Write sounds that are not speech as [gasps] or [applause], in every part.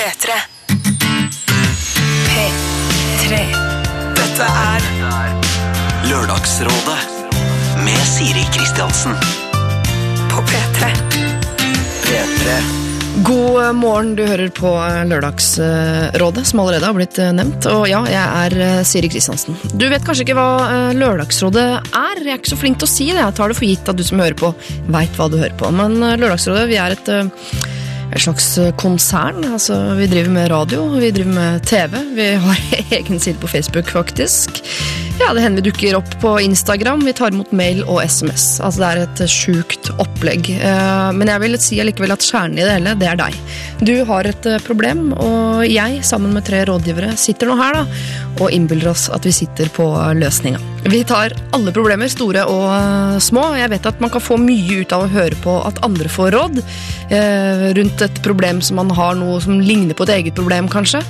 P3. P3. Dette er Lørdagsrådet med Siri Kristiansen. på P3. P3. God morgen, du hører på Lørdagsrådet, som allerede har blitt eh, nevnt. Og ja, jeg er eh, Siri Kristiansen. Du vet kanskje ikke hva eh, Lørdagsrådet er? Jeg er ikke så flink til å si det. Jeg tar det for gitt at du som hører på, veit hva du hører på. Men eh, Lørdagsrådet, vi er et eh, et slags eh, konsern. Altså, vi driver med radio, vi driver med TV. Vi har [laughs] egen side på Facebook, faktisk. Ja, Det hender vi dukker opp på Instagram. Vi tar imot mail og SMS. Altså, Det er et sjukt opplegg. Eh, Men jeg vil si allikevel at kjernen i det hele, det er deg. Du har et eh, problem, og jeg, sammen med tre rådgivere, sitter nå her da, og innbiller oss at vi sitter på løsninga. Vi tar alle problemer, store og eh, små. Jeg vet at man kan få mye ut av å høre på at andre får råd eh, et problem som man har noe som ligner på et eget problem, kanskje.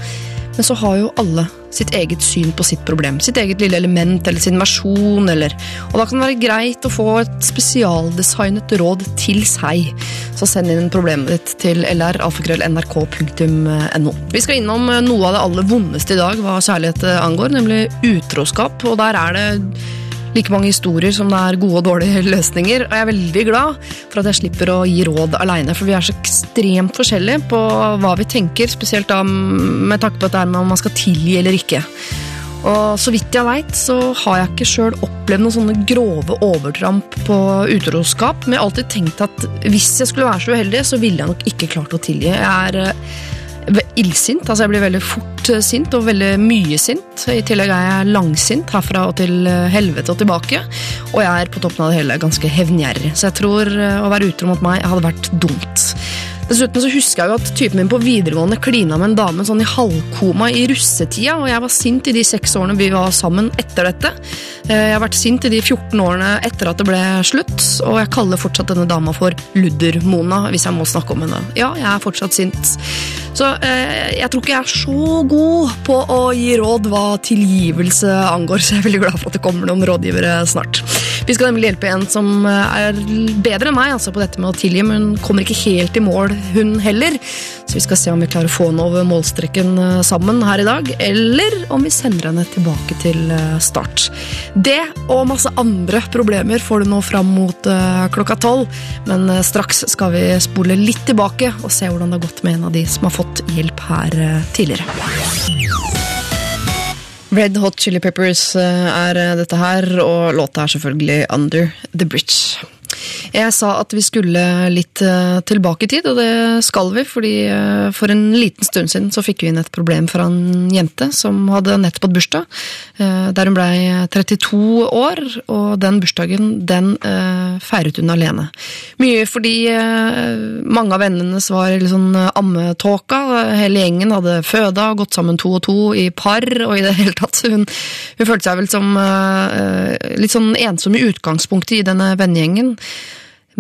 Men så har jo alle sitt eget syn på sitt problem. Sitt eget lille element eller sin versjon. Eller, og da kan det være greit å få et spesialdesignet råd til seg. Så send inn problemet ditt til lralfakrøll.nrk.no. Vi skal innom eh, noe av det aller vondeste i dag hva kjærlighet eh, angår, nemlig utroskap. Og der er det like mange historier som det er gode og dårlige [laughs] løsninger. Og jeg er veldig glad for at jeg slipper å gi råd aleine, for vi er så ekstremt forskjellige på hva vi tenker, spesielt da med tanke på dette er med om man skal tilgi eller ikke. Og så vidt jeg veit, så har jeg ikke sjøl opplevd noen sånne grove overtramp på utroskap, men jeg har alltid tenkt at hvis jeg skulle være så uheldig, så ville jeg nok ikke klart å tilgi. Jeg er eh, illsint. Altså jeg blir veldig fort eh, sint, og veldig mye sint. I tillegg er jeg langsint herfra og til eh, helvete og tilbake. Og jeg er på toppen av det hele ganske hevngjerrig. Så jeg tror eh, å være utro mot meg hadde vært dumt. Dessuten så husker jeg jo at typen min på videregående klina med en dame sånn i halvkoma i russetida, og jeg var sint i de seks årene vi var sammen etter dette. Eh, Jeg har vært sint i de 14 årene etter at det ble slutt, og jeg kaller fortsatt denne dama for Ludder-Mona, hvis jeg må snakke om henne. Ja, jeg er fortsatt sint. Så eh, jeg tror ikke jeg er så god på å gi råd hva tilgivelse angår, [laughs] så jeg er veldig glad for at det kommer noen rådgivere snart. Vi skal nemlig hjelpe en som eh, er bedre enn meg altså på dette med å tilgi, men kommer ikke helt i mål, hun heller. Så vi skal se om vi klarer å få henne over målstreken eh, sammen her i dag, eller om vi sender henne tilbake til eh, start. Det og masse andre problemer får du nå fram mot eh, klokka tolv, men straks skal vi spole litt tilbake og se hvordan det har gått med en av de som har fått hjelp her tidligere. Red Hot Chili Peppers er dette her, og låta er selvfølgelig Under The Bridge. Jeg sa at vi skulle litt eh, tilbake i tid, og det skal vi, fordi eh, for en liten stund siden så fikk vi inn et problem fra en jente som hadde nettopp hatt bursdag, eh, der hun blei 32 år, og den bursdagen, den feiret hun alene. Mye fordi mange av vennene var litt sånn ammetåka, hele gjengen hadde føda gått sammen to og to i par, og i det hele tatt. Hun, hun følte seg vel som litt sånn ensom i utgangspunktet i denne vennegjengen.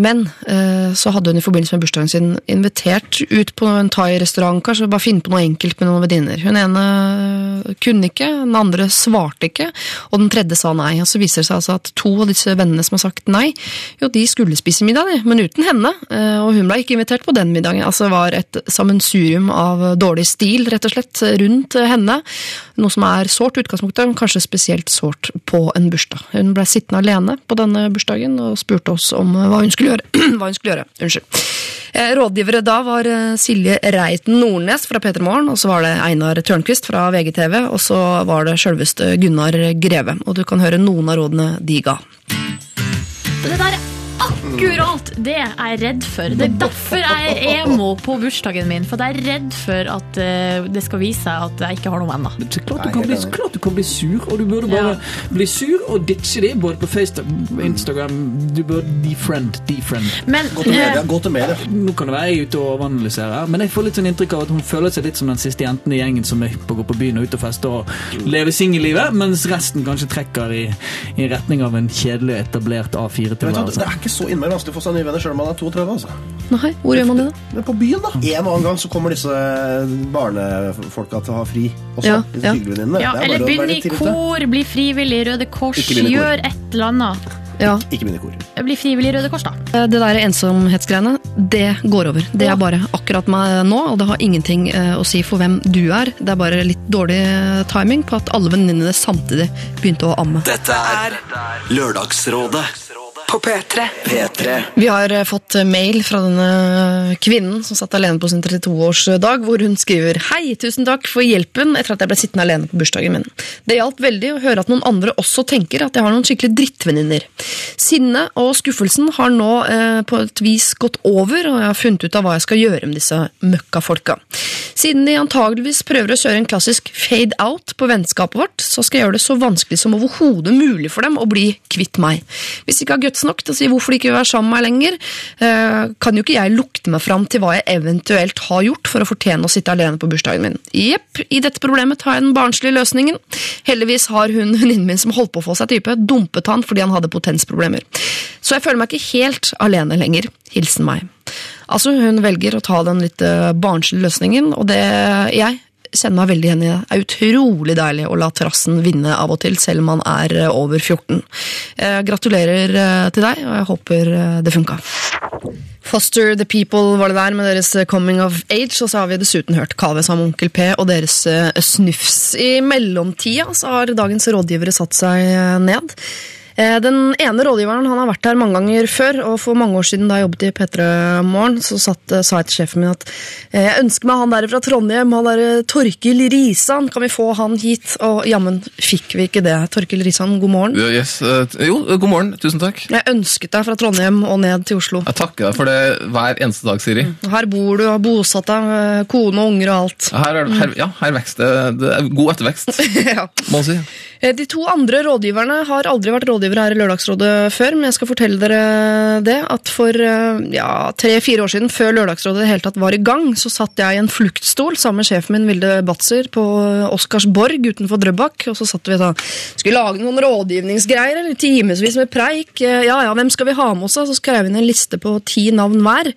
Men eh, så hadde hun i forbindelse med bursdagen sin invitert ut på en thai-restaurant, kanskje bare finne på noe enkelt med noen venninner. Hun ene kunne ikke, den andre svarte ikke, og den tredje sa nei. Og så viser det seg altså at to av disse vennene som har sagt nei, jo, de skulle spise middag, men uten henne. Eh, og hun ble ikke invitert på den middagen. Altså det var et sammensurium av dårlig stil, rett og slett, rundt henne. Noe som er sårt i utgangspunktet, men kanskje spesielt sårt på en bursdag. Hun ble sittende alene på denne bursdagen og spurte oss om hva hun skulle gjøre. [clears throat] hva hun skulle gjøre. Unnskyld. Eh, Rådgivere da var eh, Silje Reiten Nordnes fra P3 Morgen, og så var det Einar Tørnquist fra VGTV, og så var det sjølveste Gunnar Greve. Og du kan høre noen av rådene de ga. Det der er akkurat det jeg er redd for. Det er derfor jeg er emo på bursdagen min. For jeg er redd for at eh, det skal vise seg at jeg ikke har noen ennå. Klart, du kan bli, klart du kan bli sur, og du burde bare bli sur og ditche det, både på Facebook Instagram. Du burde defriend, defriend. Men Gå til media. eh, Gå til media. Nå kan det være jeg er ute og overanalyserer, men jeg får litt sånn inntrykk av at hun føler seg litt som den siste jenten i gjengen som er på å gå på byen og ut og feste og leve singellivet, mens resten kanskje trekker i, i retning av en kjedelig etablert Men vet du, hva, A4-tilværelse. Ikke så innmari vanskelig å få seg nye venner sjøl om man er 32. altså. Nei, hvor gjør man det da? Men på byen, da. En og annen gang så kommer disse barnefolka til å ha fri også. Ja, ja. ja, er eller begynn i kor, bli frivillig, Røde Kors, Ikke begynn i kor. gjør et eller annet. Ja. Ikke minikor. Bli frivillig i Røde Kors, da. Eh, Det der ensomhetsgreiene, det går over. Det er bare akkurat meg nå, og det har ingenting eh, å si for hvem du er. Det er bare litt dårlig eh, timing på at alle venninnene samtidig begynte å amme. Dette er Lørdagsrådet På P3. P3 Vi har eh, fått mail fra denne kvinnen som satt alene på sin 32-årsdag, hvor hun skriver Hei, tusen takk for hjelpen etter at jeg ble sittende alene på bursdagen min. Det hjalp veldig å høre at noen andre også tenker at jeg har noen skikkelig drittvenninner. Sinnet og skuffelsen har nå eh, på et vis gått over, og jeg har funnet ut av hva jeg skal gjøre med disse møkkafolka. Siden de antageligvis prøver å kjøre en klassisk fade out på vennskapet vårt, så skal jeg gjøre det så vanskelig som overhodet mulig for dem å bli kvitt meg. Hvis de ikke har nok til å si hvorfor de ikke vil være sammen med meg lenger, eh, kan jo ikke jeg lukte meg fram til hva jeg eventuelt har gjort for å fortjene å sitte alene på bursdagen min. Jepp, i dette problemet tar jeg den barnslige løsningen. Heldigvis har hun [laughs] venninnen min som holdt på å få seg type, dumpet han fordi han hadde potensproblemer. Så jeg føler meg ikke helt alene lenger. Hilsen meg. Altså, hun velger å ta den litt eh, barnslige løsningen, og det jeg kjenner meg veldig igjen i det. Det er utrolig deilig å la terrassen vinne av og til, selv om man er eh, over 14. Eh, gratulerer eh, til deg, og jeg håper det funka. Foster the People var det der med deres Coming of Age, og så har vi dessuten hørt Kaveh med Onkel P og deres Snufs. I mellomtida så har dagens rådgivere satt seg ned. Eh, Den ene rådgiveren han har vært her mange ganger før, og for mange år siden da jeg jobbet i P3 Morgen, så satt, eh, sa jeg til sjefen min at eh, jeg ønsker meg han der fra Trondheim, han der Torkil Risan, kan vi få han hit? Og jammen fikk vi ikke det. Torkil Risan, god morgen. Ja, Yes. Jo, god morgen. Tusen takk. Jeg ønsket deg fra Trondheim og ned til Oslo. Jeg takker deg for det hver eneste dag, Siri. Her bor du, har bosatt deg, kone og unger og alt. Her, er, her, ja, her vekst det. Det er god ettervekst, [laughs] ja. må man si. Eh, De to andre rådgiverne har aldri vært rådgivere her i Lørdagsrådet før, men jeg skal fortelle dere det, at for eh, ja, tre-fire år siden, før Lørdagsrådet hele tatt var i gang, så satt jeg i en fluktstol sammen med sjefen min Vilde Batzer på Oscarsborg utenfor Drøbak, og så satt vi da, skulle lage noen rådgivningsgreier, eller timevis med preik. Eh, Ja, ja, hvem skal vi ha med oss da? Så skrev vi inn en liste på ti navn hver.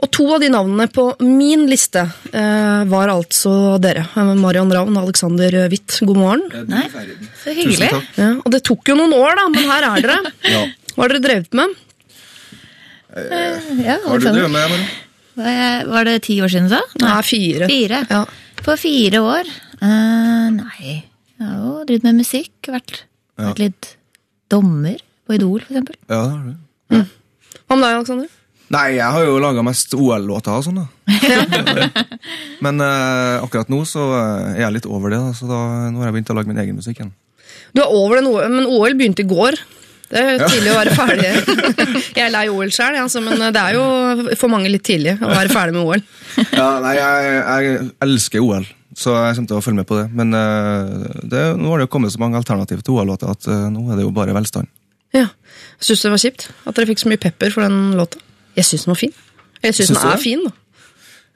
Og to av de navnene på min liste eh, var altså dere. Eh, Marion Ravn og Alexander Hvitt, god morgen. Nei, så hyggelig. Ja, og det tok jo noen år, da, men her er dere. [laughs] Ja. Hva har dere drevet med? Ja, Hva har du drevet med, Marion? Var var det ti år siden, så? Nei, fire. Fire. Ja. På fire år? Uh, nei. Jeg har jo drevet med musikk. Vært, Ja. vært litt dommer på Idol, for eksempel. Ja, det har du. Hva med deg, Alexander? Nei, jeg har jo laga mest OL-låter og sånn, da. [laughs] Men uh, akkurat nå så eh, er jeg litt over det, da, så da, nå har jeg begynt å lage min egen musikk igjen. Du er over den OL, men OL begynte i går. Det er tidlig å være ferdig. [laughs] Jeg er lei OL sjøl, altså, men det er jo for mange litt tidlig å være ferdig med OL. [laughs] Ja, nei, jeg, jeg elsker OL, så jeg kommer til å følge med på det. Men eh, det, nå har det jo kommet så mange alternativ til OL-låter at eh, nå er det jo bare velstand. Ja. Syns du det var kjipt at dere fikk så mye pepper for den låta? Jeg syns den var fin. Jeg syns den er det? fin.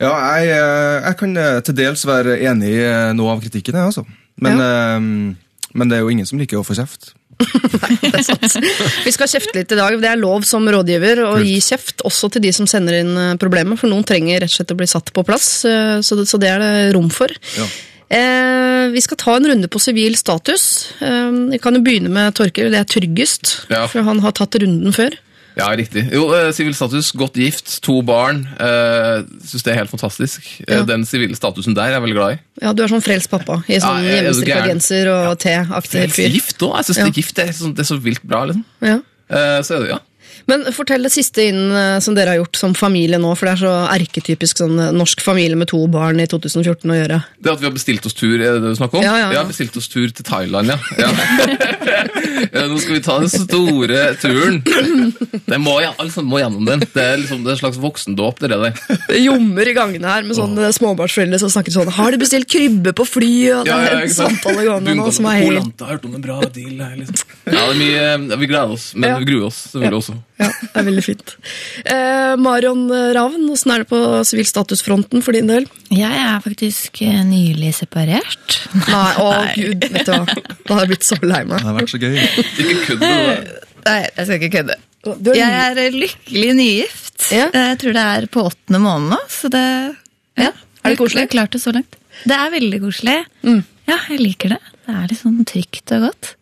Ja, jeg, eh, jeg kan eh, til dels være enig i eh, noe av kritikken, jeg, altså. Men, eh, men det er jo ingen som liker å få kjeft. [laughs] Nei, Det er sant. Vi skal kjefte litt i dag. Det er lov som rådgiver å gi kjeft også til de som sender inn problemer, for noen trenger rett og slett å bli satt på plass, så det, så det er det rom for. Ja. Eh, vi skal ta en runde på sivil status. Eh, vi kan jo begynne med Torkel, det er tryggest, Ja. for han har tatt runden før. Ja, riktig. Jo, eh, Sivil status, godt gift, to barn. Uh, Syns det er helt fantastisk. Eh, Ja. Den sivile statusen der er jeg veldig glad i. Ja, Du er sånn frelst pappa i sånn Ja, hjemmestrikka genser og te-aktig fyr. Gift òg. Jeg syns Ja. det er gift det er, sånn, det er så vilt bra. liksom. Ja. Eh, så er det, ja. Men fortell det siste inn eh, som dere har gjort som familie nå, for det er så erketypisk sånn eh, norsk familie med to barn i 2014 å gjøre. Det at vi har bestilt oss tur, er det det du snakker om? Ja, ja, ja. Vi har bestilt oss tur til Thailand, ja. ja. Ja, [laughs] Nå skal vi ta den store turen. Det må, altså, må gjennom den. Det er liksom det er en slags voksendåp. det er det. Det jommer i gangene her med sånne småbarnsforeldre som snakker sånn Har de bestilt krybbe på flyet? Ja, ja, ikke sant? samtale gående nå som er helt Polanta har hørt om en bra deal. her, Liksom. Ja, det er mye, eh, Vi gleder oss, men vi gruer oss selvfølgelig også. Ja, det er veldig fint. Eh, Marion Ravn, åssen er det på sivil statusfronten for din del? Jeg er faktisk eh, nylig separert. Nei, å [laughs] gud, vet du hva. Da har jeg blitt så lei meg. Det har vært så gøy. Ikke kødd med det. Nei, jeg skal ikke kødde. Er- Jeg er eh, lykkelig nygift. Ja. Jeg tror det er på åttende måned nå, så det ja, Er det koselig? Jeg har klart det så langt. Det er veldig koselig. Mm. Ja, jeg liker det. Det er litt sånn trygt og godt.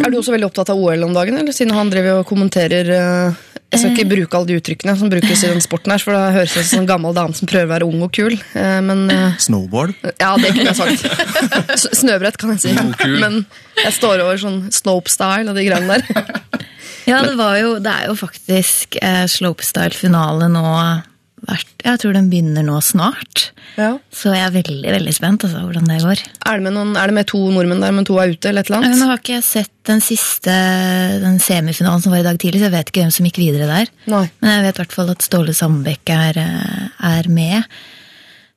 Er du også veldig opptatt av OL om dagen, eller siden han driver og kommenterer eh, Jeg skal ikke bruke alle de uttrykkene som brukes i den sporten her, for da høres det ut som en gammel dame som prøver å være ung og kul. eh, Men eh, Snowboard. Ja, det kunne jeg sagt. Snøbrett, kan jeg si. No, Men jeg står over sånn slopestyle og de greiene der. Ja, det, var jo, det er jo faktisk eh, slopestyle-finale nå hvert, Jeg tror den begynner nå snart. Ja. Så jeg er veldig veldig spent altså, hvordan det går. Er det, med noen, er det med to nordmenn der, men to er ute, eller et eller Nå annet? har ikke jeg sett den siste den semifinalen som var i dag tidlig, så jeg vet ikke hvem som gikk videre der. Nei. Men jeg vet i hvert fall at Ståle Sandbekk er, eh, er med.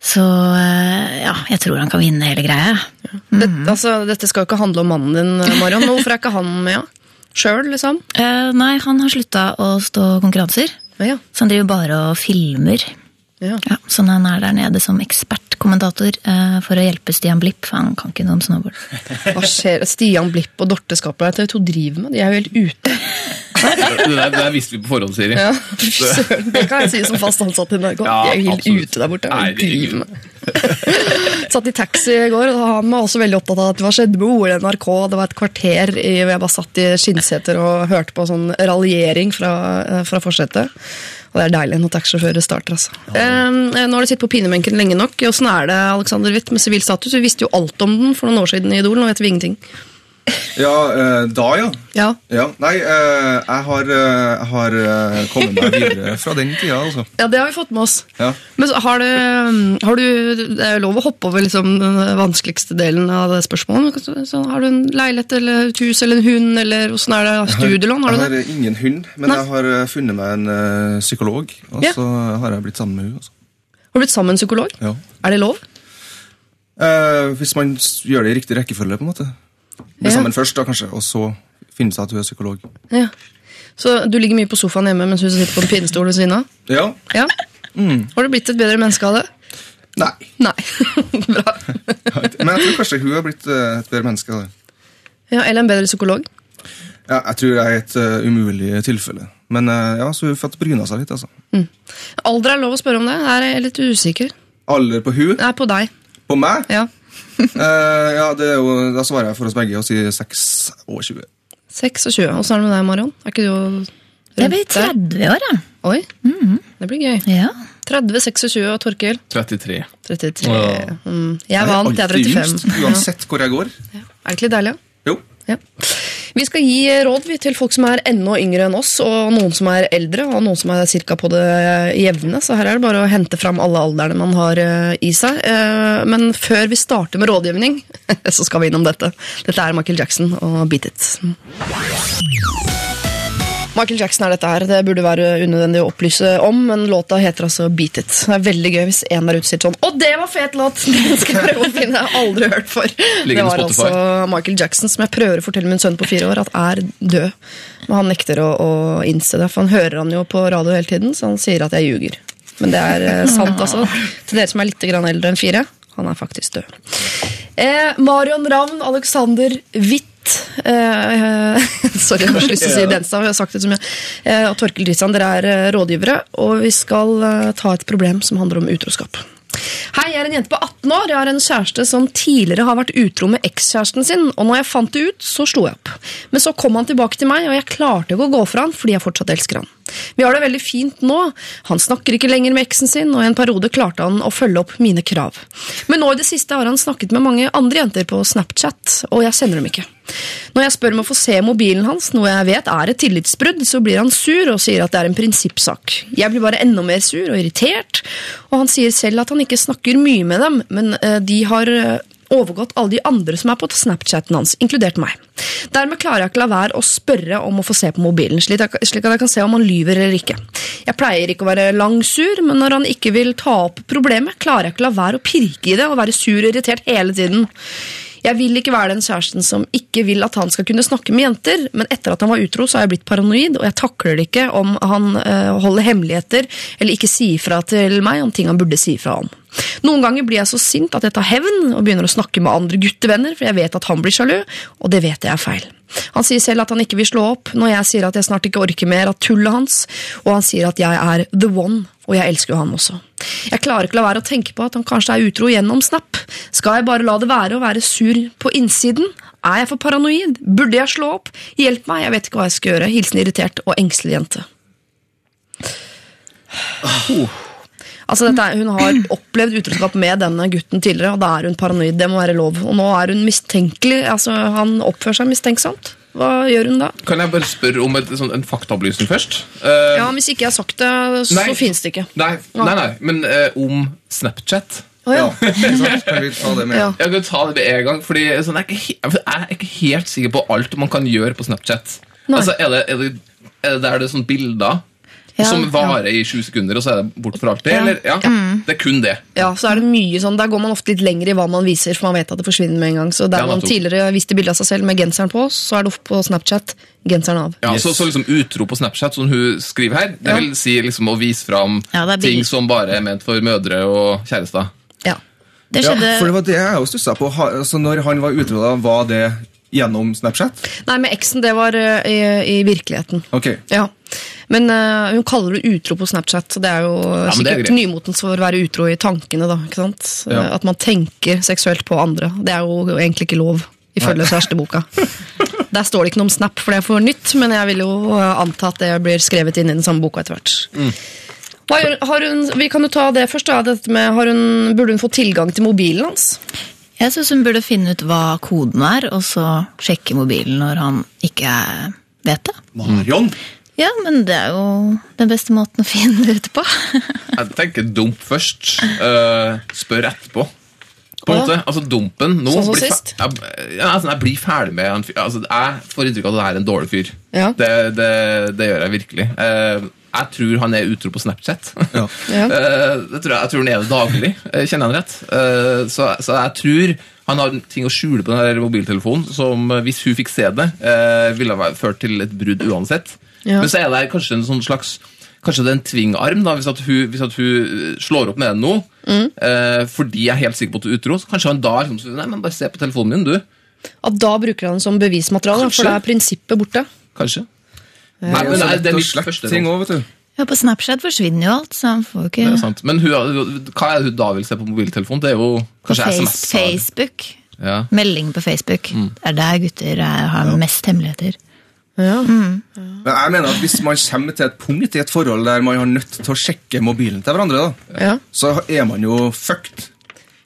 Så eh, ja, jeg tror han kan vinne hele greia. Dette, altså, dette skal jo ikke handle om mannen din, Marion. Hvorfor er ikke han med? Ja? Sjøl, liksom? Eh, nei, han har slutta å stå konkurranser. Ja. Så driver bare og filmer. Ja. Ja, sånn han er der nede som ekspertkommentator eh, for å hjelpe Stian Blipp, for han kan ikke noe om snowboard. Hva skjer? Stian Blipp og Dorte er det TV2 driver med? De er jo helt ute. Det der, det der visste vi på forhånd, Siri. Ja, søren, det kan jeg si som fast ansatt i NRK. Ja, de er jo helt absolutt. ute der borte. Hva de driver med. [laughs] Satt i taxi i går, og han var også veldig opptatt av at hva skjedde med OL NRK. Det var et kvarter i, hvor jeg bare satt i skinnseter og hørte på sånn raljering fra, eh, fra forsetet. Og det er deilig når taxisjåfører starter, altså. Eh, nå har du sittet på pinebenken lenge nok. Åssen er det, Alexander Witt, med sivil status? Vi visste jo alt om den for noen år siden i Idol, nå vet vi ingenting. Ja, eh, da, ja. Ja, ja. Nei, eh, jeg har, eh, jeg har kommet meg videre fra den tida, altså. [laughs] ja det har vi fått med oss. Ja. Men har du, har du Det er lov å hoppe over liksom den vanskeligste delen av det spørsmålet. Så, har du en leilighet eller et hus eller en hund, eller åssen er det? Studielån? Har du har Jeg har ingen hund, men Nei. jeg har funnet meg en psykolog, og så har jeg blitt sammen med henne. Altså. Har du blitt sammen med en psykolog? Ja. Er det lov? Eh, hvis man gjør det i riktig rekkefølge, på en måte. Bli Ja. sammen først, da, kanskje, og så finne seg at hun er psykolog. Ja. Så du ligger mye på sofaen hjemme mens hun sitter på en pinnestol ved siden av? Ja. Ja. Har du blitt et bedre menneske av det? Nei. Nei. [laughs] Bra. [laughs] Men jeg tror kanskje hun har blitt eh, et bedre menneske av det. Ja, eller en bedre psykolog? Ja, jeg tror det er et uh, umulig tilfelle. Men uh, ja, så hun fått bryna seg litt, altså. Alder er lov å spørre om det. Her er jeg litt usikker. Alder på hun? Er på deg. På meg? Ja. [laughs] Eh, ja, det er jo, Da svarer jeg for oss begge og sier 6 og 20. 26. Åssen er det med deg, Marion? Er ikke du rundt Jeg blir der? 30 år, jeg. Oi, det blir gøy. Ja. 30, 26 og Torkil 33. 33. Ja. Mm. Jeg vant, jeg er alltid 35. yngst, uansett hvor jeg går. Ja. Er det ikke litt deilig? ja? Jo. Ja. Vi skal gi råd til folk som er enda yngre enn oss, og noen som er eldre, og noen som er cirka på det jevne. Så her er det bare å hente fram alle alderne man har eh, i seg. Eh, Men før vi starter med rådgivning, [laughs] så skal vi innom dette. Dette er Michael Jackson og Beat It. Michael Jackson er dette her. Det burde være unødvendig å opplyse om, men låta heter altså Beat It. Det er veldig gøy hvis en der ute sier sånn Å, det var fet låt! [laughs] Den skal jeg prøve å finne. Jeg har aldri hørt for. Ligger det var Spotify. altså Michael Jackson, som jeg prøver å fortelle min sønn på fire år at er død. Men han nekter å, å innse det, for han hører han jo på radio hele tiden, så han sier at jeg ljuger. Men det er eh, sant, altså. Til dere som er litt grann eldre enn fire. Han er faktisk død. Eh, Marion Ravn, Alexander Eh, [laughs] Sorry, jeg har lyst til å si Denstad, jeg har sagt det så mye. Og Torkel Dritsan, dere er eh, rådgivere, og vi skal ta et problem som handler om utroskap. Hei, jeg er en jente på 18 år. Jeg har en kjæreste som tidligere har vært utro med ekskjæresten sin, og når jeg fant det ut, så slo jeg opp. Men så kom han tilbake til meg, og jeg klarte ikke å gå fra han fordi jeg fortsatt elsker han. Vi har det veldig fint nå. Han snakker ikke lenger med eksen sin, og i en periode klarte han å følge opp mine krav. Men nå i det siste har han snakket med mange andre jenter på Snapchat, og jeg kjenner dem ikke. Når jeg spør om å få se mobilen hans, noe jeg vet er et tillitsbrudd, så blir han sur og sier at det er en prinsippsak. Jeg blir bare enda mer sur og irritert, og han sier selv at han ikke snakker mye med dem, men eh, de har eh, overgått alle de andre som er på Snapchaten hans, inkludert meg. Dermed klarer jeg ikke la være å spørre om å få se på mobilen, slik at jeg kan se om han lyver eller ikke. Jeg pleier ikke å være langsur, men når han ikke vil ta opp problemet, klarer jeg ikke la være å pirke i det og være sur og irritert hele tiden. Jeg vil ikke være den kjæresten som ikke vil at han skal kunne snakke med jenter, men etter at han var utro, så har jeg blitt paranoid, og jeg takler det ikke om han eh, holder hemmeligheter eller ikke sier fra til meg om ting han burde si fra om. Noen ganger blir jeg så sint at jeg tar hevn og begynner å snakke med andre guttevenner, for jeg vet at han blir sjalu, og det vet jeg er feil. Han sier selv at han ikke vil slå opp når jeg sier at jeg snart ikke orker mer av tullet hans, og han sier at jeg er the one, og jeg elsker jo han også. Jeg klarer ikke la være å tenke på at han kanskje er utro gjennom Snap, Skal jeg bare la det være å være sur på innsiden? Er jeg for paranoid? Burde jeg slå opp? Hjelp meg, jeg vet ikke hva jeg skal gjøre. Hilsen irritert og engstelig jente. Altså dette, er- Hun har [clears throat] opplevd utroskap med denne gutten tidligere, og da er hun paranoid. Det må være lov. Og nå er hun mistenkelig. Altså, Han oppfører seg mistenksomt. Hva gjør hun da? Kan jeg bare spørre om et, sånn, en faktaopplysning først? Uh, Ja, Hvis ikke jeg har sagt det, så Nei. finnes det ikke. nei, nei, nei, men uh, om Snapchat. Oh, ja. ja. Kan vi ta det med? Ja. Jeg kan ta det med en gang, fordi sånn, jeg, er ikke, jeg er ikke helt sikker på alt man kan gjøre på Snapchat. Nei. Altså, er det, er det, er det er det sånn bilder Ja, som varer i sju sekunder, og så er det bort for alltid? Eller? Ja. Det er kun det. Ja, så er det mye sånn, Der går man ofte litt lenger i hva man viser, for man vet at det forsvinner med en gang. Så Der Ja, man tidligere viste bilde av seg selv med genseren på, så er det opp på Snapchat genseren av. Ja, så, så liksom utro på Snapchat, som hun skriver her, det Ja. vil si liksom å vise fram Ja, ting som bare er ment for mødre og kjærester. Ja. Det Ja, for det var det jeg også stussa på. Altså, når han var utro, da, var det gjennom Snapchat? Nei, med eksen, det var eh, i, i virkeligheten. Ok. Ja. Men uh, hun kaller det utro på Snapchat, så det er jo ja, er sikkert nymotens for å være utro i tankene. da, ikke sant? Ja. At man tenker seksuelt på andre. Det er jo egentlig ikke lov, ifølge kjæresteboka. [laughs] Der står det ikke noe om Snap, for det er for nytt, men jeg vil jo eh, anta at det blir skrevet inn i den samme boka etter hvert. Mm. Har hun, vi kan jo ta det først. da, dette med, har hun, Burde hun få tilgang til mobilen hans? Jeg syns hun burde finne ut hva koden er, og så sjekke mobilen når han ikke vet det. Marion! Ja, men det er jo den beste måten å finne det ut på. [laughs] Jeg tenker dump først, Uh, spør etterpå. På en måte, altså Dumpen nå Sånn som blir sist? Jeg, ja, altså, jeg blir ferdig med en fyr. Altså, jeg får inntrykk av at det er en dårlig fyr. Ja. Det, det, det gjør jeg virkelig. Eh, jeg tror han er utro på Snapchat. Ja. Ja. [laughs] Eh, det tror jeg, jeg tror han er det daglig, eh, kjenner han rett. Eh, så, så jeg tror han har ting å skjule på den mobiltelefonen som, hvis hun fikk se det, eh, ville ha ført til et brudd uansett. Ja. Men så er det kanskje en sånn slags Kanskje det er en tvingarm, da, hvis, at hun, hvis at hun slår opp med den nå. Mm. Eh, fordi jeg er helt sikker på at du er utro. Så kanskje han da liksom, Nei, men bare se på telefonen min, du. At da bruker han det som bevismateriale, for da er prinsippet borte. Kanskje. Nei, men det er, det er mitt første ting òg, vet du. Ja, På Snapchat forsvinner jo alt, så han får jo ikke Det er sant. Men hun, hva er det hun da vil se på mobiltelefonen? Det er jo På kanskje face, SMS. Facebook. Ja. Melding på Facebook. Det er der gutter er, har mest hemmeligheter. Ja. Men jeg mener at Hvis man kommer til et punkt i et forhold der man har nødt til å sjekke mobilen til hverandre, da, Ja. så er man jo fucked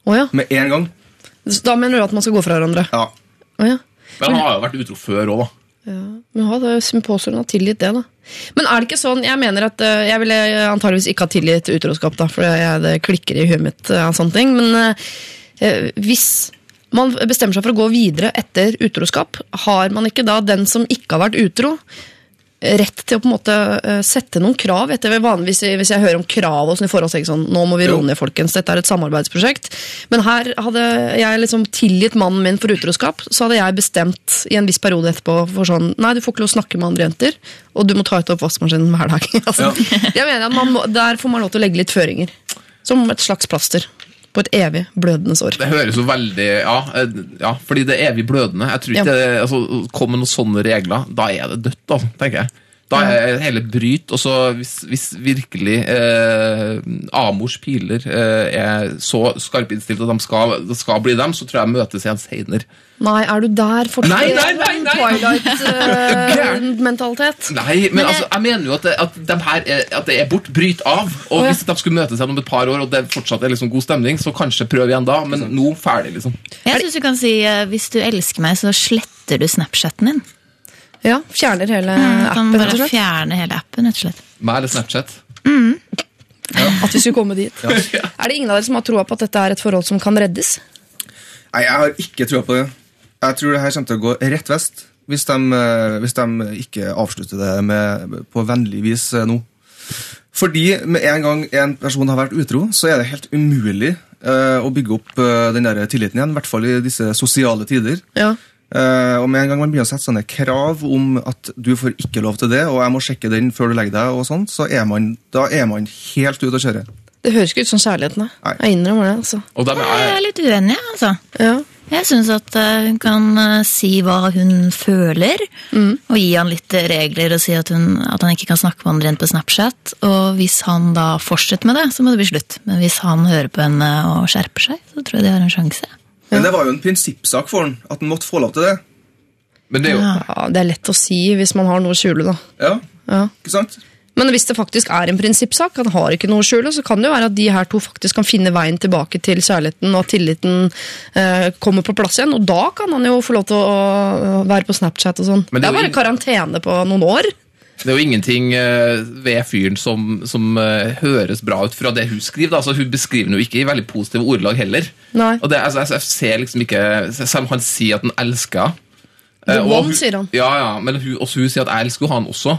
oh, ja. med en gang. Da mener du at man skal gå fra hverandre? Ja. Oh, ja. Men han har jo vært utro før òg, da. Men ja, er påstår hun har tilgitt det, da. Men er det ikke sånn, jeg mener at eh, jeg ville antageligvis ikke ha tilgitt utroskap, da, for jeg, det klikker i huet mitt eh, av sånne ting. Men eh, hvis man bestemmer seg for å gå videre etter utroskap, har man ikke da den som ikke har vært utro, rett til å på en måte eh, sette noen krav etter vanligvis Hvis jeg hører om krav og sånn i forhold til sånn, nå må vi roe ned, folkens, dette er et samarbeidsprosjekt. Men her hadde jeg liksom tilgitt mannen min for utroskap, så hadde jeg bestemt i en viss periode etterpå for sånn Nei, du får ikke lov å snakke med andre jenter, og du må ta ut oppvaskmaskinen hver dag. [laughs] altså, Jeg mener at man må, Der får man lov til å legge litt føringer. Som et slags plaster på et evig blødende sår. Det høres jo veldig Ja, eh, ja fordi det er evig blødende. Jeg tror ikke Ja. det, altså, Kom med noen sånne regler, da er det dødt, da, tenker jeg. Da er hele bryt. Og så hvis, hvis virkelig eh, Amors piler eh, er så skarpinnstilt at de skal, skal bli dem, så tror jeg møtes igjen seinere. Nei, er du der fortsatt? Nei, nei, nei, nei. Twilight-mentalitet. Nei, men, altså, jeg mener jo at det, at de her er, at det er bort. Bryt av. Og hvis de skulle møtes igjen om et par år, og det fortsatt er liksom god stemning, så kanskje prøv igjen da, men nå ferdig, liksom. Jeg syns du kan si eh, hvis du elsker meg, så sletter du Snapchatten din. Ja, fjerner hele Du appen, og bare fjerne hele appen, rett og slett. Meg eller Snapchat. At vi skulle komme dit. [laughs] Er det ingen av dere som har troa på at dette er et forhold som kan reddes? Nei, jeg har ikke troa på det. Jeg tror det her kommer til å gå rett vest hvis de, eh, hvis de ikke avslutter det med, på vennlig vis eh, nå. Fordi med en gang en person har vært utro, så er det helt umulig uh, å bygge opp uh, den der tilliten igjen. I hvert fall i disse sosiale tider. Ja. Uh, og med en gang man begynner å sette sånne krav om at du får ikke lov til det, og jeg må sjekke den før du legger deg, og sånt, så er man, da er man helt ute å kjøre. Det høres ikke ut som kjærligheten. Nei. Jeg innrømmer det. altså. Og er... Jeg er, er litt uenig, altså. Ja. Jeg syns at eh, hun kan eh, si hva hun føler, og gi han litt regler og si at, hun, at han ikke kan snakke med andre enn på Snapchat. Og hvis han da fortsetter med det, så må det bli slutt. Men hvis han hører på henne og skjerper seg, så tror jeg de har en sjanse. Men det var jo en prinsippsak for han, at han måtte få lov til det. Men det er jo Ja. Ja, det er lett å si hvis man har noe å skjule, da. Ja, Ja. ikke sant? Men hvis det faktisk er en prinsippsak, han har ikke noe å skjule, så kan det jo være at de her to faktisk kan finne veien tilbake til kjærligheten, og tilliten eh, kommer på plass igjen. Og da kan han jo få lov til å, være på Snapchat og sånn. Det det er bare karantene på noen år. Det er jo ingenting eh, ved fyren som, som eh, høres bra ut fra det hun skriver. Altså, hun beskriver den jo ikke i veldig positive ordelag heller. Nei. Og det, altså, jeg, jeg ser liksom ikke Selv om han sier at han elsker The eh, og one, sier han. Ja, ja, men hun, også hun sier at jeg elsker han også.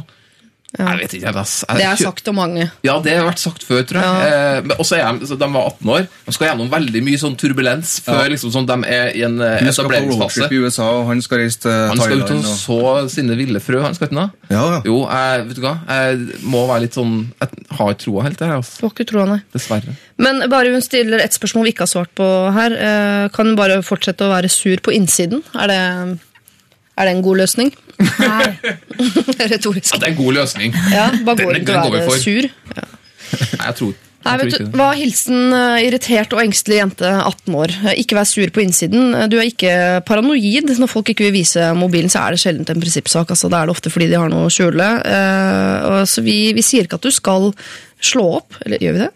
Jeg vet ikke, ass. Jeg, Det er sagt om mange. Ja, det har vært sagt før, tror jeg. Eh, men også er de, så de var 18 år. De skal gjennom veldig mye sånn turbulens før liksom, sånn, de er i en eh, Hun skal på etableringsfase. i USA, og han skal reise til Han skal ut og så sine ville frø, han skal ikke noe. Ja, ja. Jo, jeg, vet du hva, jeg må være litt sånn Jeg har ikke troa helt jeg. altså. Du har ikke troa, nei. Dessverre. Men bare hun stiller et spørsmål vi ikke har svart på her. Eh, Kan hun bare fortsette å være sur på innsiden? Er det, er det en god løsning? Nei. [laughs] Retorisk. Ja, det er en god løsning. Ja, bare går den ikke å går vi være for. sur. Nei, jeg tror, Nei, vet du, det. Hva hilsen eh, irritert og engstelig jente 18 år? Ikke vær sur på innsiden. Du er ikke paranoid. Når folk ikke vil vise mobilen, så er det sjelden en prinsippsak. Altså, da er det ofte fordi de har noe å skjule. Eh, så vi, vi sier ikke at du skal slå opp. Eller gjør vi det?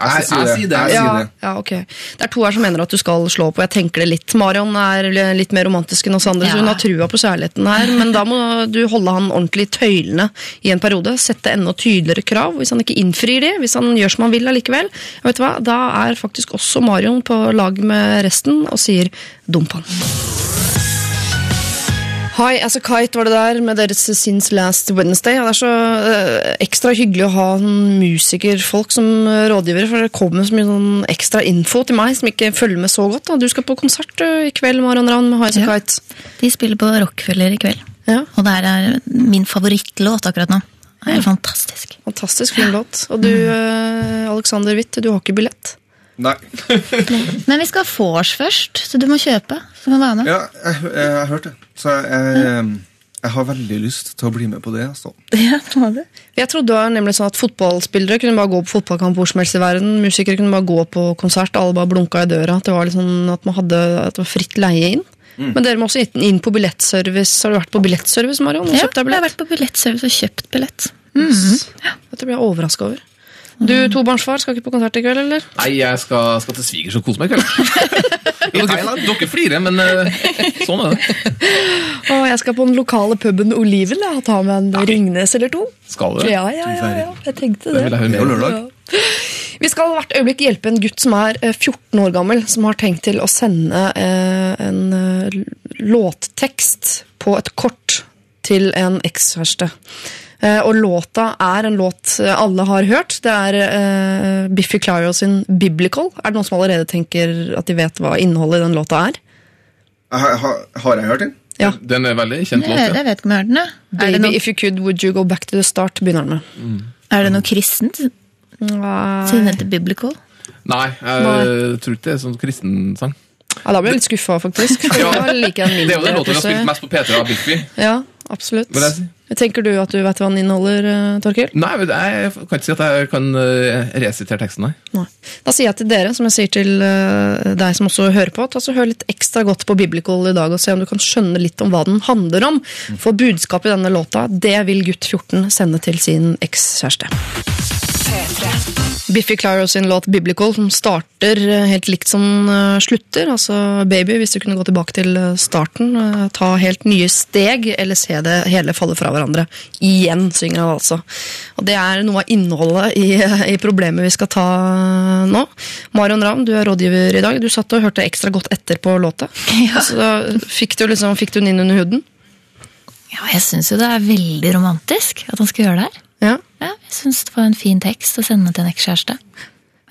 Jeg, jeg, det. jeg sier det. Jeg ja, ja, okay. Det er to her som mener at du skal slå på. jeg tenker det litt. Marion er litt mer romantisk enn oss andre, så hun har trua på kjærligheten her. Men da må du holde han ordentlig tøylende i en periode. Sette enda tydeligere krav. Hvis han ikke innfrir de, hvis han gjør som han vil allikevel, vet du hva, da er faktisk også Marion på lag med resten og sier dump han. Hi as a kite var det der med deres Since Last Wednesday. Og det er så eh, ekstra hyggelig å ha sånn musikerfolk som eh, rådgivere, for det kommer så mye sånn ekstra info til meg som ikke følger med så godt. Da. Du skal på konsert uh, i kveld, Marion Ravn, med Hi as a Ja. kite. De spiller på Rockefeller i kveld. Ja, Og det er min favorittlåt akkurat nå. Det er fantastisk. fantastisk fin låt. Og du, eh, Alexander Witt, du har ikke billett. Nei. [laughs] Men vi skal ha vors først, så du må kjøpe. Så du kan være med. Ja, jeg, jeg, jeg har hørt det. Så jeg, jeg, jeg har veldig lyst til å bli med på det. Altså. [laughs] Ja, det. Jeg trodde det var nemlig sånn at fotballspillere kunne bare gå på fotballkamp hvor som helst i verden. Musikere kunne bare gå på konsert, alle bare blunka i døra. At det var, liksom, at man hadde, at det var fritt leie inn. Men dere må også inn- inn på billettservice. Har du vært på billettservice, Marion? Ja, jeg har vært på billettservice og kjøpt billett. Dette blir jeg overraska over. Du, tobarnsfar, skal ikke på konsert i kveld, eller? Nei, jeg skal, skal til svigers og kose meg i kveld. [laughs] Dere, dere flirer, men eh, sånn er det. Å, jeg skal på den lokale puben Oliven. og ta med en Ringnes eller to. Skal du? Ja, ja, ja, ja. Jeg tenkte Det det. vil jeg høre med lørdag. Vi skal hvert øyeblikk hjelpe en gutt som er eh, 14 år gammel, som har tenkt til å sende eh, en eh, låttekst på et kort til en ekskjæreste. Eh, og låta er en låt eh, alle har hørt. Det er eh, Biffy Clyro sin 'Biblical'. Er det noen som allerede tenker at de vet hva innholdet i den låta er? Har, ha, har jeg hørt den? Ja. Den er veldig kjent låt. jeg vet ikke om jeg har hørt den. Er Baby, if you could, would you go back to the start? begynner den med. er det noe kristent siden den heter Biblical? Nei, jeg tror ikke det er sånn kristensang. Ja, da ble jeg litt skuffa, faktisk. [laughs] Ja. Det er jo den låten låta vi har spilt mest på P3 av Biffy. Ja, absolutt. Jeg. Tenker du at du vet hva den inneholder, eh, Torkil? Nei, men jeg kan ikke si at jeg kan eh, resitere teksten, nei. Nei. Da sier jeg til dere, som jeg sier til eh, deg som også hører på, ta så hør litt ekstra godt på Biblical i dag og se om du kan skjønne litt om hva den handler om. For budskapet i denne låta, det vil gutt 14 sende til sin ekskjæreste. Biffy Clyro sin låt Biblical, som starter eh, helt likt som eh, slutter. Altså Baby, hvis du kunne gå tilbake til eh, starten, eh, ta helt nye steg, eller se det hele falle fra hverandre. Igjen, synger han altså. Og det er noe av innholdet i, i problemet vi skal ta eh, nå. Marion Ravn, du er rådgiver i dag. Du satt og hørte ekstra godt etter på låta. Ja. Så fikk du, liksom, fikk du den inn under huden? Ja, jeg syns jo det er veldig romantisk at han skal gjøre det her. Ja. Ja, jeg syns det var en fin tekst å sende til en ekskjæreste.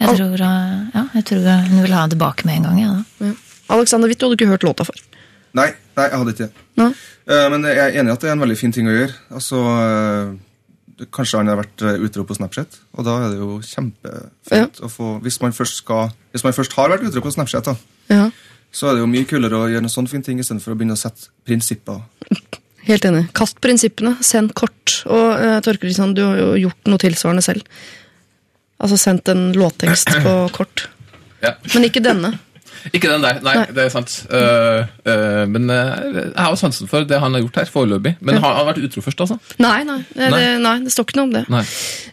Jeg, Al- tror, uh, ja, jeg tror hun vil ha den tilbake med en gang. Ja, da. ja. Alexander Witt, du hadde ikke hørt låta før. Nei, nei, jeg hadde ikke det. Nei? Uh, men jeg er enig i at det er en veldig fin ting å gjøre. Altså, uh, det- Kanskje han har vært eh, utro på Snapchat, og da er det jo kjempefint å få hvis man, først skal, hvis man først har vært utro på Snapchat, da, Ja. så er det jo mye kulere å gjøre en sånn fin ting istedenfor å begynne å sette prinsipper. [laughs] Helt enig. Kast prinsippene, send kort. Og uh, Torkel Risan, du har jo gjort noe tilsvarende selv. Altså sendt en låttekst [clears throat] på kort. Ja. Men ikke denne. Ikke den der, nei, Nei. det er sant. Uh, uh, men eh, jeg har sansen for det han har gjort her, foreløpig. Men har han vært utro først, altså? Nei, nei. Nei. Det, nei, det står ikke noe om det.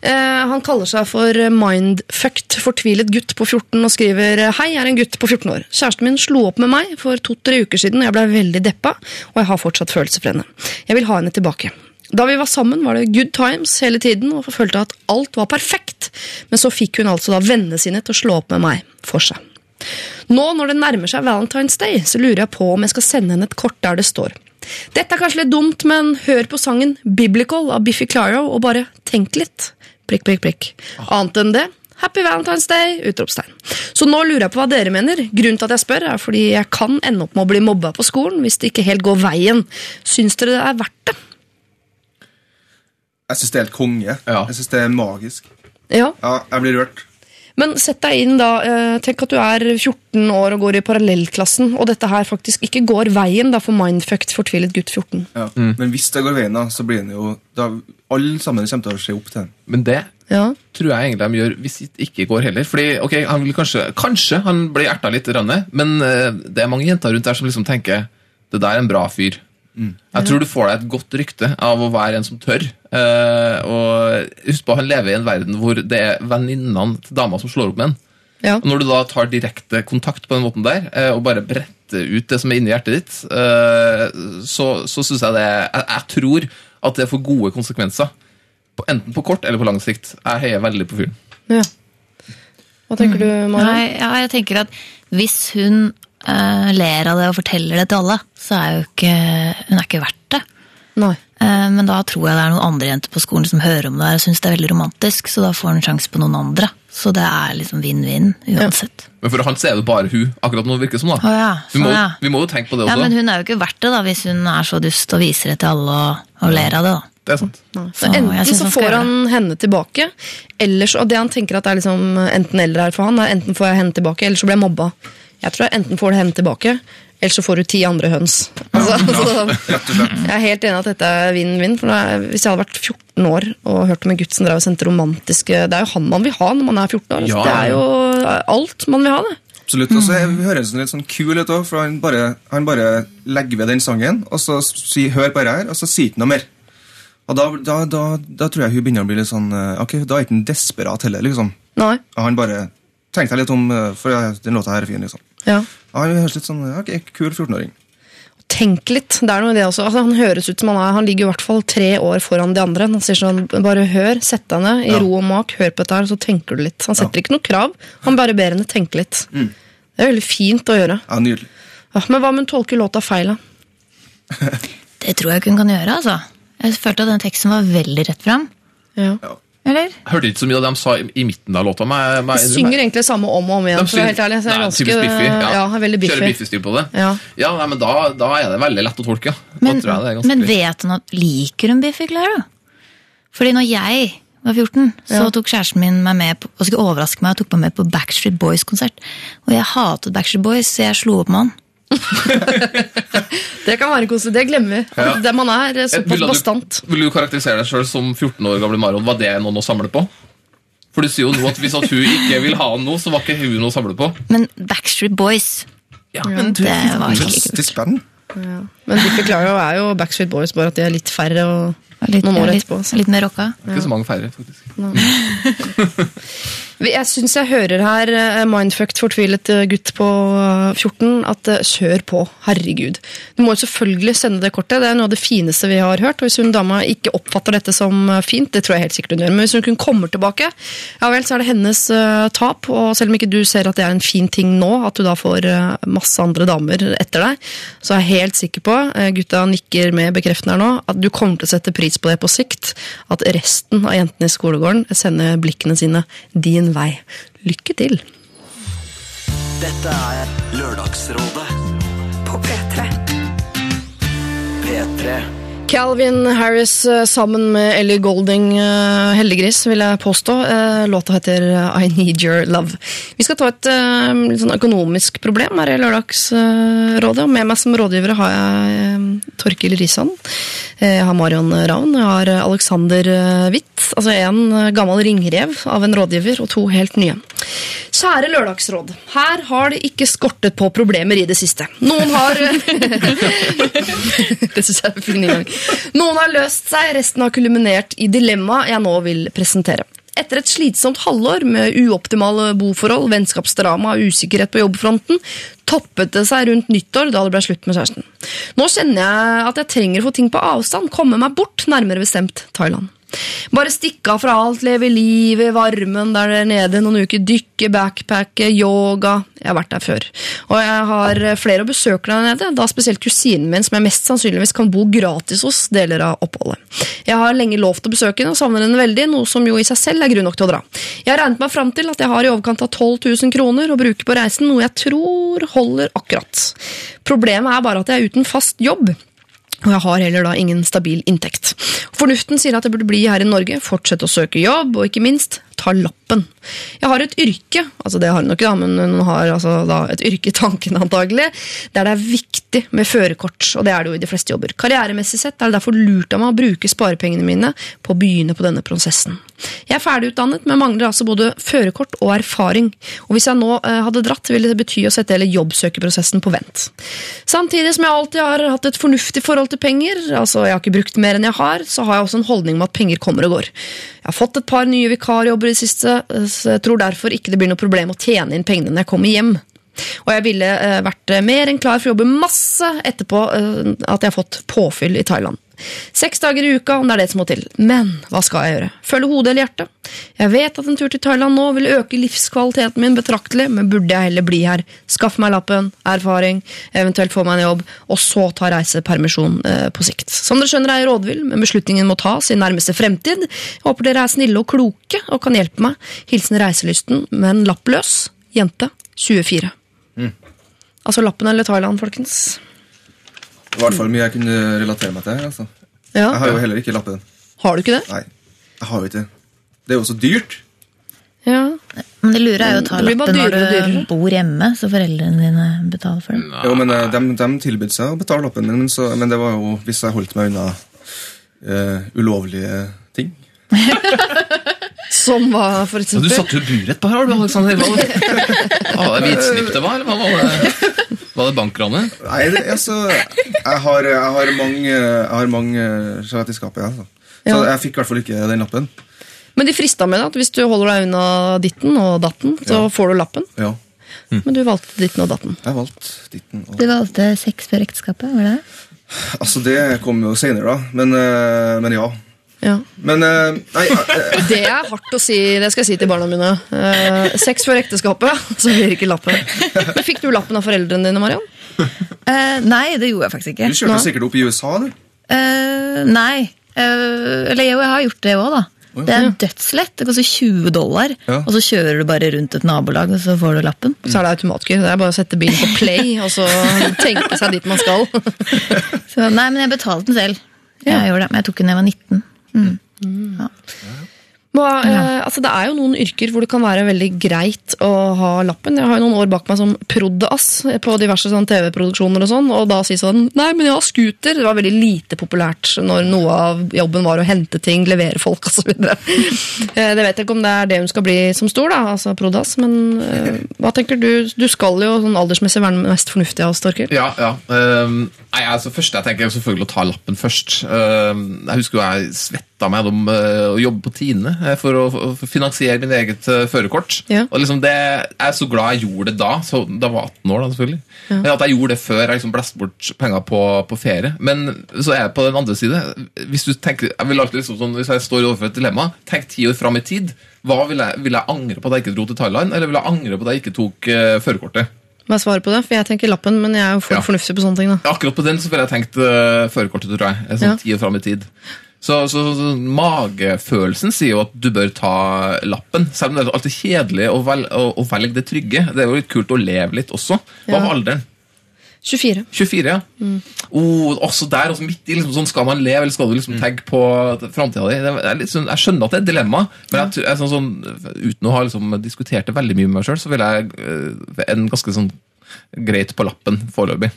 Eh, han kaller seg for mindfucked, fortvilet gutt på 14 og skriver Hei, jeg er en gutt på 14 år. Kjæresten min slo opp med meg for to-tre uker siden, og jeg ble veldig deppa, og jeg har fortsatt følelser for henne. Jeg vil ha henne tilbake. Da vi var sammen, var det good times hele tiden, og følte at alt var perfekt. Men så fikk hun altså da vennene sine til å slå opp med meg for seg. Nå når det nærmer seg Valentine's Day, så lurer jeg på om jeg skal sende henne et kort der det står Dette er kanskje litt dumt, men hør på sangen Biblical av Biffy Claro og bare tenk litt. Prikk, prikk, prikk. Annet enn det Happy Valentine's Day! Utropstegn. Så nå lurer jeg på hva dere mener. Grunnen til at jeg spør, er fordi jeg kan ende opp med å bli mobba på skolen hvis det ikke helt går veien. Syns dere det er verdt det? Jeg syns det er helt konge. Ja. Jeg synes det er magisk. Ja. Ja, jeg blir rørt. Men sett deg inn da, eh, tenk at du er 14 år og går i parallellklassen, og dette her faktisk ikke går veien da for mindfucked fortvilet gutt 14. Ja. Men hvis det går veien, da, så blir den jo da, Alle sammen kommer til å se opp til den. Men det Ja. tror jeg egentlig de gjør hvis det ikke går heller. Fordi, ok, han vil kanskje, kanskje han blir erta litt, ranne, men eh, det er mange jenter rundt der som liksom tenker det der er en bra fyr. Jeg tror du får deg et godt rykte av å være en som tør. Uh, og Husk på, han lever i en verden hvor det er venninnene til dama som slår opp med en. Ja. Når du da tar direkte kontakt på den måten der, uh, og bare bretter ut det som er inni hjertet ditt, uh, så, så syns jeg det jeg, jeg tror at det får gode konsekvenser. På, enten på kort eller på lang sikt. Jeg heier veldig på fyren. ja. Hva tenker du, Mara? Nei, ja, jeg tenker at hvis hun eh, ler av det og forteller det til alle, så er jo ikke hun er ikke verdt det. Nei. Eh, men da tror jeg det er noen andre jenter på skolen som hører om det her og syns det er veldig romantisk, så da får hun en sjanse på noen andre. Så det er liksom vinn-vinn uansett. Men for han så er det bare hun akkurat nå, virker det som. da. Oh, ja, vi, må, sånn, ja. vi må jo tenke på det også. Ja, men hun er jo ikke verdt det da, hvis hun er så dust og viser det til alle og, og ler av det. da. Det er sant. Så Så enten så får han henne tilbake, ellers, og det han tenker at er liksom enten eller her for han, er enten får jeg henne tilbake, eller så blir jeg mobba. Jeg tror jeg enten får du henne tilbake, eller så får du ti andre høns. Altså, altså, jeg er helt enig i at dette er vinn-vinn. for er- Hvis jeg hadde vært 14 år og hørt om en gutt som drev og sendte romantiske Det er jo han man vil ha når man er 14 år. Altså, Ja. Det er jo alt man vil ha, det. Absolutt. Og så høres han litt sånn kul ut òg, for han bare, han bare legger ved den sangen, og så sier 'hør på det her', og så sier han noe mer. Og da, da, da, da tror jeg hun begynner å bli litt sånn eh, Ok, da er ikke han desperat heller, liksom. Nei. Og han bare Tenk deg litt om, eh, for den låta her er fin, liksom. Ja. Ja, han høres litt sånn Ok, kul 14-åring. Tenk litt. Det er noe i det også. Altså, han høres ut som han er Han ligger i hvert fall tre år foran de andre. Han sier sånn Bare hør, sett deg ned i Ja. ro og mak, hør på dette her, så tenker du litt. Han setter ikke noe krav. Han bare ber henne tenke litt. Mm. Det er veldig fint å gjøre. Ja, Nydelig. Ja, men hva om hun tolker låta feil, da? [laughs] Det tror jeg ikke hun kan gjøre, altså. Jeg følte at den teksten var veldig rett fram. Ja. Eller? Hørte ikke så mye av det de sa i, i midten av låta. Med, med, De synger egentlig det samme om og om igjen. De for å være helt ærlig. Så er Nei, ganske, Biffy. Ja. ja, veldig Kjører biffy. Biffy-stil på det. Ja. Ja, nei, men da, da er det veldig lett å tolke. Men, tror jeg det er men vet hun at liker hun Biffy Clara? Fordi når jeg var 14, så Ja. tok kjæresten min meg med på, og skulle overraske meg og tok meg med på Backstreet Boys-konsert. Og jeg hatet Backstreet Boys, så jeg slo opp med han. [laughs] Det kan være koselig. Det glemmer vi. Ja. Det man er eh, såpass bastant. vil du karakterisere deg sjøl som 14 år gamle Maron? Var det noen å samle på? For du sier jo nå at hvis at hun ikke vil ha noe, så var ikke hun noe å samle på. Men Backstreet Boys, Ja, men du, det var. Fantastisk band. Men de forklarer jo er jo Backstreet Boys, bare at de er litt færre og Litt, noen år litt, etterpå. så. litt mer rocka. ikke så mange færre, faktisk. [laughs] Jeg syns jeg hører her eh, mindfucked, fortvilet eh, gutt på eh, 14 at eh, kjør på, herregud. Du må jo selvfølgelig sende det kortet, det er noe av det fineste vi har hørt. Og hvis hun dama ikke oppfatter dette som fint, det tror jeg helt sikkert hun gjør, men hvis hun kommer tilbake, ja vel, så er det hennes tap. Og selv om ikke du ser at det er en fin ting nå, at du da får masse andre damer etter deg, så er jeg helt sikker på, gutta nikker med bekreftende her nå, at du kommer til å sette pris på det på sikt. At resten av jentene i skolegården sender blikkene sine din vei. Lykke til! Dette er Lørdagsrådet På P3. P3 Calvin Harris eh, sammen med Ellie Golding, eh, heldiggris, vil jeg påstå. Eh, Låta heter I Need Your Love. Vi skal ta et litt sånn økonomisk problem her i Lørdagsrådet. og Med meg som rådgivere har jeg Torkil Risan. Jeg har Marion Ravn. Jeg har Alexander Witt. Altså en gammel ringrev av en rådgiver, og to helt nye. Kjære Lørdagsråd. Her har det ikke skortet på problemer i det siste. Noen har [laughs] Det synes jeg er fin inngang. Noen har løst seg, resten har kulminert i dilemmaet jeg nå vil presentere. Etter et slitsomt halvår med uoptimale boforhold, vennskapsdrama og usikkerhet på jobbfronten, toppet det seg rundt nyttår da det ble slutt med kjæresten. Nå kjenner jeg at jeg trenger å få ting på avstand, komme meg bort, nærmere bestemt Thailand. Bare stikke av fra alt, leve livet varmen der nede noen uker, dykke, backpacke, yoga. Jeg har vært der før. Og jeg har flere å besøke der nede, da spesielt kusinen min, som jeg mest sannsynligvis kan bo gratis hos deler av oppholdet. Jeg har lenge lovt å besøke henne og savner henne veldig, noe som jo i seg selv er grunn nok til å dra. Jeg har regnet meg fram til at jeg har i overkant av 12 000 kroner å bruke på reisen, noe jeg tror holder akkurat. Problemet er bare at jeg er uten fast jobb. Og jeg har heller da ingen stabil inntekt. Fornuften sier at jeg burde bli her i Norge, fortsette å søke jobb, og ikke minst ta lappen. Jeg har et yrke, altså det har hun nok da, men hun har altså da et yrke i tanken antagelig, der det er viktig med førerkort, og det er det jo i de fleste jobber. Karrieremessig sett er det derfor lurt av meg å bruke sparepengene mine på å begynne på denne prosessen. Jeg er ferdigutdannet, men mangler altså både førerkort og erfaring, og hvis jeg nå eh, hadde dratt, ville det bety å sette hele jobbsøkerprosessen på vent. Samtidig som jeg alltid har hatt et fornuftig forhold til penger, altså jeg har ikke brukt mer enn jeg har, så har jeg også en holdning om at penger kommer og går. Jeg har fått et par nye vikarjobber i det siste, så jeg tror derfor ikke det blir noe problem å tjene inn pengene når jeg kommer hjem. Og jeg ville eh, vært eh, mer enn klar for å jobbe masse etterpå eh, at jeg har fått påfyll i Thailand. Seks dager i uka, om det er det som må til. Men hva skal jeg gjøre? Følge hodet eller hjertet? Jeg vet at en tur til Thailand nå vil øke livskvaliteten min betraktelig, men burde jeg heller bli her? Skaffe meg lappen, erfaring, eventuelt få meg en jobb, og så ta reisepermisjon eh, på sikt. Som dere skjønner er jeg rådvill, men beslutningen må tas i nærmeste fremtid. Jeg håper dere er snille og kloke og kan hjelpe meg. Hilsen reiselysten, men lappløs. Jente 24. Altså lappen eller Thailand, folkens. I hvert fall mye jeg kunne relatere meg til. her, Altså. Ja. Jeg har jo heller ikke lappen. Har du ikke det? Nei, jeg har jo ikke det. Det er jo så dyrt. Ja. Men det lure er jo å ta lappen når du bor hjemme, så foreldrene dine betaler for det. Jo, men eh, de, de tilbød seg å betale lappen min, men, så, men det var jo hvis jeg holdt meg unna uh, ulovlige ting. [laughs] Som hva, for Ja, eksempel? du satte jo burett på her, du, Alexander. Hva var det hvitsnipp det var, hva var det? Var det bankranet? Nei, det, altså, jeg har, jeg har mange, jeg har mange skjelett i skapet. Altså. Så Ja. jeg fikk i hvert fall ikke den lappen. Men de frista med at hvis du holder deg unna ditten og datten, så Ja. får du lappen. Ja, Men du valgte ditten og datten. jeg valgte ditten. Og... Du valgte sex før ekteskapet, var det? Altså, det kom jo senere, da. Men, eh, men ja. Ja. Men uh, Nei, uh, [laughs] Det er hardt å si, det skal jeg si til barna mine. Uh, sex før ekteskapet, [laughs] så blir ikke lappen. Men Fikk du lappen av foreldrene dine, Mariann? Eh, nei, det gjorde jeg faktisk ikke. du kjørte sikkert opp i USA, du. Eh, nei. Eh, eller jo, jeg har gjort det òg, da. Det er dødslett. Det koster 20 dollar, Ja. og så kjører du bare rundt et nabolag, og så får du lappen. Så er det automatgir. Det er bare å sette bilen på play og så tenke seg dit man skal. [laughs] Så, nei, men jeg betalte den selv. Jeg gjorde det, Men jeg tok den da jeg var 19. Mm. Ja. Hva, eh, altså det er jo noen yrker hvor det kan være veldig greit å ha lappen. Jeg har jo noen år bak meg som prod.ass på diverse sånn TV-produksjoner og sånn, og da si sånn Nei, men jeg har scooter. Det var veldig lite populært når noe av jobben var å hente ting, levere folk osv. [laughs] Eh, det vet jeg ikke om det er det hun skal bli som stor, da, altså prod.ass, men eh, hva tenker du? Du skal jo sånn aldersmessig være den mest fornuftige av oss, Torkil. Ja, ja. Um, nei, altså Først jeg tenker selvfølgelig å ta lappen først. Um, jeg husker jo jeg svetta meg gjennom eh, å jobbe på Tine eh, for å finansiere min eget uh, førerkort. Ja. Og liksom det, Jeg er så glad jeg gjorde det da. Så, da var 18 år, da, selvfølgelig. Men At jeg gjorde det før jeg liksom blæste bort penger på, på ferie. Men så er jeg på den andre side. Hvis du tenker, jeg vil alltid liksom sånn, hvis jeg står overfor et dilemma, tenk ti år fram i tid. Hva Vil jeg, vil jeg angre på at jeg ikke dro til Thailand, eller vil jeg angre på at jeg ikke tok uh, førerkortet? Hva er svaret på det? For jeg tenker lappen, men jeg er jo for Ja. fornuftig på sånne ting. da. Akkurat på den så ville jeg tenkt uh, førerkortet, tror jeg. Sånn Ja. ti år fram i tid. Så, så, så magefølelsen sier jo at du bør ta lappen. Selv om det er alltid kjedelig å, vel, å, å velge det trygge. Det er jo litt kult å leve litt også. Hva Ja. med alderen? 24. 24, ja. Oh, også der, også midt i liksom, sånn, Skal man leve, eller skal du liksom tenke på framtida di? Det litt sånn- Jeg skjønner at det er et dilemma, men jeg, jeg, sånn, sånn, uten å ha liksom, diskutert det veldig mye med meg sjøl, så vil jeg eh, en ganske sånn greit på lappen foreløpig.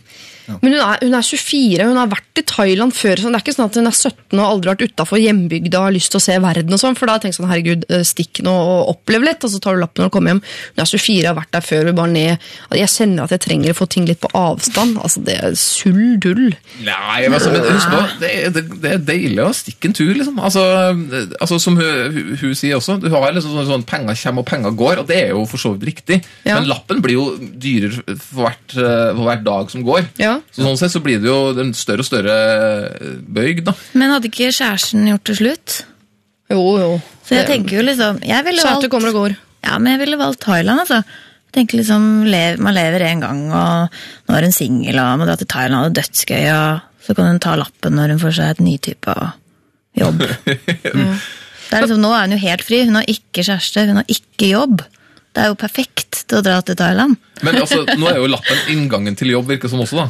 Men hun er, hun er 24, hun har vært i Thailand før. Sånn. det er ikke sånn at hun er 17 og aldri vært utafor hjembygda og har lyst til å se verden. og sånn, For da har jeg tenkt sånn, herregud, eh, stikk nå og opplev litt, og så tar du lappen når du kommer hjem. Hun er 24, har vært der før. Hun bare ned. Jeg kjenner at jeg trenger å få ting litt på avstand. altså Det er sull dull. Nei, men, altså, men husk på, det, det, det er deilig å stikke en tur, liksom. Altså, altså Som hun, hun, hun sier også, du har liksom sånn, sånn penger kommer og penger går, og det er jo for så vidt riktig. Ja. Men lappen blir jo dyrere for, hvert, eh, for hver dag som går. Ja. Så sånn sett så blir det jo en større og større bøyg, da. Men hadde ikke kjæresten gjort det slutt? Jo, jo. Så jeg tenker jo liksom jeg ville valgt, kommer og går. Ja, men jeg ville valgt Thailand, altså. Jeg tenker liksom, Man lever en gang, og nå er hun singel og må dra til Thailand, og dødsgøy, og så kan hun ta lappen når hun får seg et ny type jobb. [laughs] Det er liksom, nå er hun jo helt fri. Hun har ikke kjæreste, hun har ikke jobb. Det er jo perfekt til å dra til Thailand. Men altså, nå er jo lappen inngangen til jobb, virker som også, da.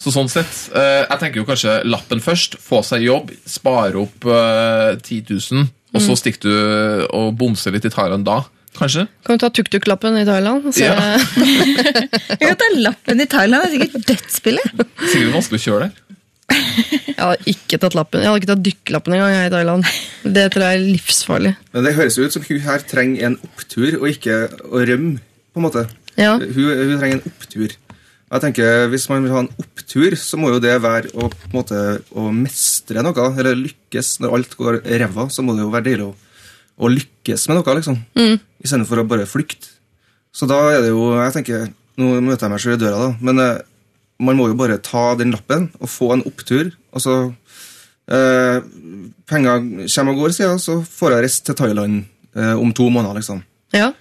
Så sånn sett, eh, Jeg tenker jo kanskje lappen først. Få seg jobb, spare opp eh, 10 000, og så stikker du og bomser litt i Thailand da, kanskje? Kan du ta tuk-tuk-lappen i Thailand? Så... Ja. [laughs] Jeg kan ta lappen i Thailand, det er sikkert dødsbillig. Sikkert vanskelig å kjøre der. [laughs] Jeg hadde ikke tatt lappen. Jeg hadde ikke tatt dykkerlappen engang jeg, i Thailand. Det tror jeg er livsfarlig. Men det høres jo ut som hun her trenger en opptur, og ikke å rømme, på en måte. Ja. Hun, hun trenger en opptur. Jeg tenker, Hvis man vil ha en opptur, så må jo det være å, på en måte, å mestre noe, eller lykkes. Når alt går ræva, så må det jo være deilig å, å lykkes med noe, liksom. Mm. Istedenfor å bare flykte. Så da er det jo jeg tenker, Nå møter jeg meg selv i døra, da, men eh, man må jo bare ta den lappen og få en opptur. og så eh, Penger kommer og går, sier jeg, så får jeg reise til Thailand eh, om to måneder, liksom. Ja.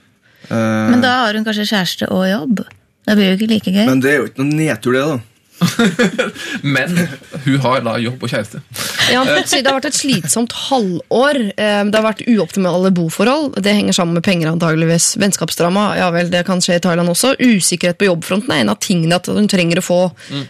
Eh, Men da har hun kanskje kjæreste og jobb. Det blir jo ikke like gøy. men det er jo ikke noen nedtur, det, da. [laughs] Men hun har da jobb og kjæreste. Ja, Det har vært et slitsomt halvår. Eh, Det har vært uoptimale boforhold. Det henger sammen med penger, antageligvis. Vennskapsdrama, ja vel, det kan skje i Thailand også. Usikkerhet på jobbfronten er en av tingene at hun trenger å få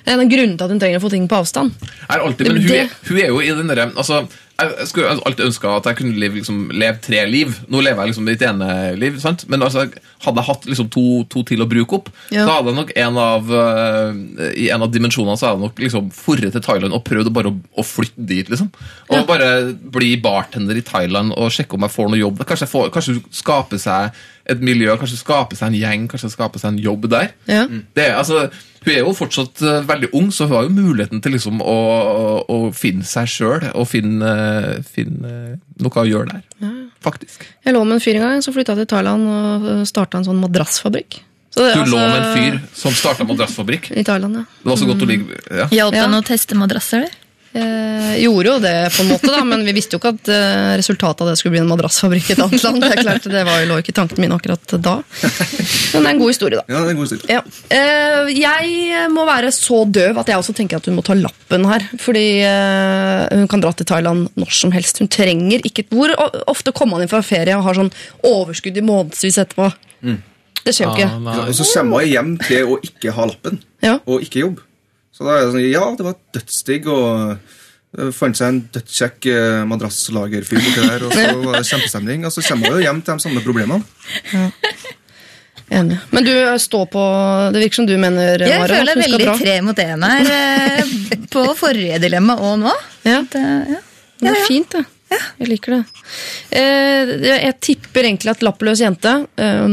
En av grunnene til at hun trenger å få ting på avstand. Er alltid, men Det- hun er, hun er jo i den derre altså, jeg skulle alltid ønska at jeg kunne leve, liksom, leve tre liv. Nå lever jeg liksom mitt ene liv, sant? men altså, hadde jeg hatt liksom, to, to til å bruke opp, Ja. så hadde jeg nok en av uh, i en av dimensjonene så hadde jeg nok liksom forret til Thailand og prøvd bare å, å flytte dit. liksom. Og bare bli bartender i Thailand og sjekke om jeg får noe jobb. Kanskje, jeg får, kanskje skape seg et miljø, kanskje skape seg en gjeng, kanskje skape seg en jobb der. Ja. Det, er- altså, hun er jo fortsatt eh, veldig ung, så hun har jo muligheten til liksom å, å, å finne seg sjøl og finne, finne noe å gjøre der. Faktisk. Jeg lå med en fyr en gang, så flytta jeg til Thailand og starta en sånn madrassfabrikk. Så det, Du altså- lå med en fyr som starta madrassfabrikk. I Thailand, ja. Det var så godt å ligge ja. Hjalp Ja. å teste madrasser? eller? Eh, gjorde jo det, på en måte, da, men vi visste jo ikke at eh, resultatet av det skulle bli en madrassfabrikk i et annet land. Det er klart, det var, lå ikke i tankene mine akkurat da. Men det er en god historie, da. Ja, det er en god historie. Ja. Eh, jeg må være så døv at jeg også tenker at hun må ta lappen her. Fordi eh, hun kan dra til Thailand når som helst. Hun trenger ikke Hvor ofte kommer man inn fra ferie og har sånn overskudd i månedsvis etterpå? Det skjer jo ikke. Ah, Og så kommer jeg hjem til å ikke ha lappen, Ja. og ikke jobb. Så da er det sånn, ja, det var dødsdigg, og det fant seg en dødskjekk eh, madrasslagerfyr borti der, og så var det kjempestemning, og så kommer man jo hjem til de samme problemene. Enig. Men du eh, står på Det virker som du mener, Jeg Mara, føler veldig tre mot én her. eh, På forrige dilemma og nå. Ja. Det, ja. Det er fint, det. Jeg liker det. Eh, jeg tipper egentlig at lappløs jente eh,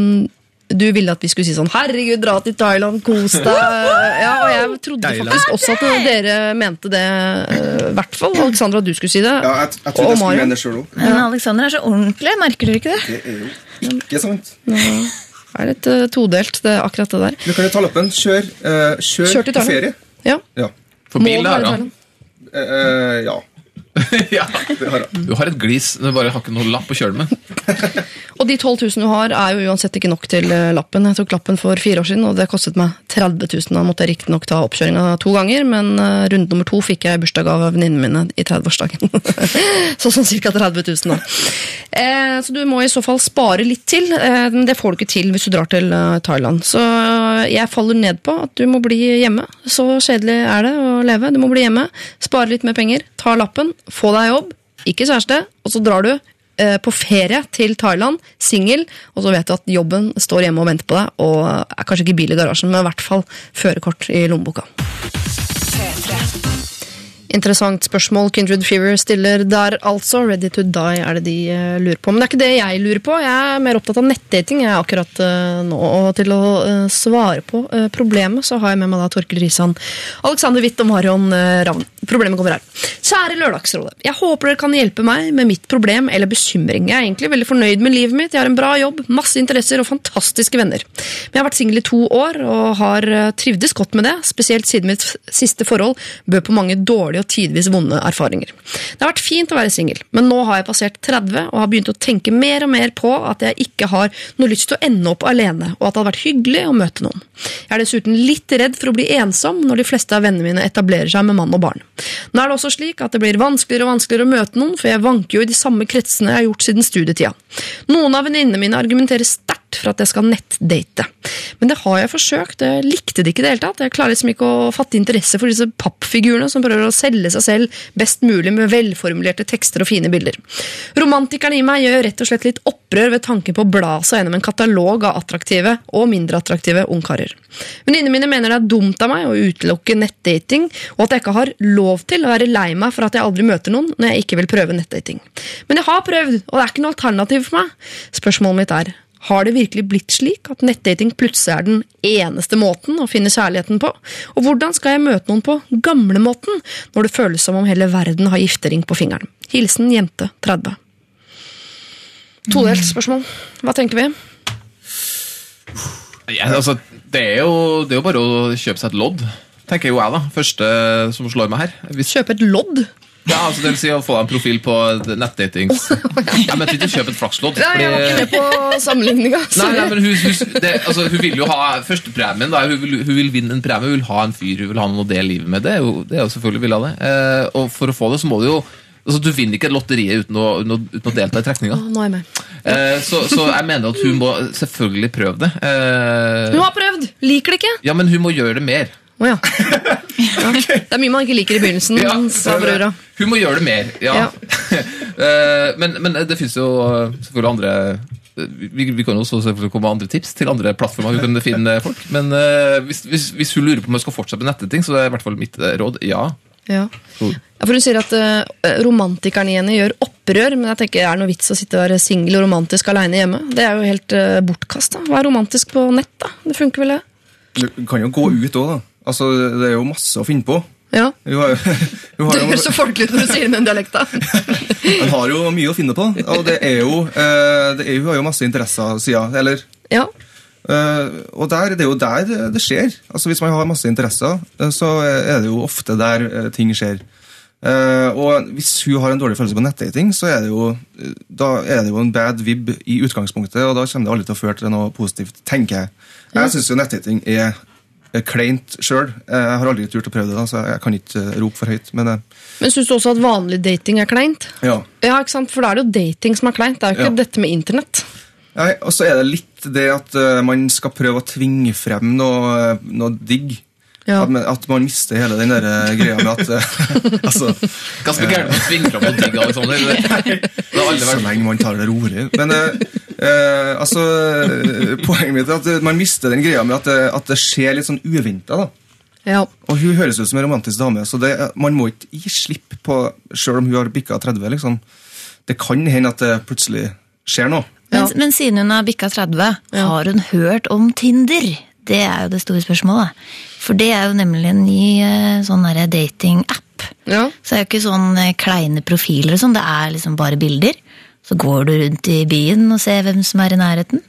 Du ville at vi skulle si sånn 'herregud, dra til Thailand, kos deg'. [laughs] Ja, og jeg trodde Thailand. faktisk også at dere mente det. eh, I hvert fall Alexandra, at du skulle si det. Ja, jeg, jeg tror Og jeg skulle Mario. mene det sjøl òg. Men Alexander er så ordentlig, merker dere ikke det? Det er jo ikke sant. Det er litt uh, todelt, det, akkurat det der. Du kan jo ta lappen. Kjør, uh, kjør, Kjør til på ferie. Ja. Ja. For bil det Uh? Eh, eh, ja, [laughs] ja. det har jeg. Du har et glis, du bare har ikke noe lapp å kjøre med. [laughs] Og de 12 000 du har, er jo uansett ikke nok til eh, lappen. Jeg tok lappen for fire år siden, og det kostet meg 30 000. Da måtte jeg riktignok ta oppkjøringa to ganger, men eh, runde nummer to fikk jeg i bursdagsgave av venninnene mine i 30-årsdagen. [laughs] så sånn ca. 30 000, da. Eh, så du må i så fall spare litt til. Eh, det får du ikke til hvis du drar til Thailand. Så jeg faller ned på at du må bli hjemme. Så kjedelig er det å leve. Du må bli hjemme, spare litt mer penger, ta lappen, få deg jobb, ikke kjæreste, og så drar du eh, på ferie til Thailand, singel, og så vet du at jobben står hjemme og venter på deg, og er kanskje ikke bil i garasjen, men i hvert fall førerkort i lommeboka. Interessant spørsmål Kindred Fever stiller der, altså. Ready to die er det de eh, lurer på. Men det er ikke det jeg lurer på. Jeg er mer opptatt av nettdating jeg er akkurat eh, nå. Og til å eh, svare på problemet, så har jeg med meg da Torkel Risan, Alexander Witt og Marion Ravn. Problemet kommer her. Kjære Lørdagsrådet. Jeg håper dere kan hjelpe meg med mitt problem eller bekymring. Jeg er egentlig veldig fornøyd med livet mitt. Jeg har en bra jobb, masse interesser og fantastiske venner. Men jeg har vært singel i to år og har trivdes godt med det, spesielt siden mitt siste forhold bød på mange dårlige og tidvis vonde erfaringer. Det har vært fint å være singel, men nå har jeg passert 30 og har begynt å tenke mer og mer på at jeg ikke har noe lyst til å ende opp alene, og at det hadde vært hyggelig å møte noen. Jeg er dessuten litt redd for å bli ensom når de fleste av vennene mine etablerer seg med mann og barn. Nå er det også slik at det blir vanskeligere og vanskeligere å møte noen, for jeg vanker jo i de samme kretsene jeg har gjort siden studietida. Noen av venninnene mine argumenterer sterkt for at jeg skal nettdate. Men det har jeg forsøkt, jeg likte det ikke i det hele tatt. Jeg klarer liksom ikke å fatte interesse for disse pappfigurene som prøver å selge seg selv best mulig med velformulerte tekster og fine bilder. Romantikeren i meg gjør rett og slett litt opprør ved tanken på å bla seg gjennom en katalog av attraktive og mindre attraktive ungkarer. Venninnene mine mener det er dumt av meg å utelukke nettdating, og at jeg ikke har lov til å være lei meg for at jeg aldri møter noen når jeg ikke vil prøve nettdating. Men jeg har prøvd, og det er ikke noe alternativ for meg. Spørsmålet mitt er har det virkelig blitt slik at nettdating plutselig er den eneste måten å finne kjærligheten på? Og hvordan skal jeg møte noen på gamlemåten, når det føles som om hele verden har giftering på fingeren? Hilsen jente 30. Todelt spørsmål. Hva tenker vi? Ja, altså, det, er jo, det er jo bare å kjøpe seg et lodd, tenker jo jeg, da. Første som slår meg her. Hvis, Kjøpe et lodd? Ja, altså, det vil si å få deg en profil på nettdatings [laughs] Jeg mente ikke kjøpe et flakslodd. Nei, jeg var ikke med på sammenligninga. Nei, nei, men hun, hun, det, altså, hun vil jo ha førstepremien. da, Hun vil, hun vil vinne en premie, hun vil ha en fyr, hun vil ha noe å dele livet med. Det er jo, det er jo selvfølgelig vil ha det. Eh, og for å få det, så må du jo altså, Du vinner ikke lotteriet uten å, uten å, delta i trekninga. Med. Eh, så, så jeg mener at hun må selvfølgelig prøve det. Eh, Hun har prøvd! Liker det ikke. ja, men hun må gjøre det mer. Å ja. [laughs] ja. Det er mye man ikke liker i begynnelsen, Ja, brura. Hun må gjøre det mer, ja. [laughs] Eh, men, men det finnes jo eh, selvfølgelig andre vi, vi kan også selvfølgelig komme med andre tips til andre plattformer vi kan finne folk. Men eh, hvis, hvis, hvis hun lurer på om hun skal fortsette med netteting, så er i hvert fall mitt eh, råd ja. Ja. Ja, for Hun sier at uh, romantikeren i henne gjør opprør, men jeg tenker er det noe vits å sitte og være singel og romantisk aleine hjemme? Det er jo helt uh, bortkasta. Er romantisk på nett, da? Det funker vel, det? Du kan jo gå ut òg, da. Altså, det er jo masse å finne på. Ja. Hun har, jo- har, Du høres så folkelig ut når du sier det med den dialekta. [laughs] hun har jo mye å finne på. Og det er jo, eh, det er, hun har jo masse interesser, sier jeg. Eller Ja. Eh, og der, det er jo der det, skjer. Altså Hvis man har masse interesser, eh, så er det jo ofte der ting skjer. Og hvis hun har en dårlig følelse på nettdating, så er det jo Da er det jo en bad vib i utgangspunktet, og da kommer det aldri til å føre til noe positivt, tenker jeg. Jeg syns jo nettdating er kleint sjøl. Jeg har aldri turt å prøve det, da, så jeg kan ikke eh, rope for høyt. Men eh, Men syns du også at vanlig dating er kleint? ja. Ja, ikke sant? For da er det jo dating som er kleint. Det er jo ikke Ja. dette med internett. Nei, Og så er det litt det at uh, man skal prøve å tvinge frem noe, eh, noe digg. Ja. At, man, at man mister hele den der eh, greia med at eh, [laughs] altså, Ganske gærent å tvinge fram noe digg, Alexander. [laughs] Det har aldri Så lenge man tar det rolig. Men eh, eh, altså, eh, poenget mitt er at man mister den greia med at det, at det skjer litt sånn uventa. Ja. Og hun høres ut som en romantisk dame, så det, man må ikke gi slipp på Selv om hun har bikka 30. liksom. Det kan hende at det plutselig skjer noe. Men, men siden hun har bikka 30, har hun hørt om Tinder? Det er jo det store spørsmålet. For det er jo nemlig en ny eh, sånn datingapp. ja. Så det er jo ikke sånn eh, kleine profiler og sånn, det er liksom bare bilder. Så går du rundt i byen og ser hvem som er i nærheten.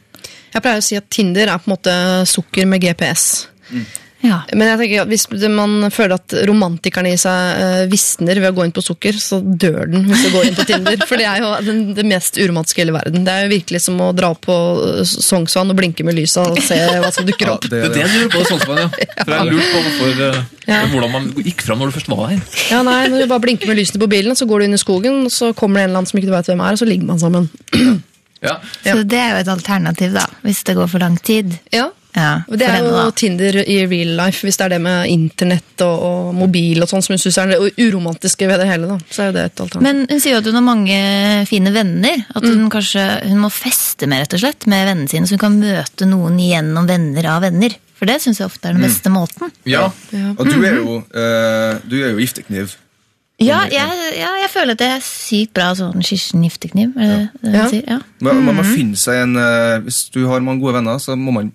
Jeg pleier å si at Tinder er på en måte sukker med GPS. Ja. Men jeg tenker at hvis man føler at romantikeren i seg eh, visner ved å gå inn på sukker, så dør den hvis du går inn på Tinder. For det er jo den, det mest uromantiske i hele verden. Det er jo virkelig som å dra på eh, Sognsvann og blinke med lysa og se hva som dukker opp. Det er det du lurer på, Sognsvann, ja. [laughs] For jeg lurte på hvorfor, ja. hvordan man gikk fram når du først var der. Ja, nei, Når du bare blinker med lysene på bilen, så går du inn i skogen, og så kommer det en eller annen som ikke du vet hvem er, og så ligger man sammen. [clears throat] Ja. Så det er jo et alternativ, da, hvis det går for lang tid. Ja, Ja, Og Det er jo da. Tinder i real life, hvis det er det med internett og, og mobil og sånn som hun syns er det uromantiske ved det hele. da. Så er det et alternativ. Men hun sier jo at hun har mange fine venner. At Mm. hun kanskje hun må feste med rett og slett med vennene sine, så hun kan møte noen gjennom venner av venner. For det syns jeg ofte er den beste måten. Ja. Ja. Og du er jo, uh, du er jo giftekniv. Ja, jeg, ja, jeg føler at det er sykt bra sånn Kirsten Giftekniv. Er det det Ja. hun sier? Ja. Man, man må finne seg en eh, Hvis du har mange gode venner, så må man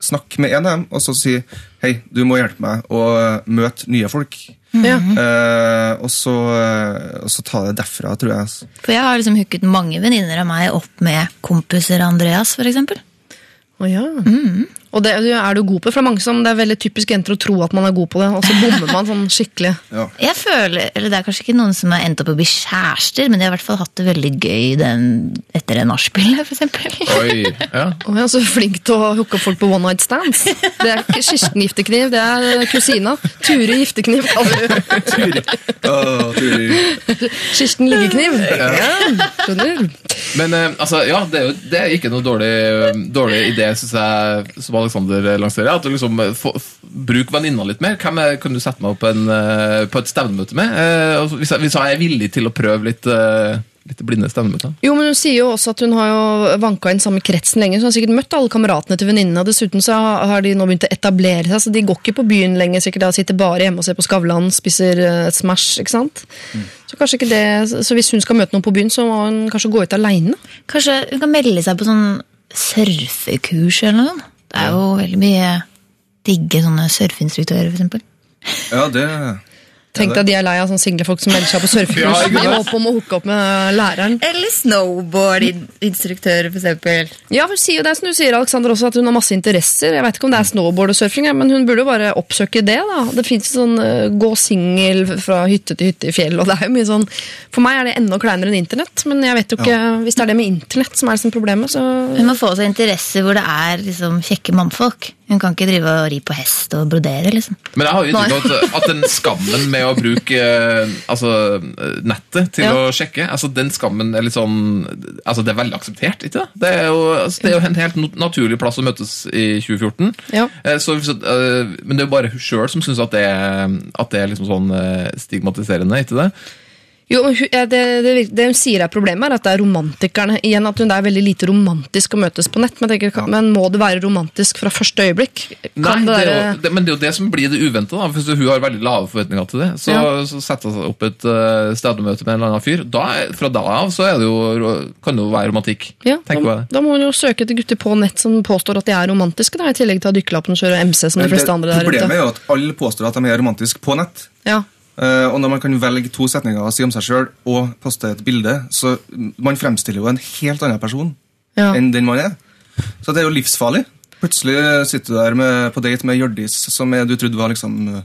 snakke med en av dem og så si hei, du må hjelpe meg å møte nye folk. Ja. Uh, og, så, eh, og så ta det derfra, tror jeg. altså. For jeg har liksom hooket mange venninner av meg opp med kompiser av Andreas, for eksempel. ja. ja. Og det er du god på. For det er mange som det er veldig typisk jenter å tro at man er god på det, og så bommer man sånn skikkelig. [laughs] Ja. Jeg føler, eller Det er kanskje ikke noen som har endt opp å bli kjærester, men de har i hvert fall hatt det veldig gøy den, etter det nachspielet, for eksempel. Oi, ja. Og jeg er så flink til å hooke opp folk på one night stands. Det er ikke Kirsten Giftekniv, det er kusina. Ture Giftekniv kaller du Å, Turi. Kirsten Liggekniv. Ja, skjønner. Men eh, altså, ja, det er jo det er ikke noe dårlig, dårlig idé, syns jeg, som Alexander lanserer. At du liksom eh, Bruk venninna litt mer. Hvem er, kan du sette meg opp en, eh, på et stevnemøte med? Eh, hvis, jeg, hvis jeg er villig til å prøve litt, eh, litt blinde stevnemøter? Jo, men Hun sier jo også at hun har jo vanka inn samme kretsen lenge, så hun har sikkert møtt alle kameratene til venninnene. Dessuten så har de nå begynt å etablere seg, så de går ikke på byen lenger. sikkert da, Sitter bare hjemme og ser på Skavlan, spiser uh, Smash. ikke sant? Så kanskje ikke det, så hvis hun skal møte noen på byen, så må hun kanskje gå ut aleine. Kanskje hun kan melde seg på sånn surfekurs eller noe. Det er jo veldig mye digge sånne surfeinstruktører, for eksempel. Ja, det Tenk deg de er lei av sånne single folk som melder seg på [laughs] Ja, surfekurs. ikke I håp om å hooke opp med læreren. Eller snowboardinstruktør, eksempel. Ja, for sier jo det som du sier, Alexander, også, at hun har masse interesser. Jeg vet ikke om det er snowboard og surfing, men hun burde jo bare oppsøke det. da. Det fins sånn uh, gå singel fra hytte til hytte i fjell, og det er jo mye sånn For meg er det enda kleinere enn internett, men jeg vet jo ikke Hvis det er det med internett som er liksom problemet, så Hun må få seg interesser hvor det er liksom, kjekke mannfolk. Hun kan ikke drive og ri på hest og brodere, liksom. Men jeg har jo inntrykk av at, at den skammen med å bruke eh, altså, eh, nettet til Ja. å sjekke altså Den skammen er litt sånn altså Det er veldig akseptert, ikke det? Det er jo, altså, det er jo en helt naturlig plass å møtes i 2014. Ja. Eh, Så, men det er jo bare hun sjøl som syns at, det at det er liksom sånn stigmatiserende, ikke det? Jo, men hun- ja, det, det, det hun sier er problemet, er at det er romantikerne igjen. At hun, er veldig lite romantisk å møtes på nett. Men, tenker, kan- men må det være romantisk fra første øyeblikk? Nei, Kan det er jo, det, men det er jo det som blir det uventa. Hvis hun har veldig lave forventninger til det, så, Ja. så setter hun seg opp et uh, stedmøte med en eller annen fyr. Da, fra da av så er det jo, kan det jo være romantikk. Ja, da, da må hun jo søke etter gutter på nett som påstår at de er romantiske, da, i tillegg til å ha dykkerlappen og kjøre MC som de fleste det, andre der ute. problemet er jo at alle påstår at de er romantiske på nett. Ja. Eh, og når man kan velge to setninger og si om seg sjøl og poste et bilde, så man fremstiller jo en helt annen person Ja. enn den man er. Så det er jo livsfarlig. Plutselig sitter du der med, på date med Hjørdis, som jeg, du trodde var liksom eh,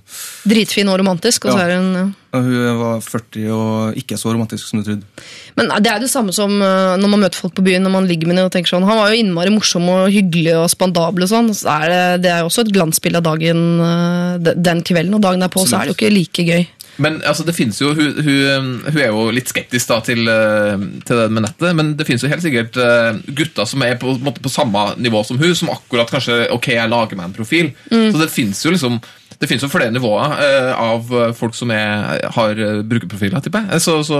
Dritfin og romantisk, og så er hun ja. og Hun var 40 og ikke så romantisk som du trodde. Men det er det samme som når man møter folk på byen når man ligger med dem og tenker sånn Han var jo innmari morsom og hyggelig og spandabel og sånn. Så er det, det er jo også et glansbilde av dagen den kvelden, og dagen derpå så er det jo ikke like gøy. Men altså, det finnes jo, hun, hun, hun er jo litt skeptisk da, til, eh, til det med nettet, men det finnes jo helt sikkert eh, gutter som er på, på, på samme nivå som hun, som akkurat kanskje Ok, jeg lager meg en profil. Så det finnes jo liksom det finnes jo flere nivåer eh, av eh, folk som er, har eh, brukerprofiler, tipper jeg. Så, så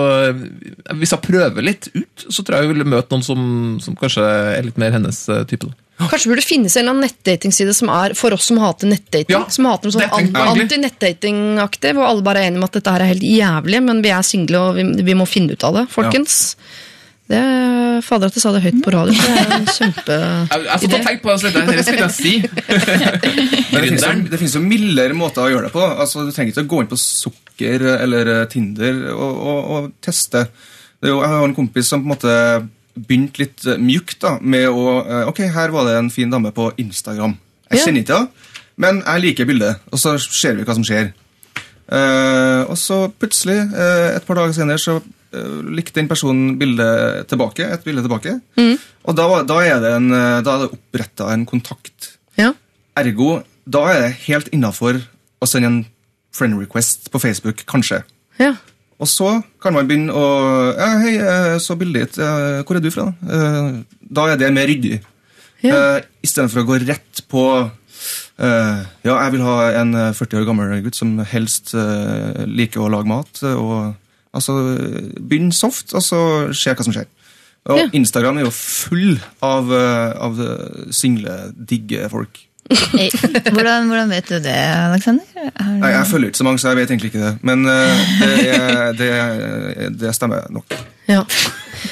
hvis jeg prøver litt ut, så tror jeg jeg vil møte noen som, som kanskje er litt mer hennes type. [gasps] Kanskje burde det finnes en eller annen nettdatingside som er for oss som hater nettdating. Ja, som hater noe sånn anti-nettdating-aktig, hvor alle bare er enige om at dette her er helt jævlig, men vi er single og vi, vi må finne ut av det, folkens. Det Fader at jeg sa det høyt på radio. Det er en kjempe... Jeg, satt og tenkte på det, dette det skulle jeg si. [laughs] Det finnes, jo, mildere måter å gjøre det på. Altså, Du trenger ikke å gå inn på Sukker eller eh, Tinder og, og, og teste. Det er jo, jeg har en kompis som på en måte begynte litt eh, mjukt da, med å eh, Ok, her var det en fin dame på Instagram. Jeg kjenner ikke henne, men jeg liker bildet. Og så ser vi hva som skjer. Uh, og så plutselig, uh, et par dager senere, så likte den personen bildet tilbake. Et bilde tilbake. Og da, da er det, en, eh, da er det oppretta en kontakt. Ja. Ergo, da er det helt innafor å sende en friend request på Facebook, kanskje. ja. Og så kan man begynne å ja, 'Hei, jeg så bildet ditt. eh, Hvor er du fra?' Eh, Da er det mer ryddig. Ja. Istedenfor å gå rett på Uh, Ja, jeg vil ha en eh, 40 år gammel gutt som helst uh, liker å lage mat. eh, og altså, Begynn soft, og så se hva som skjer. Og Ja. Instagram er jo full av, eh, av eh, single, digge folk. Hvordan, hvordan vet du det, Aleksander? Du- Jeg følger ikke så mange, så jeg vet egentlig ikke det. Men eh, det, det, det stemmer nok. Ja.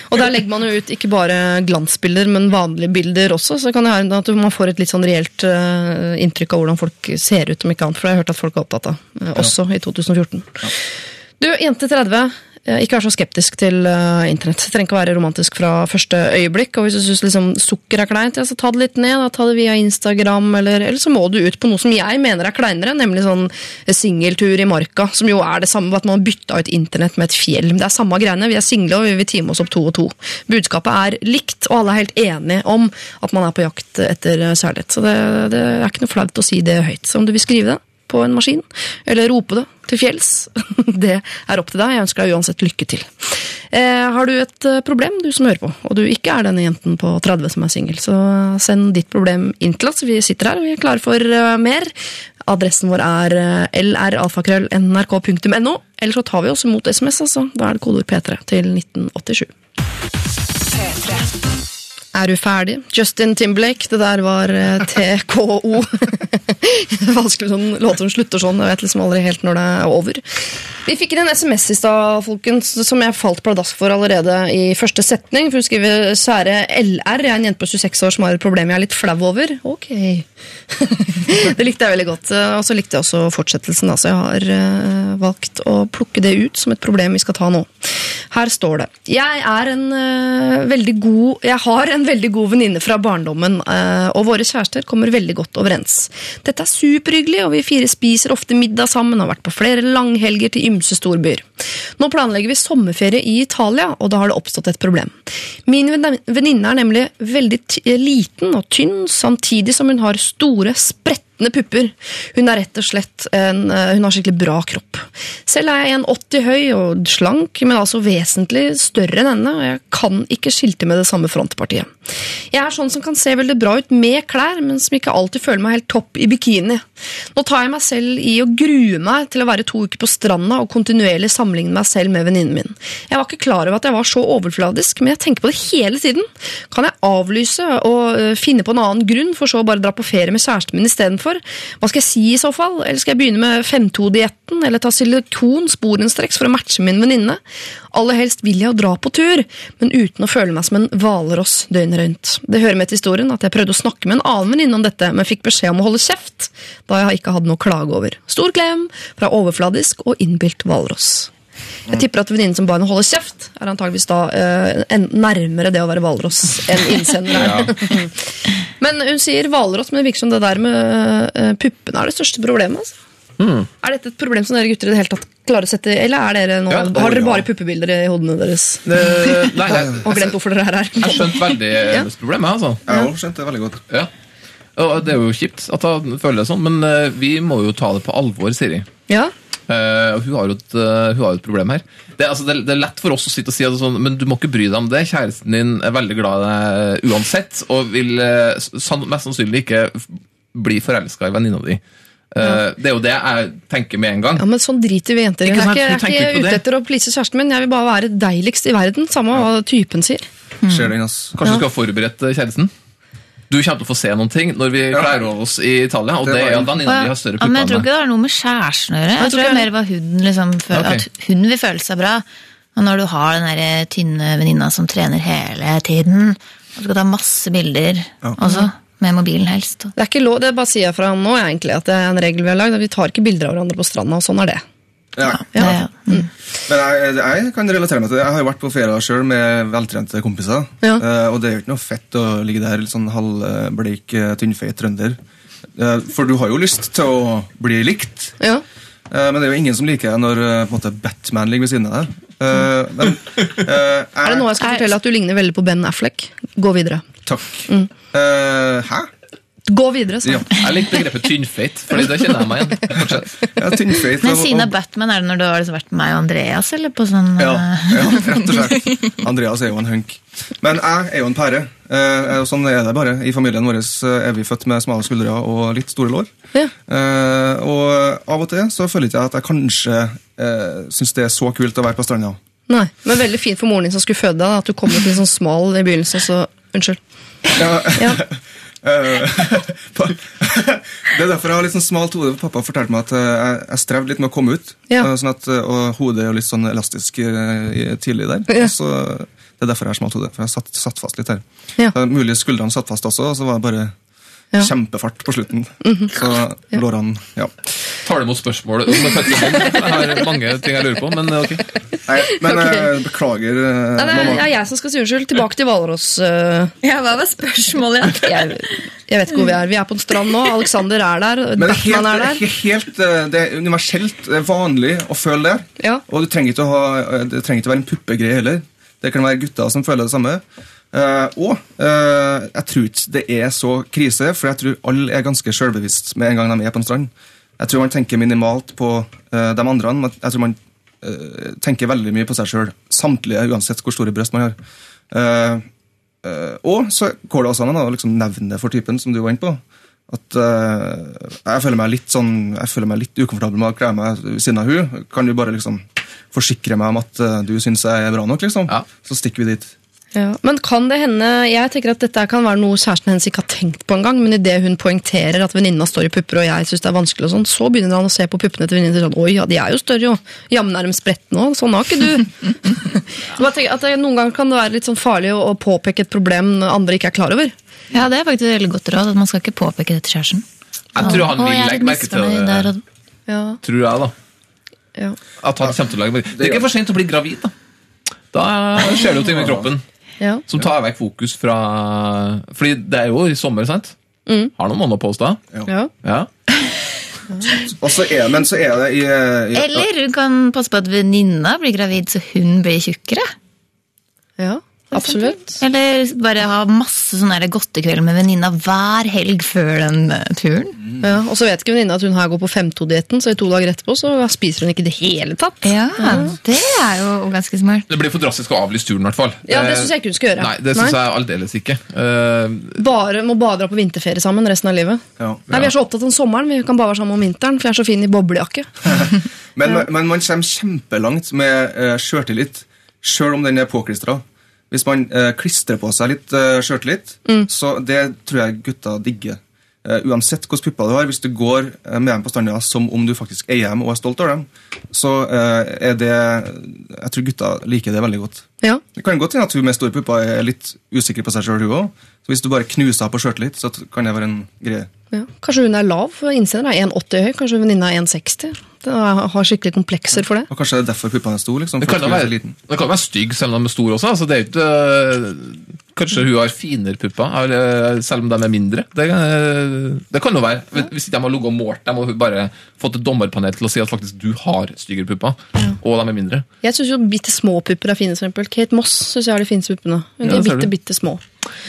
Og der legger man jo ut ikke bare glansbilder, men vanlige bilder også. Så kan det hende at man får et litt sånn reelt inntrykk av hvordan folk ser ut, om ikke annet. For det har jeg hørt at folk er opptatt av, også i 2014. Du, jente 30. eh, Ikke vær så skeptisk til uh, internett. Trenger ikke være romantisk fra første øyeblikk. Og hvis du syns liksom, sukker er kleint, ja, så ta det litt ned. Da. Ta det via Instagram, eller, eller så må du ut på noe som jeg mener er kleinere, nemlig sånn singeltur i marka. Som jo er det samme, at man har bytta ut internett med et fjell. Det er samme greiene. Vi er single, og vi vil time oss opp to og to. Budskapet er likt, og alle er helt enige om at man er på jakt etter særlighet. Så det, det er ikke noe flaut å si det høyt. Så om du vil skrive det på en maskin, eller rope det til fjells. [laughs] Det er opp til deg. Jeg ønsker deg uansett lykke til. Eh, har du et eh, problem, du som hører på, og du ikke er denne jenten på 30 som er singel, så send ditt problem inn til oss. Vi sitter her vi er klare for eh, mer. Adressen vår er lralfakrøll.nrk.no. Eller så tar vi oss imot SMS, altså. Da er det kodeord P3 til 1987. Er du ferdig? Justin Timberlake, det der var eh, TKO. [laughs] vanskelig sånn låter som slutter sånn, jeg vet liksom aldri helt når det er over. Vi fikk inn en SMS i stad, folkens, som jeg falt pladask for allerede i første setning. For hun skriver 'Sære LR, jeg er en jente på 26 år som har et problem jeg er litt flau over'. Ok. [laughs] det likte jeg veldig godt. eh, Og så likte jeg også fortsettelsen, så jeg har eh, valgt å plukke det ut som et problem vi skal ta nå. Her står det Jeg er en uh, veldig god Jeg har en veldig god venninne fra barndommen, uh, og våre kjærester kommer veldig godt overens. Dette er superhyggelig, og vi fire spiser ofte middag sammen og har vært på flere langhelger til ymse storbyer. Nå planlegger vi sommerferie i Italia, og da har det oppstått et problem. Min venn- venninne er nemlig veldig liten og tynn, samtidig som hun har store, sprettende pupper. Hun er rett og slett en, eh, hun har skikkelig bra kropp. Selv er jeg 1,80 høy og slank, men altså vesentlig større enn henne, og jeg kan ikke skilte med det samme frontpartiet. Jeg er sånn som kan se veldig bra ut med klær, men som ikke alltid føler meg helt topp i bikini. Nå tar jeg meg selv i å grue meg til å være to uker på stranda og kontinuerlig sammenligne meg selv med venninnen min. Jeg var ikke klar over at jeg var så overfladisk, men jeg tenker på det hele tiden. Kan jeg avlyse og øh, finne på en annen grunn, for så å bare dra på ferie med kjæresten min istedenfor? Hva skal jeg si i så fall? Eller skal jeg begynne med 5-2-dietten, eller ta silikon sporenstreks for å matche min venninne? Aller helst vil jeg jo dra på tur, men uten å føle meg som en hvalross døgnet rundt. Det hører med til historien at jeg prøvde å snakke med en annen venninne om dette, men fikk beskjed om å holde kjeft, da jeg ikke hadde noe å klage over. Stor klem fra overfladisk og innbilt hvalross. Jeg tipper at venninnen som ba henne holde kjeft, er antageligvis da eh, en, nærmere det å være hvalross enn innsender er. [laughs] men hun sier hvalross, men det virker som det der med eh, puppene er det største problemet. Altså. Er dette et problem som dere gutter i det hele tatt klarer å sette Eller er dere nå, Ja, har dere ja. bare puppebilder i hodene deres? Eh, Nei, jeg, [laughs] Og glemt hvorfor dere er her? jeg skjønte veldig Ja. problemet, altså. Jeg har skjønt det veldig godt. Ja. Og det er jo kjipt at han føler det sånn, men eh, vi må jo ta det på alvor, Siri. Ja? Eh, og hun har jo et, uh, hun har jo et problem her. Det, er- altså, det, det er lett for oss å sitte og si at sånn, men du må ikke bry deg om det. Kjæresten din er veldig glad i deg uansett, og vil uh, mest sannsynlig ikke bli forelska i venninna di. Ja. Det er jo det jeg tenker med en gang. ja, men sånn driter vi jenter i. Jeg er ikke, jeg er ikke ikke ute etter å please kjæresten min, jeg vil bare være deiligst i verden. Samme hva typen sier. Ser den, altså. Kanskje du skal ha forberedt kjæresten? Du kommer til å få se noen ting når vi kler av oss i Italia, og Det det er at venninna di har større Ja, men jeg tror ikke det har noe med kjæresten å gjøre. Jeg Jeg tror det er mer var hun liksom føler, Ok. At hun vil føle seg bra. Og når du har den der tynne venninna som trener hele tiden, og skal ta masse bilder også, med mobilen helst. Det er ikke lov, det bare sier jeg fra nå, egentlig, at det er en regel vi har lagd. Vi tar ikke bilder av hverandre på stranda, og sånn er det. Ja. Ja. ja. mm. Men jeg, jeg kan relatere meg til det. Jeg har jo vært på ferie sjøl med veltrente kompiser. Ja. Eh, og det er jo ikke noe fett å ligge der litt sånn halvbleik, eh, tynnfeit trønder. Eh, for du har jo lyst til å bli likt. Ja. Eh, men det er jo ingen som liker deg når på en måte Batman ligger ved siden av deg. Eh, men, eh, [laughs] Er det nå jeg skal fortelle at du ligner veldig på Ben Affleck? Gå videre. Takk. Eh, hæ? Gå videre, så. Ja. Jeg liker begrepet tynnfeit, Fordi det kjenner jeg meg igjen. Fortsett. Ja, tynnfeit. Men og- siden av Batman, er det når du har liksom vært med meg og Andreas, eller på sånn Ja, eh, ja, rett og slett. Andreas er jo en hunk. Men jeg er jo en pære. Eh, og sånn er det bare. I familien vår eh, er vi født med smale skuldre og litt store lår. Ja. Eh, og av og til så føler ikke jeg at jeg kanskje uh, syns det er så kult å være på stranda. Nei, Men veldig fint for moren din som skulle føde deg, at du kom ut litt sånn smal i begynnelsen. Så, unnskyld. Ja. Ja. [laughs] Eh, [laughs] [laughs] det er derfor jeg har litt sånn smalt hode. Pappa fortalte meg at eh, jeg, jeg strevde litt med å komme ut. Ja. Eh, Sånn at, og hodet er jo litt sånn elastisk tidlig der. Ja. Så, det er derfor jeg har smalt hode. For jeg satt, satt fast litt her. Ja. Mulig skuldrene satt fast også, og så var det bare Ja. Mhm. kjempefart på slutten. Så lårene Ja. Tar du imot spørsmål om fødselen? Jeg har mange ting jeg lurer på, men ok. Nei, men okay. eh, beklager, eh, Nei, det er, er jeg som skal si unnskyld. Tilbake til Hvalross. øh, Ja, hva var spørsmålet? [laughs] jeg, jeg vet ikke hvor vi er. Vi er på en strand nå. Alexander er der. Men det er, helt, er det, der. er helt, eh, det er universelt det er vanlig å føle det. Ja. Og du trenger ikke å ha, eh, det trenger ikke å være en puppegreie heller. Det kan være gutter som føler det samme. Eh, og eh, jeg tror ikke det er så krise, for jeg tror alle er ganske selvbevisst med en gang de er på en strand. Jeg tror man tenker minimalt på eh, de andre. men Jeg tror man tenker veldig mye på seg sjøl. Samtlige, uansett hvor store bryst man har. Og så går det også an å liksom nevne for typen, som du var inne på. At jeg føler meg litt sånn Jeg føler meg litt ukomfortabel med å kle meg ved siden av hun. Kan du bare liksom forsikre meg om at du syns jeg er bra nok, liksom? Ja. Så stikker vi dit. Ja. Men kan det hende Jeg tenker at dette kan være noe kjæresten hennes ikke har tenkt på engang, men idet hun poengterer at venninna står i pupper, og jeg syns det er vanskelig, og sånn, så begynner han å se på puppene til venninna og sånn Oi, ja, de er jo større, jo. Jammen er de spredt nå. Sånn har ikke du. [laughs] så bare tenker, at det, Noen ganger kan det være litt sånn farlig å, å påpeke et problem andre ikke er klar over. Ja, det er faktisk et veldig godt råd, at man skal ikke påpeke det til kjæresten. Jeg tror han vil legge merke til det. Ja, Tror jeg, da. ja. At han kommer til å legge merke Det er ikke for sent å bli gravid, da. Da skjer det jo ting med kroppen ja. som tar vekk fokus fra Fordi det er jo i sommer, sant? Har noen måneder på oss da. ja. Ja. Og så er, men så er det i, i Eller hun kan passe på at venninna blir gravid, så hun blir tjukkere. ja. Absolutt. Eller bare ha masse sånne godtekvelder med venninna hver helg før den turen. turen. Ja, og så vet ikke venninna at hun her går på 5-2-dietten, så i to dager etterpå så spiser hun ikke i det hele tatt. Ja, det er jo ganske smart. Det blir for drastisk å avlyse turen, i hvert fall. Ja, det syns jeg ikke hun skal gjøre. Nei, det syns jeg aldeles ikke. Uh... Bare, må bare dra på vinterferie sammen resten av livet. ja. Nei, Vi er så opptatt av sommeren, vi kan bare være sammen om vinteren, for jeg er så fin i boblejakke. [laughs] Men, men man kommer kjempelangt med uh, sjøltillit, sjøl om den er påklistra. Hvis man eh, klistrer på seg litt uh, sjøltillit, så det tror jeg gutta digger. Eh, uansett hvilke pupper du har, hvis du går eh, med dem på stranda som om du faktisk eier dem og er stolt av dem, så eh, er det Jeg tror gutta liker det veldig godt. Ja. Det kan godt hende at hun med store pupper er litt usikker på seg sjøl, hun òg. Så hvis du bare knuser henne på sjøltillit, så kan det være en greie. Ja. Kanskje hun er lav, innsender er 1,80 høy, kanskje venninna er 1,60. Det er- Har skikkelig komplekser for det. Og kanskje det er derfor puppene er store. Liksom, det, kan hun være, liten. det kan være stygg selv om de er store også. Altså, det er ikke, øh, kanskje hun har finere pupper, selv om de er mindre. Det, øh, det kan jo være. Hvis de har ligget og målt dem og bare fått et dommerpanel til å si at faktisk du har styggere pupper, og de er mindre. Jeg syns jo bitte små pupper er fine. eksempel. Kate Moss synes jeg har de fineste puppene. De Ja, er bitte, bitte små.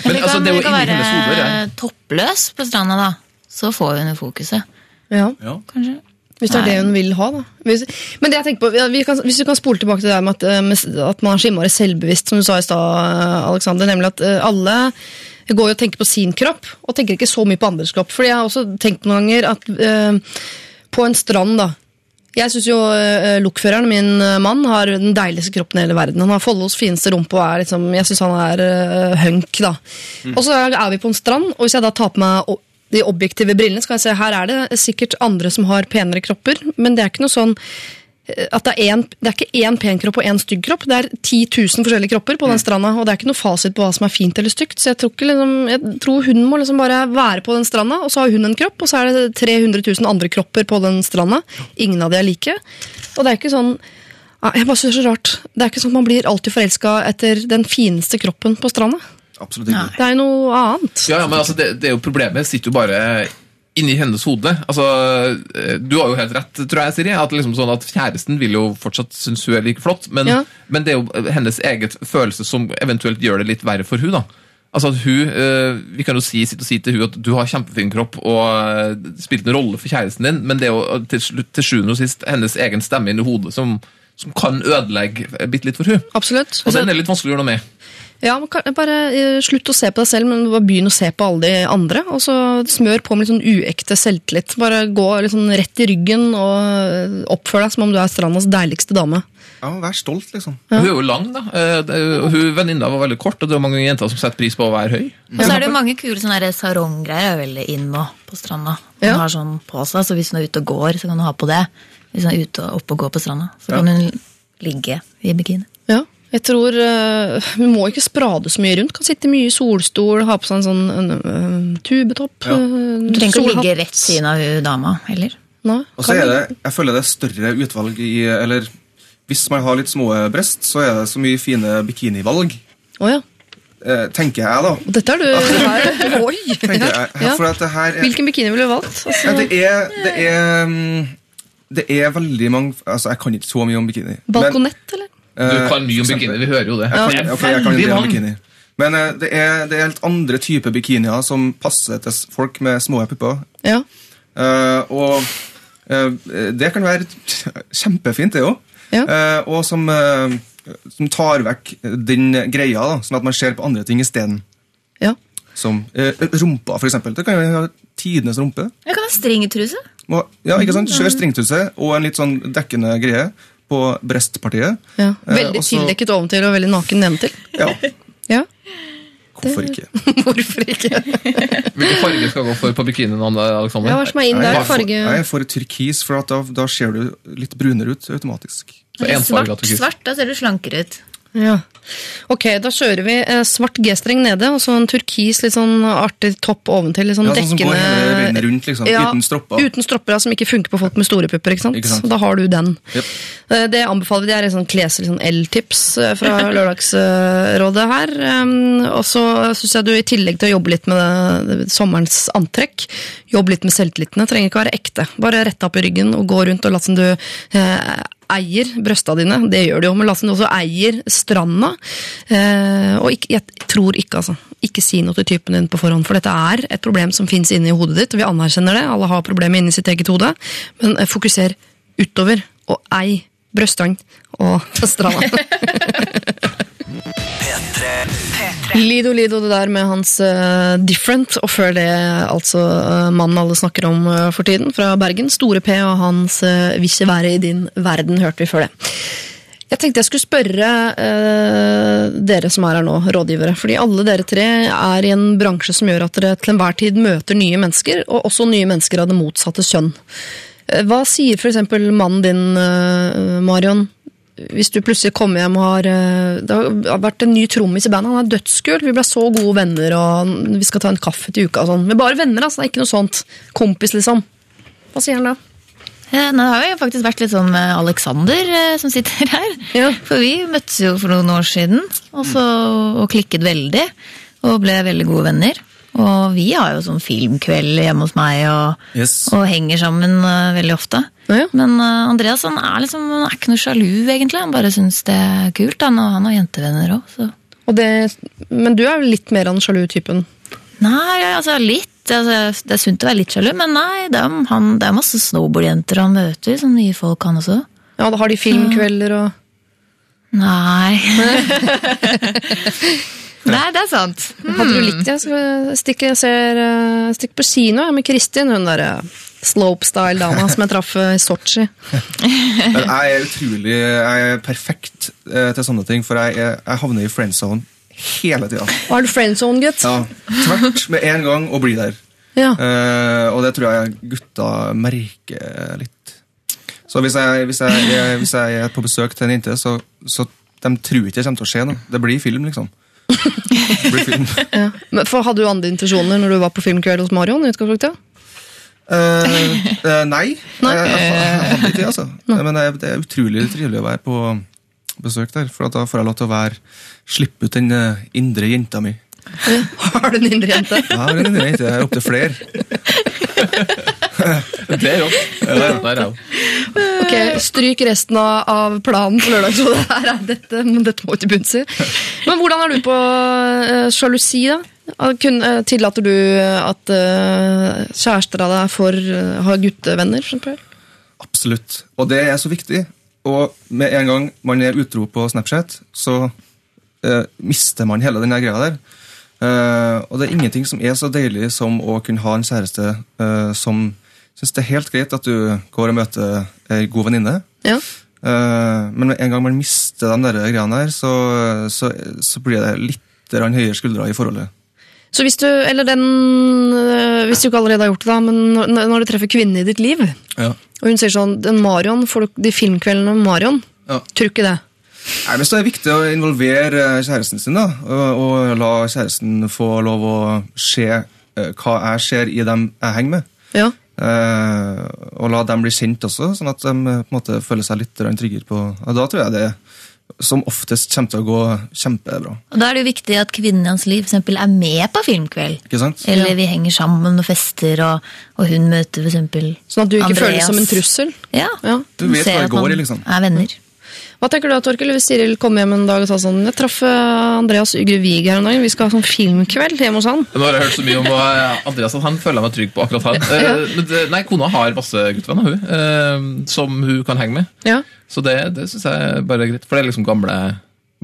Men altså, det er kan være hennes ja. toppløs på stranda, da. Så får hun jo fokuset, Ja, kanskje. Hvis det er det hun vil ha, da. Hvis, men det jeg tenker på, vi kan, hvis du kan spole tilbake til det med at, eh, med, at man er så innmari selvbevisst, som du sa i stad, eh, Alexander, nemlig at eh, alle går jo og tenker på sin kropp, og tenker ikke så mye på andres kropp. Fordi jeg har også tenkt noen ganger at eh, på en strand, da jeg syns jo uh, lokføreren, min mann, har den deiligste kroppen i hele verden. Han har Follos fineste rumpe og er liksom Jeg syns han er uh, hunk, da. Og så er vi på en strand, og hvis jeg da tar på meg de objektive brillene, skal jeg se her er det sikkert andre som har penere kropper, men det er ikke noe sånn eh, at det er, en, det er ikke én pen kropp og én stygg kropp. Det er 10 000 forskjellige kropper på den stranda, og det er ikke noe fasit på hva som er fint eller stygt. Så jeg tror, ikke, liksom, jeg tror hun må liksom bare være på den stranda, og så har hun en kropp, og så er det 300 000 andre kropper på den stranda. Ingen av de er like. Og det er ikke sånn jeg bare synes det er så rart. Det er ikke sånn at Man blir alltid forelska etter den fineste kroppen på stranda. Absolutt ikke. Det er jo noe annet. Ja, ja, men altså, det, det er jo Problemet sitter jo bare inni hennes hode. Altså, eh, Du har jo helt rett, tror jeg, Siri. At, liksom sånn at Kjæresten vil jo fortsatt synes hun er like flott, men, Ja. men det er jo hennes eget følelse som eventuelt gjør det litt verre for hun da. Altså at hun, eh, Vi kan jo si, sitte og si til hun at du har kjempefin kropp og eh, spilt en rolle for kjæresten din, men det er jo til, slutt, til sjuende og sist hennes egen stemme inni hodet som, som kan ødelegge bitte litt for hun. Absolutt. Og den er litt vanskelig å gjøre noe med. Ja, Bare eh, slutt å se på deg selv, men bare begynn å se på alle de andre. Og så smør på med litt sånn uekte selvtillit. Bare gå litt sånn rett i ryggen og eh, oppfør deg som om du er strandas deiligste dame. Ja, Vær stolt, liksom. Hun er jo lang, da. Eh, Hun Venninna var veldig kort, og det er mange jenter som setter pris på å være høy. Og så er det jo mange kule sånne saronggreier er veldig inn nå på stranda. Hun Ja. har sånn på seg, så hvis hun er ute og går, så kan hun ha på det. Hvis hun er ute og oppe og går på stranda, så kan hun ligge i bikini. Ja, jeg tror uh, Vi må ikke sprade så mye rundt. Kan sitte mye i solstol, ha på seg en sånn en, eh, tubetopp. Ja. eh, Du trenger ikke å ligge rett siden av dama heller. Nei, Og så er det, jeg føler det er større utvalg i Eller hvis man har litt små brest, så er det så mye fine bikinivalg. Oh, ja. Eh, tenker jeg, da. Dette er du her. [laughs] Oi! [laughs] Jeg. Ja. For at det her er, Hvilken bikini ville du valgt? ja, Altså, det er, det er mm, Det er veldig mange Altså, jeg kan ikke så mye om bikini. men- balkonett, eller? Du Eh, kan mye om bikini, vi hører jo det. Jeg kan, er jeg kan en om bikini. Men eh, det, er, det er helt andre typer bikinier som passer til folk med små pupper. Ja. Uh, og uh, det kan være [laughs] kjempefint, det òg. Ja. og som, som tar vekk den greia, da, sånn at man ser på andre ting isteden. ja. Som eh, rumpa, for eksempel. Det kan jo ha tidenes rumpe. Jeg kan ha stringtruse. Og- Ja, ikke sant? Skjør stringtruse og en litt sånn dekkende greie på brestpartiet. ja. Eh, Veldig og så- tildekket oventil og veldig naken nedentil. Ja, [laughs] Ja. hvorfor ikke? [laughs] Hvorfor ikke? [laughs] Hvilken farge skal gå for på bikinien, Alexander? Ja, hva som er inn Jeg der? er Farge jeg er for turkis, for at da, da ser du litt brunere ut automatisk. Svart, svart, da ser du slankere ut. Ja. Ok, da kjører vi eh, svart G-streng nede, og så en turkis, litt sånn artig topp oventil. Litt sånn Ja, sånn som dekkende går hele veien rundt, liksom, uten stropper. Uten stropper, ja, som ikke funker på folk med store pupper. ikke sant? Ikke sant. Da har du den. Jep. Eh, Det anbefaler vi. Det er et sånn kles- eller sånn L-tips eh, fra [laughs] Lørdagsrådet her. Og så syns jeg du i tillegg til å jobbe litt med sommerens antrekk, jobbe litt med selvtilliten. Det trenger ikke være ekte. Bare rette opp i ryggen og gå rundt og late som du eier brøsta dine. Det gjør de jo, men som du også eier stranda. Eh, og ikke, jeg tror ikke, altså. Ikke si noe til typen din på forhånd, for dette er et problem som fins inni hodet ditt. og Vi anerkjenner det. Alle har problemer inni sitt eget hode. Men eh, fokuser utover, og ei brøstene og [laughs] stranda. [laughs] Lido Lido, det der med hans uh, Different, og før det altså uh, mannen alle snakker om uh, for tiden, fra Bergen. Store P og hans uh, 'Vil ikke være i din verden', hørte vi før det. Jeg tenkte jeg skulle spørre dere som er her nå, rådgivere. Fordi alle dere tre er i en bransje som gjør at dere til enhver tid møter nye mennesker, og også nye mennesker av det motsatte kjønn. Hva sier f.eks. mannen din, Marion, hvis du plutselig kommer hjem og har eh, Det har vært en ny trommis i bandet, han er dødskul, vi ble så gode venner, og vi skal ta en kaffe til uka og sånn. Men bare venner, altså, det er ikke noe sånt. Kompis, liksom. Hva sier han da? Ja, Nå har jo faktisk vært litt sånn med Alexander eh, som sitter her. Ja. For vi møttes jo for noen år siden og, så, og klikket veldig. Og ble veldig gode venner. Og vi har jo sånn filmkveld hjemme hos meg og, Yes. og henger sammen eh, veldig ofte. Ja, ja. Men eh, Andreas han er liksom, han er ikke noe sjalu, egentlig. Han bare syns det er kult. Han, og han har jentevenner òg, Og men du er jo litt mer av den sjalu typen. Nei, altså litt. Altså, det er sunt å være litt sjalu, men nei, det er, han, det er masse snowboardjenter han møter. Sånne nye folk, han også. Ja, da har de filmkvelder og Nei. [laughs] nei, det er sant. Hadde du likt det? Så stikk, ser, eh, stikk på kino med Kristin, hun derre slopestyle-dama som jeg traff i Sotsji. Jeg er utrolig Jeg er perfekt eh, til sånne ting, for jeg, jeg havner i friend zone hele tida. Har du friendzone, gutt? Ja, tvert med en gang og blir der. Ja. Eh, og det tror jeg gutta merker litt. Så hvis jeg, hvis jeg, er- hvis jeg er på besøk til en jente, så, så de tror ikke det kommer til å skje noe. Det blir film, liksom. Det blir film. Ja. Men for Hadde du andre intensjoner når du var på filmkveld hos Marion? i utgangspunktet? Eh, eh, nei, [laughs] Nei. Jeg, jeg, jeg hadde ikke det, altså. Men det, det er utrolig trivelig å være på besøk der, for da får jeg lov til å være slippe ut den eh, indre jenta mi. [laughs] Har du en indre jente? Ja, en indre jente, jeg er opptil flere. Det er jo. Der er. Ok, Stryk resten av, planen på lørdagsrådet. Her er dette, men dette må ikke til bunns i. Men hvordan er du på uh, sjalusi, da? Kun, eh, tillater du at uh, kjærester av deg får uh, ha guttevenner? for? Absolutt. Og det er så viktig. Og med en gang man er utro på Snapchat, så uh, mister man hele den greia der. Eh, og det er ingenting som er så deilig som å kunne ha en kjæreste eh, som syns det er helt greit at du går og møter ei god venninne. Ja. Eh, men med en gang man mister de der greiene der, så, så, så blir det litt høyere skuldre i forholdet. Så hvis du, eller den, øh, hvis du ikke allerede har gjort det, da, men når- du treffer kvinnen i ditt liv, Ja. og hun sier sånn den Marion, får du de filmkveldene med Marion? Ja. Tror ikke det. Nei, men så er det viktig å involvere eh, kjæresten sin, da, og, og la kjæresten få lov å se eh, hva jeg ser i dem jeg henger med. Ja. Eh, og la dem bli kjent også, sånn at de på en måte føler seg litt tryggere på og Da tror jeg det som oftest kommer til å gå kjempebra. Og Da er det jo viktig at kvinnen i hans liv for eksempel, er med på filmkveld. Ikke sant? Eller vi henger sammen og fester, og, og hun møter for eksempel Sånn at du ikke Andreas. føles som en trussel? Ja. Ja. Du vet hva det går i, liksom. Er venner. Hva tenker du da, Torkel, hvis Siril kom hjem en dag og sa sånn Jeg traff eh, Andreas Ygre Wiig her en dag, vi skal ha sånn filmkveld hjemme hos han. Nå har jeg hørt så mye om eh, Andreas at han føler jeg meg trygg på akkurat han. [laughs] Ja. men nei, kona har masse guttevenner, hun, eh, som hun kan henge med. Ja. Så det, det syns jeg bare er greit, for det er liksom gamle,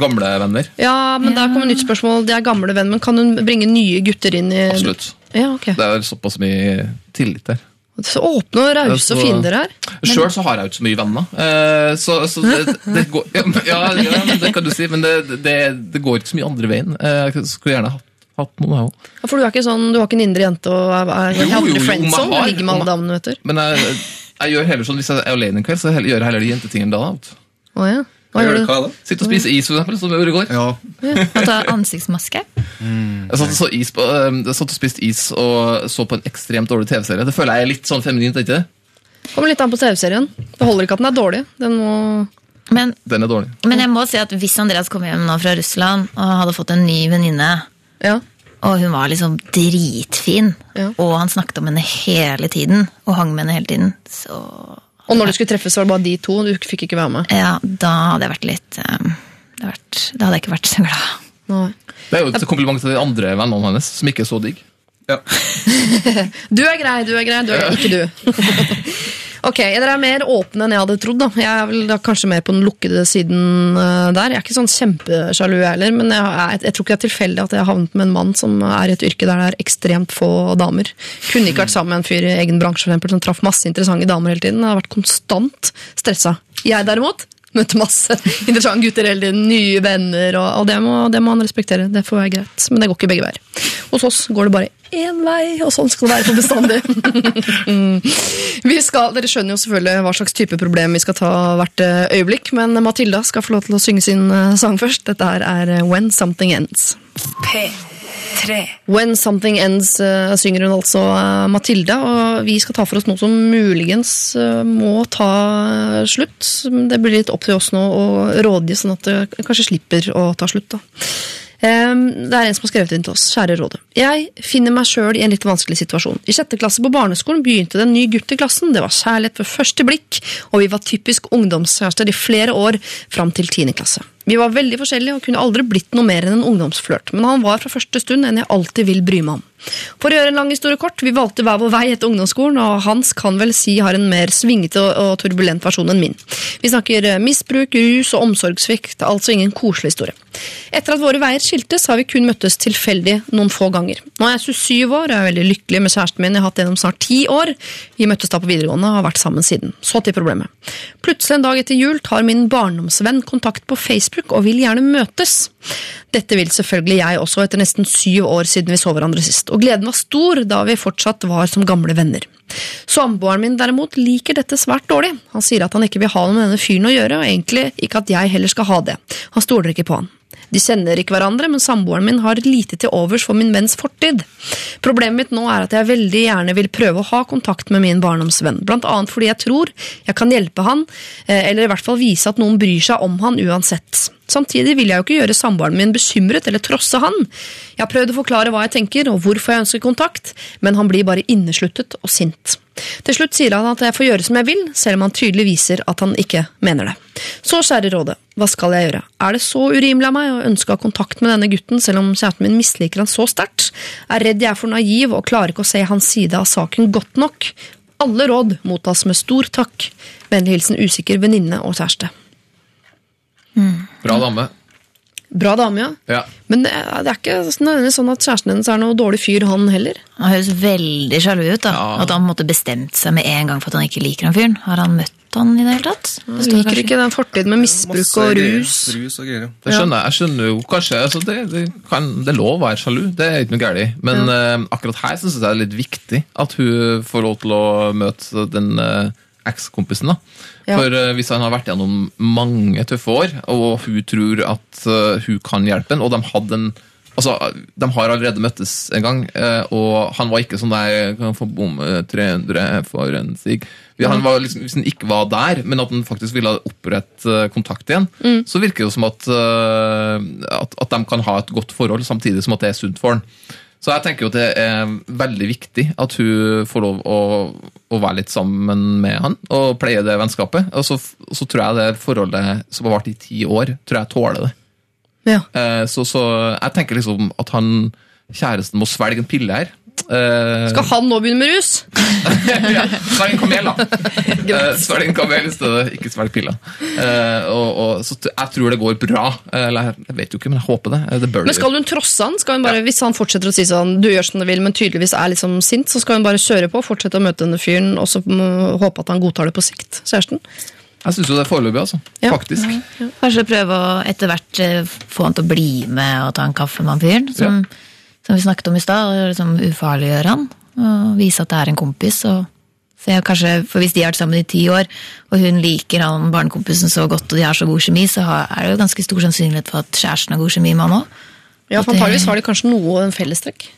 gamle venner. ja, men der kommer nytt spørsmål. De er gamle venn, men kan hun bringe nye gutter inn i Absolutt. Ja, okay. Det er såpass mye tillit der. Så åpne og rause og fine dere er. Sjøl så har jeg jo ikke så mye venner. eh, så så det, det går Ja, ja, det kan du si, men det, det, det går ikke så mye andre veien. Eh, Jeg skulle gjerne hatt, hatt noen, jeg òg. Ja, For du er ikke sånn, du har ikke en indre jente og er, er Jo, jo, jo, friendzone? om har- ligger med alle damene, vet du. Men jeg, jeg gjør heller sånn, hvis jeg er alene en kveld, så gjør jeg heller de jentetingene da. vet du. Ja. Hva gjør du? Hva da? Sitter og spise is, for eksempel, som jeg gjorde i går. Ja. Og ta ansiktsmaske. Jeg satt og, så is på, eh, jeg satt og spiste is og så på en ekstremt dårlig TV-serie. Det føler jeg er litt sånn feminint, ikke det? Kommer litt an på TV-serien. Det holder ikke at den er dårlig. Den må Men, Den er dårlig. men jeg må si at hvis Andreas kom hjem nå fra Russland og hadde fått en ny venninne, Ja. og hun var liksom dritfin, Ja. og han snakket om henne hele tiden, og hang med henne hele tiden, så Og når du skulle treffes, var det bare de to. Du fikk ikke være med. ja, da hadde jeg vært litt um, vært, Da hadde jeg ikke vært så glad. Nei. Det er jo et kompliment til de andre vennene hennes, som ikke er så digg. ja. [laughs] Du er grei, du er grei, du er ikke du. [laughs] [laughs] ok, Dere er mer åpne enn jeg hadde trodd. da. Jeg er vel da kanskje mer på den lukkede siden uh, der. Jeg er ikke sånn kjempesjalu heller, men jeg, jeg, jeg tror ikke det er tilfeldig at jeg har havnet med en mann som er i et yrke der det er ekstremt få damer. Kunne ikke vært sammen med en fyr i egen bransje for eksempel, som traff masse interessante damer hele tiden. Jeg har vært konstant stressa. Jeg derimot møtte masse [laughs] interessante gutter hele tiden, nye venner, og, og det, må, det må han respektere. Det får være greit. Men det går ikke begge veier. Hos oss går det bare én vei, og sånn skal det være for bestandig. [laughs] vi skal, dere skjønner jo selvfølgelig hva slags type problem vi skal ta hvert eh, øyeblikk, men Matilda skal få lov til å synge sin eh, sang først. Dette her er eh, When Something Ends. P3. When Something Ends synger hun altså Matilda, og vi skal ta for oss noe som muligens må ta slutt. Det blir litt opp til oss nå å rådgi, sånn at det kanskje slipper å ta slutt. da. Ehm, Det er en som har skrevet inn til oss. Kjære Råde. Jeg finner meg sjøl i en litt vanskelig situasjon. I sjette klasse på barneskolen begynte det en ny gutt i klassen. Det var kjærlighet ved første blikk, og vi var typisk ungdomskjærester i flere år fram til tiende klasse. Vi var veldig forskjellige og kunne aldri blitt noe mer enn en ungdomsflørt, men han var fra første stund en jeg alltid vil bry meg om. For å gjøre en lang historie kort, vi valgte hver vår vei etter ungdomsskolen, og hans kan vel si har en mer svingete og, turbulent versjon enn min. Vi snakker eh, misbruk, rus og omsorgssvikt, altså ingen koselig historie. Etter at våre veier skiltes, har vi kun møttes tilfeldig noen få ganger. Nå er jeg 27 år og er veldig lykkelig med kjæresten min jeg har hatt gjennom snart ti år. Vi møttes da på videregående og har vært sammen siden. Så til problemet. Plutselig en dag etter jul tar min barndomsvenn kontakt på Facebook og vil gjerne møtes. Dette vil selvfølgelig jeg også etter nesten syv år siden vi så hverandre sist, og gleden var stor da vi fortsatt var som gamle venner. Samboeren min derimot liker dette svært dårlig. Han sier at han ikke vil ha noe med denne fyren å gjøre, og egentlig ikke at jeg heller skal ha det. Han stoler ikke på han. De kjenner ikke hverandre, men samboeren min har lite til overs for min venns fortid. Problemet mitt nå er at jeg veldig gjerne vil prøve å ha kontakt med min barndomsvenn, blant annet fordi jeg tror jeg kan hjelpe han, eh, eller i hvert fall vise at noen bryr seg om han uansett. Samtidig vil jeg jo ikke gjøre samboeren min bekymret eller trosse han. Jeg har prøvd å forklare hva jeg tenker og hvorfor jeg ønsker kontakt, men han blir bare innesluttet og sint. Til slutt sier han at jeg får gjøre som jeg vil, selv om han tydelig viser at han ikke mener det. Så kjære rådet, hva skal jeg gjøre? Er det så urimelig av meg å ønske å ha kontakt med denne gutten, selv om kjæresten min misliker han så sterkt? Er redd jeg er for naiv og klarer ikke å se hans side av saken godt nok? Alle råd mottas med stor takk. Vennlig hilsen usikker venninne og kjæreste. Bra dame. Bra dame, ja. Ja. Men det er det er ikke nødvendigvis sånn at kjæresten hennes er noe dårlig fyr, han heller. Han høres veldig sjalu ut. da. Ja. At han måtte bestemt seg med en gang for at han ikke liker han fyren. Har han møtt han i det hele tatt? Det Han liker kanskje- ikke den fortiden med misbruk ja, og rus. Rus og Det skjønner jeg. Jeg skjønner jo kanskje altså det, det, kan, det er lov å være sjalu, det er ikke noe galt. Men uh, akkurat her syns jeg det er litt viktig at hun får lov til å møte den uh, ekskompisen. Ja. For eh, hvis han har vært gjennom mange tøffe år, og hun tror at eh, hun kan hjelpe ham, og de hadde en Altså, De har allerede møttes en gang, eh, og han var ikke sånn der Kan få bomme 300 for en sig. Han var liksom, hvis han ikke var der, men at han faktisk ville opprette kontakt igjen, så virker det jo som at, at, at de kan ha et godt forhold, samtidig som at det er sunt for han. Så jeg tenker jo at det er veldig viktig at hun får lov å, å være litt sammen med han og pleie det vennskapet. Og så, så tror jeg det forholdet som har vart i ti år, tror jeg tåler det. Ja. Eh, så, så jeg tenker liksom at han kjæresten må svelge en pille her. Eh, Skal han nå begynne med rus? [laughs] ja, svelg en kamel, da. [laughs] Eh, svelg en kamel i stedet, ikke svelg piller. Eh, og, og, så jeg tror det går bra. Eh, Eller jeg vet jo ikke, men jeg håper det. Det Men skal hun trosse han? Skal hun bare, Hvis han fortsetter å si sånn, du gjør som du vil, men tydeligvis er liksom sint, så skal hun bare kjøre på, fortsette å møte denne fyren, og så håpe at han godtar det på sikt? Kjæresten? Jeg syns jo det er foreløpig, altså. Ja. Faktisk. Kanskje prøve å etter hvert få han til å bli med og ta en kaffe med han fyren. Som, som vi snakket om i stad. og Liksom ufarliggjøre han. Og vise at det er en kompis. Og se kanskje, for Hvis de har vært sammen i ti år, og hun liker han barnekompisen så godt, og de har så god kjemi, så er det jo ganske stor sannsynlighet for at kjæresten har god kjemi med han òg. Ja, for Antakeligvis har de kanskje noe en fellestrekk.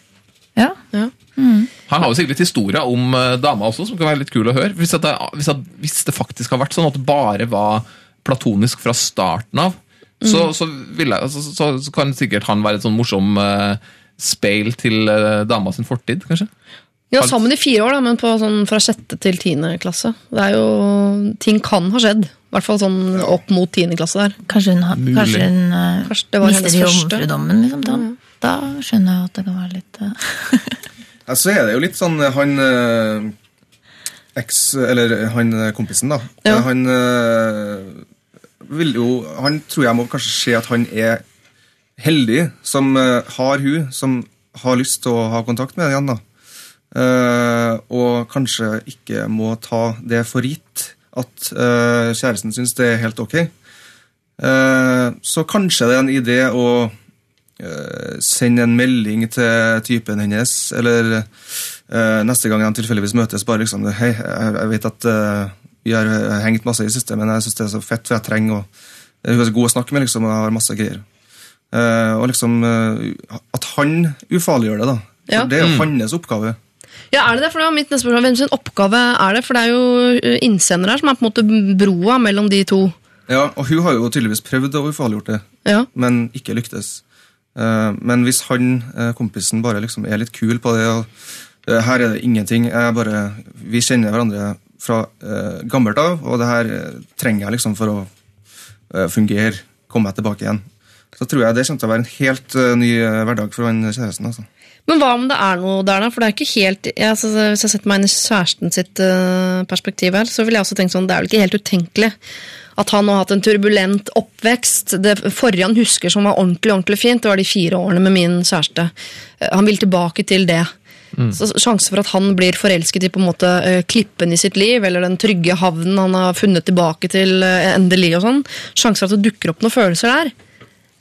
Ja. Ja. Han har jo sikkert litt historier om uh, dama også, som kan være litt kul å høre. Hvis, at det, hvis, at, hvis det faktisk har vært sånn at det bare var platonisk fra starten av, så, så, vil jeg, altså, så, så kan sikkert han være et sånn morsom uh, speil til uh, dama sin fortid, kanskje. Ja, sammen i fire år, da, men på sånn fra sjette til tiende klasse. Det er jo, Ting kan ha skjedd. I hvert fall sånn opp mot tiende klasse der. Kanskje hun, har- kanskje hun uh, Kanskje det var mister jomfrudommen, liksom. Da, da skjønner jeg at det kan være litt uh... [laughs] Ja, så er det jo litt sånn Han uh, eks... Eller han kompisen, da. Ja. Han vil jo Han tror jeg må kanskje se at han er heldig som eh, har hun som har lyst til å ha kontakt med henne igjen. da. Uh, og kanskje ikke må ta det for gitt at uh, kjæresten syns det er helt ok. Uh, så kanskje det er en idé å eh, sende en melding til typen hennes, eller eh, neste gang de tilfeldigvis møtes, bare liksom Hei, jeg, vet at eh, vi har eh, hengt masse i det siste, men jeg syns det er så fett, for jeg trenger å Hun er så god å snakke med, liksom, og har masse greier. Eh, og liksom eh, At han ufarliggjør det, da. For Ja. Det er jo hans oppgave. Ja, er det det? For det var mitt neste spørsmål. Hvem sin oppgave er det? For det er jo eh, innsender her som er på en måte broa mellom de to. Ja, Og hun har jo tydeligvis prøvd å ufarliggjort det, Ja. men ikke lyktes. Eh, men hvis han, kompisen, bare liksom er litt kul på det og Her er det ingenting. Jeg bare, vi kjenner hverandre fra gammelt av, og det her trenger jeg liksom for å fungere, komme meg tilbake igjen. Så tror jeg det kommer til å være en helt eh, ny eh, hverdag for han kjæresten. altså. Men hva om det er noe der, da? For det er ikke helt altså, Hvis jeg setter meg inn i kjæresten sitt eh, perspektiv her, så vil jeg også tenke sånn, det er vel ikke helt utenkelig at han har hatt en turbulent oppvekst. Det forrige han husker som var ordentlig ordentlig fint, det var de fire årene med min kjæreste. Han vil tilbake til det. Så Sjansen for at han blir forelsket i på en måte klippen i sitt liv, eller den trygge havnen han har funnet tilbake til endelig, og sånn, sjansen for at det dukker opp noen følelser der,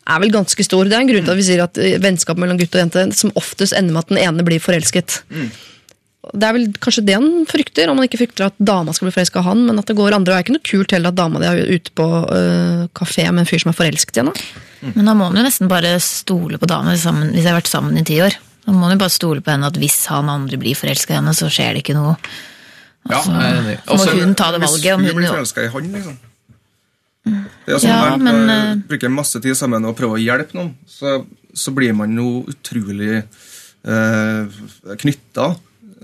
er vel ganske stor. Det er en grunn til at vi sier at eh, vennskap mellom gutt og jente som oftest ender med at den ene blir forelsket. Det er vel kanskje det han frykter, om han ikke frykter at dama skal bli forelska av han, men at det går andre. Det er ikke noe kult heller at dama di er ute på øh, kafé med en fyr som er forelsket i henne. Men da må man jo nesten bare stole på dama sammen, hvis jeg har vært sammen i ti år. Da må man jo bare stole på henne at hvis han andre blir forelska i henne, så skjer det ikke noe. Ja, Altså, enig. så må hun ta det valget. Hvis hun blir forelska i han, liksom. Det er sånn Ja, Man men, eh, bruker masse tid sammen og prøver å hjelpe noen, så, så blir man jo utrolig eh, knytta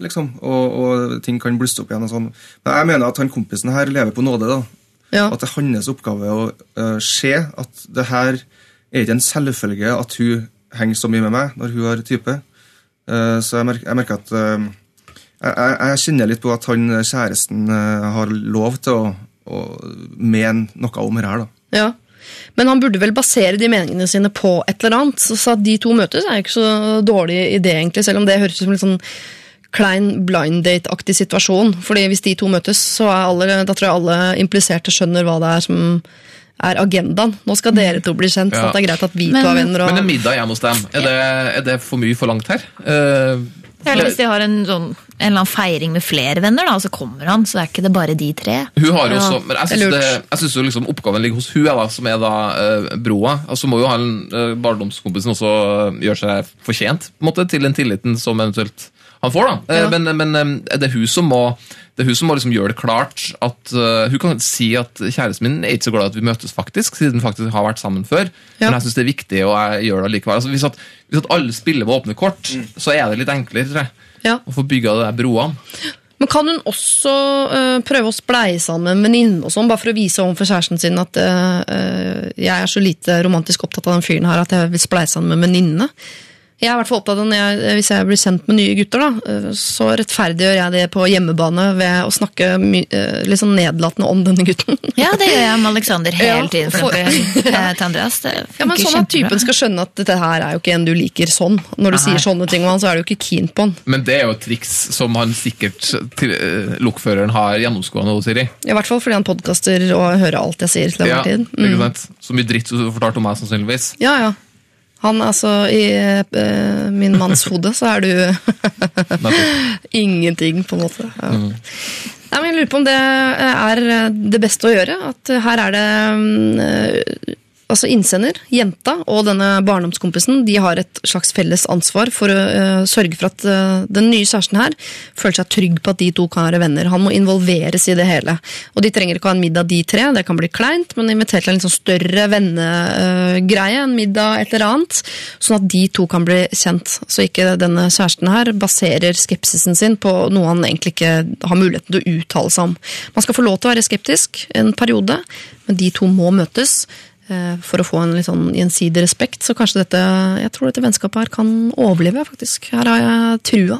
liksom, og, og ting kan blusse opp igjen. og sånn. Men jeg mener at han kompisen her lever på nåde. da. Ja. At det er hans oppgave å uh, se at det her er ikke en selvfølge at hun henger så mye med meg når hun har type. Uh, så jeg, merker, jeg merker at uh, jeg, jeg, kjenner litt på at han kjæresten har lov til å, å mene noe om dette. her. da. Ja. Men han burde vel basere de meningene sine på et eller annet. Så, så at de to møtes er ikke så dårlig idé, egentlig, selv om det høres ut som en sånn klein blind date-aktig situasjon. Fordi hvis de to møtes, så er alle, da tror jeg alle impliserte skjønner hva det er som er agendaen. Nå skal dere to bli kjent, så Ja. det er greit at vi Men- to er venner. Og... Men en middag hjemme hos dem, er det, er det for mye forlangt her? Eh, Eller hvis de har en, sånn, en eller annen feiring med flere venner, da, så kommer han, så er ikke det bare de tre. Hun har jo Ja, også, men jeg jo liksom oppgaven ligger hos hun, da, som er da uh, broa. Altså må jo han, uh, barndomskompisen også eh, gjøre seg fortjent på en måte, til den tilliten som eventuelt han får. da. Eh, Ja. Men, men eh, det er hun som må, det er hun som må liksom gjøre det klart at uh, Hun kan si at kjæresten min er ikke så glad i at vi møtes, faktisk, siden vi faktisk har vært sammen før. Ja. Men jeg syns det er viktig, og jeg gjør det likevel. Altså, hvis, at, hvis at alle spiller med åpne kort, så er det litt enklere tror jeg, Ja. å få bygga de broene. Men kan hun også uh, prøve å spleie sammen med en venninne og sånn, bare for å vise overfor kjæresten sin at øh, jeg er så lite romantisk opptatt av den fyren her at jeg vil spleie sammen med en venninne? Jeg er i hvert fall opptatt av når jeg, Hvis jeg blir sendt med nye gutter, da, øh, så rettferdiggjør jeg det på hjemmebane ved å snakke my, øh, litt sånn nedlatende om denne gutten. Ja, det gjør jeg med Alexander [laughs] hele Ja, tiden. For for- eksempel, [laughs] eh, til Andreas. Ja, men Sånn at typen skal skjønne at dette her er jo ikke en du liker sånn. Når du Nei. sier sånne ting om han, så er du jo ikke keen på han. Men det er jo et triks som han sikkert til, eh, lokføreren har gjennomskående hos Siri. I hvert fall fordi han podkaster og hører alt jeg sier til Ja, tid. Mm. ikke sant? Så mye dritt du fortalte om meg, sannsynligvis. Ja, ja. Han altså I eh, min manns [laughs] hode så er du [laughs] ingenting, på en måte. Ja. Nei, men jeg lurer på om det er det beste å gjøre. At her er det mm, altså innsender, jenta og denne barndomskompisen de har et slags felles ansvar for å uh, sørge for at uh, den nye kjæresten her føler seg trygg på at de to kan være venner. Han må involveres i det hele. Og de trenger ikke ha en middag, de tre. Det kan bli kleint, men inviter til en litt sånn større vennegreie. en middag, et eller annet. Sånn at de to kan bli kjent. Så ikke denne kjæresten her baserer skepsisen sin på noe han egentlig ikke har muligheten til å uttale seg om. Man skal få lov til å være skeptisk en periode, men de to må møtes for å få en litt sånn gjensidig respekt. Så kanskje dette jeg tror dette vennskapet her kan overleve, faktisk. Her har jeg trua.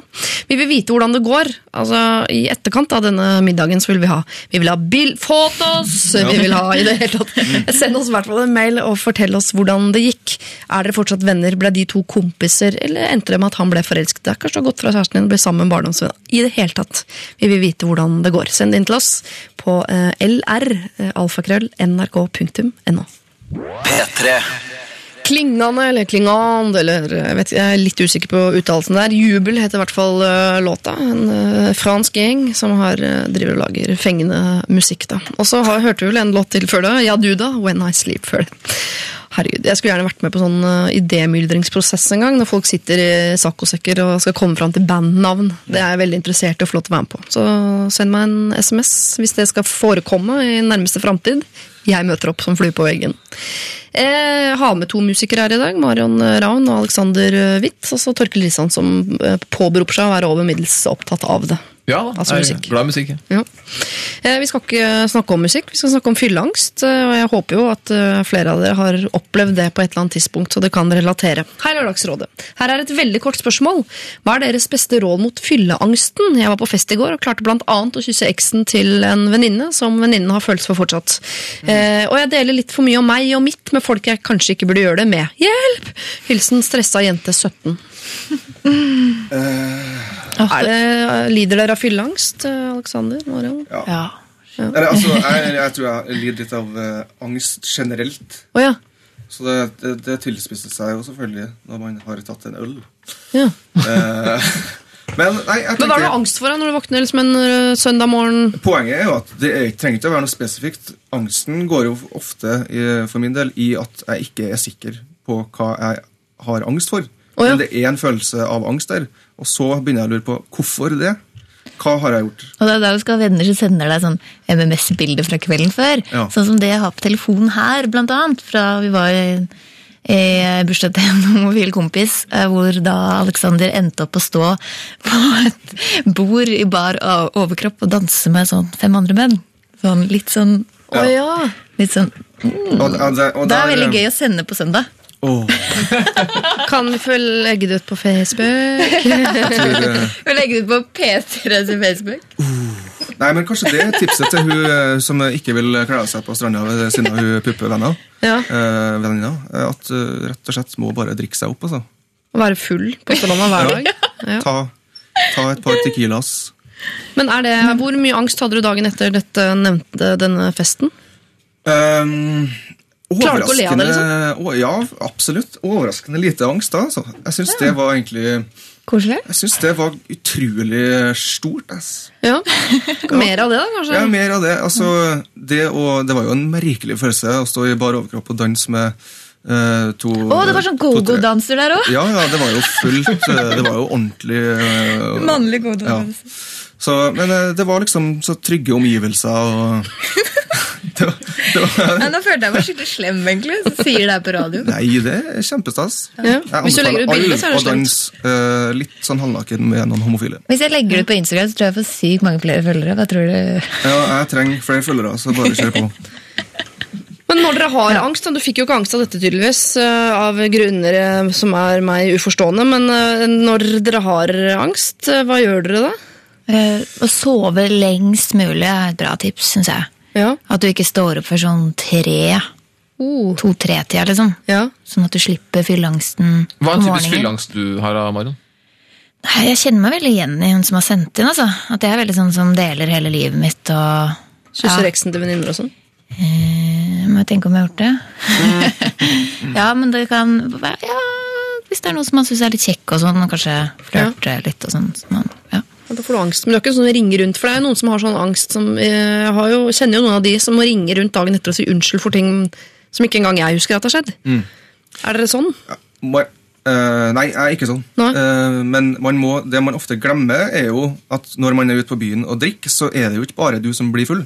Vi vil vite hvordan det går. Altså, I etterkant av denne middagen så vil vi ha Vi vil ha bil fotos! Vi vil ha i det hele tatt Send oss i hvert fall en mail og fortell oss hvordan det gikk. Er dere fortsatt venner? Ble de to kompiser, eller endte det med at han ble forelsket? Det er kanskje gått fra kjæresten din og ble sammen med en barndomsvenn. I det hele tatt. Vi vil vite hvordan det går. Send det inn til oss på eh, lr, eh, alfakrøll, nrk.no. P3. Klingende, eller klingand, eller vet, jeg er litt usikker på uttalelsen der. Jubel heter i hvert fall uh, låta. En uh, fransk gjeng som har, uh, driver og lager fengende musikk. da. Og så hørte vi vel en låt til før det. Ja, du da. When I Sleep før det. Herregud, Jeg skulle gjerne vært med på sånn uh, idémyldringsprosess en gang, når folk sitter i saccosekker og skal komme fram til bandnavn. Det er jeg veldig interessert i å få lov til å være med på. Så send meg en SMS hvis det skal forekomme i nærmeste framtid. Jeg møter opp som flue på veggen. Jeg har med to musikere her i dag. Marion Ravn og Alexander Witt. Og så Torkel Risan, som eh, påberoper seg å være over middels opptatt av det. Ja, da, Altså jeg er glad i musikk. ja. Eh, Vi skal ikke snakke om musikk, vi skal snakke om fylleangst. eh, Og jeg håper jo at eh, flere av dere har opplevd det på et eller annet tidspunkt, så det kan relatere. Hei, Lørdagsrådet. Her er et veldig kort spørsmål. Hva er deres beste råd mot fylleangsten? Jeg var på fest i går og klarte blant annet å kysse eksen til en venninne som venninnen har følelser for fortsatt. Eh, og jeg deler litt for mye om meg og mitt med folk jeg kanskje ikke burde gjøre det med. Hjelp! Hilsen stressa jente 17. Er det, lider dere av fylleangst, Aleksander? Alexander? ja. Ja. Eller, altså, jeg, jeg tror jeg lider litt av uh, angst generelt. Oh, ja. Så det, det, det tilspisser seg jo selvfølgelig når man har tatt en øl. ja. uh, men nei, jeg Men hva har du angst for da, når du våkner liksom en søndag morgen? Poenget er jo at det er, trenger ikke å være noe spesifikt. Angsten går jo ofte, i, for min del, i at jeg ikke er sikker på hva jeg har angst for. Å, ja. Men det er en følelse av angst der. Og så begynner jeg å lure på hvorfor det. Hva har jeg gjort? Og det er da du skal ha venner som sender deg sånn MMS-bilder fra kvelden før. Ja. Sånn som det jeg har på telefonen her, blant annet. Fra vi var i bursdag til [laughs] en homofil kompis, eh, hvor da Alexander endte opp å stå på et bord i bar overkropp og danse med sånn fem andre menn. Sånn litt sånn Å ja. Litt sånn Og, og, det- og Det er veldig gøy å sende på søndag. Åh, [laughs] Kan vi få legge det ut på Facebook? tror, eh, [laughs] Og legge det ut på P3 sin Facebook. Nei, men Kanskje det er tipset til hun eh, som ikke vil kle seg på stranda siden hun puppevenner. Ja. Eh, eh, at uh, rett og slett må bare drikke seg opp. altså. Å være full på stranda hver dag? Ja. Ta, ta et par Tequilas. Men er det, hvor mye angst hadde du dagen etter dette nevnte denne festen? Um, Klarer du ikke å le av det, liksom? å, Ja, absolutt. Overraskende lite angst da. Altså. Jeg syns det var egentlig Koselig. Jeg synes det var utrolig stort. ass. Ja. [laughs] Mer av det, da, kanskje? Ja, mer av det. Altså, det, og, det var jo en merkelig følelse å stå i bar overkropp og danse med Uh, to oh, det var sånn go-go-danser der òg! Ja, ja, det var jo fullt. eh, Det var jo ordentlig uh, Mannlig go-go-danser. Ja. Men uh, det var liksom så trygge omgivelser og [laughs] det var, det var, Nå følte jeg meg skikkelig slem, egentlig. Så sier det her på radio. Nei, det er kjempestas. Ja. Hvis du legger ut bilde, så er det slemt. danse eh, litt sånn halvnaken med noen homofile. Hvis jeg legger det ut på Instagram, så tror jeg jeg får sykt mange flere følgere. Hva tror du? Ja, jeg trenger flere følgere, så bare kjør på. [laughs] Men når dere har angst, da, du fikk jo ikke angst av dette tydeligvis, eh, av grunner eh, som er meg uforstående, men når dere har angst, hva gjør dere da? Eh, å sove lengst mulig er et bra tips, syns jeg. Ja. At du ikke står opp før sånn tre, Oh. to-tre-tida, liksom. Ja. Sånn at du slipper fylleangsten Hva er en typisk fylleangst du har, Marion? Nei, Jeg kjenner meg veldig igjen i hun som har sendt inn. altså. At jeg er veldig sånn som deler hele livet mitt. og... Kysser Ja. eksen til venninner og sånn? Eh, Må jeg tenke om jeg har gjort det? [laughs] ja, men det kan være ja, Hvis det er noen som man syns er litt kjekk, og sånn, og kanskje flørte litt og sånn. så man, ja. Ja, Da får du angst. Men det er ikke sånn som ringer rundt, for det er noen som har sånn angst som eh, Jeg har jo, kjenner jo noen av de som må ringe rundt dagen etter og si unnskyld for ting som ikke engang jeg husker at har skjedd. Er dere sånn? Ma- eh, nei, jeg er ikke sånn. Eh, men man må, det man ofte glemmer, er jo at når man er ute på byen og drikker, så er det jo ikke bare du som blir full.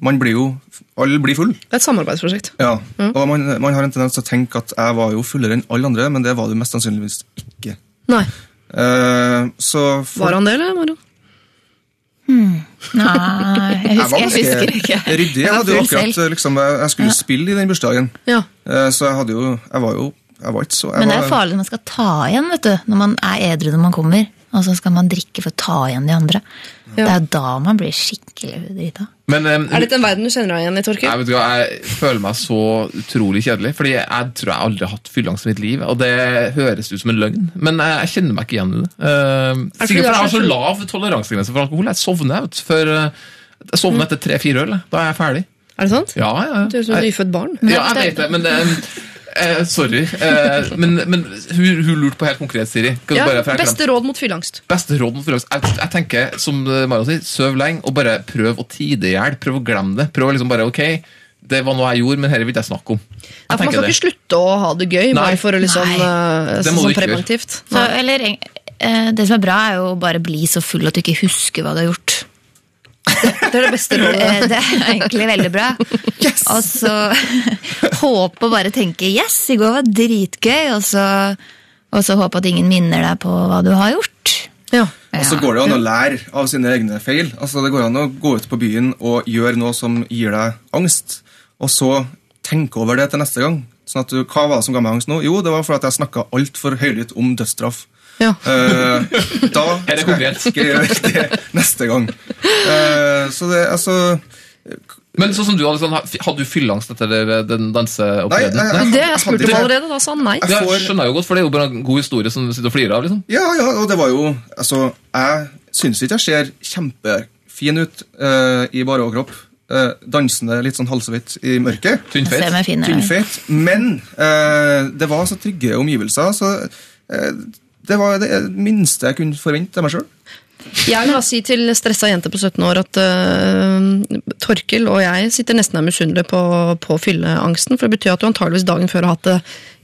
Man blir jo, Alle blir full. Det er et samarbeidsprosjekt. Ja. Og man, man har en tendens til å tenke at jeg var jo fullere enn alle andre, men det var du mest sannsynligvis ikke. Nei. Eh, så for- Var han det, eller, Marion? [laughs] Nei, jeg husker, jeg husker ikke. ryddig. Jeg, hadde jo akkurat, selv. liksom, jeg, skulle spille i den bursdagen, Ja. Eh, så jeg hadde jo Jeg var jo jeg var ikke så jeg Men det er farlig når man skal ta igjen, vet du. Når man er edru når man kommer. Og så skal man drikke for å ta igjen de andre. Det er da man blir skikkelig drita. Men eh, Er dette en verden du kjenner deg igjen i, Torkil? jeg, vet ikke, hva, jeg føler meg så utrolig kjedelig, fordi jeg tror jeg aldri har hatt fylleangst i mitt liv, og det høres ut som en løgn, men jeg, jeg kjenner meg ikke igjen i det. Uh, sikkert er fordi jeg har så lav toleransegrense for alkohol. Jeg sovner vet du, før eh, jeg sovner etter tre-fire øl. Da er jeg ferdig. Er det sant? Ja, ja, Du er som et nyfødt barn. ja, jeg vet det, men det eh, Sorry. eh, men men hun, hun lurte på helt konkret, Siri. Kan Ja, bare, beste råd mot fyllangst. Beste råd mot fyllangst. jeg, jeg tenker, som Marion sier, søv lenge og bare prøv å tide i hjel. Prøv å glemme det. Prøv å liksom bare, ok, det var noe jeg gjorde, men dette vil jeg snakke om. Jeg Ja, for man skal det. ikke slutte å ha det gøy, Nei. bare for å liksom Nei. sånn, sånn preventivt. Så, eller, eh, det som er bra, er jo bare bli så full at du ikke husker hva du har gjort. Det er det beste [laughs] rådet. Det er egentlig veldig bra. Og så [laughs] håpe og bare tenke 'yes, i går var dritgøy', og så, og så håpe at ingen minner deg på hva du har gjort. Ja. Og så går det an å lære av sine egne feil. Altså Det går an å gå ut på byen og gjøre noe som gir deg angst, og så tenke over det til neste gang. Sånn at du, Hva var det som ga meg angst nå? Jo, det var fordi at jeg snakka altfor høylytt om dødsstraff. Ja. Uh, da [laughs] Er skal jeg gjøre det neste gang. Uh, så det, altså Men sånn som du, Alexander, hadde du fylleangst etter den den Nei, jeg, jeg- det har jeg spurte spurt om allerede, da sa han nei. Jeg får- skjønner jeg jo godt, for det er jo bare en god historie som du sitter og flirer av. liksom. Ja, ja, og det var jo Altså, jeg syns ikke jeg ser kjempefin ut uh, i bare overkropp. Uh, dansende litt sånn halvsvitt i mørket. Tynnfeit. Tynnfeit. Men uh, det var så trygge omgivelser, så eh, det var det minste jeg kunne forvente av meg sjøl. Jeg vil da si til stressa jente på 17 år at uh, Torkil og jeg sitter nesten her misunnelige på, på fylleangsten. For det betyr at du antageligvis dagen før har hatt det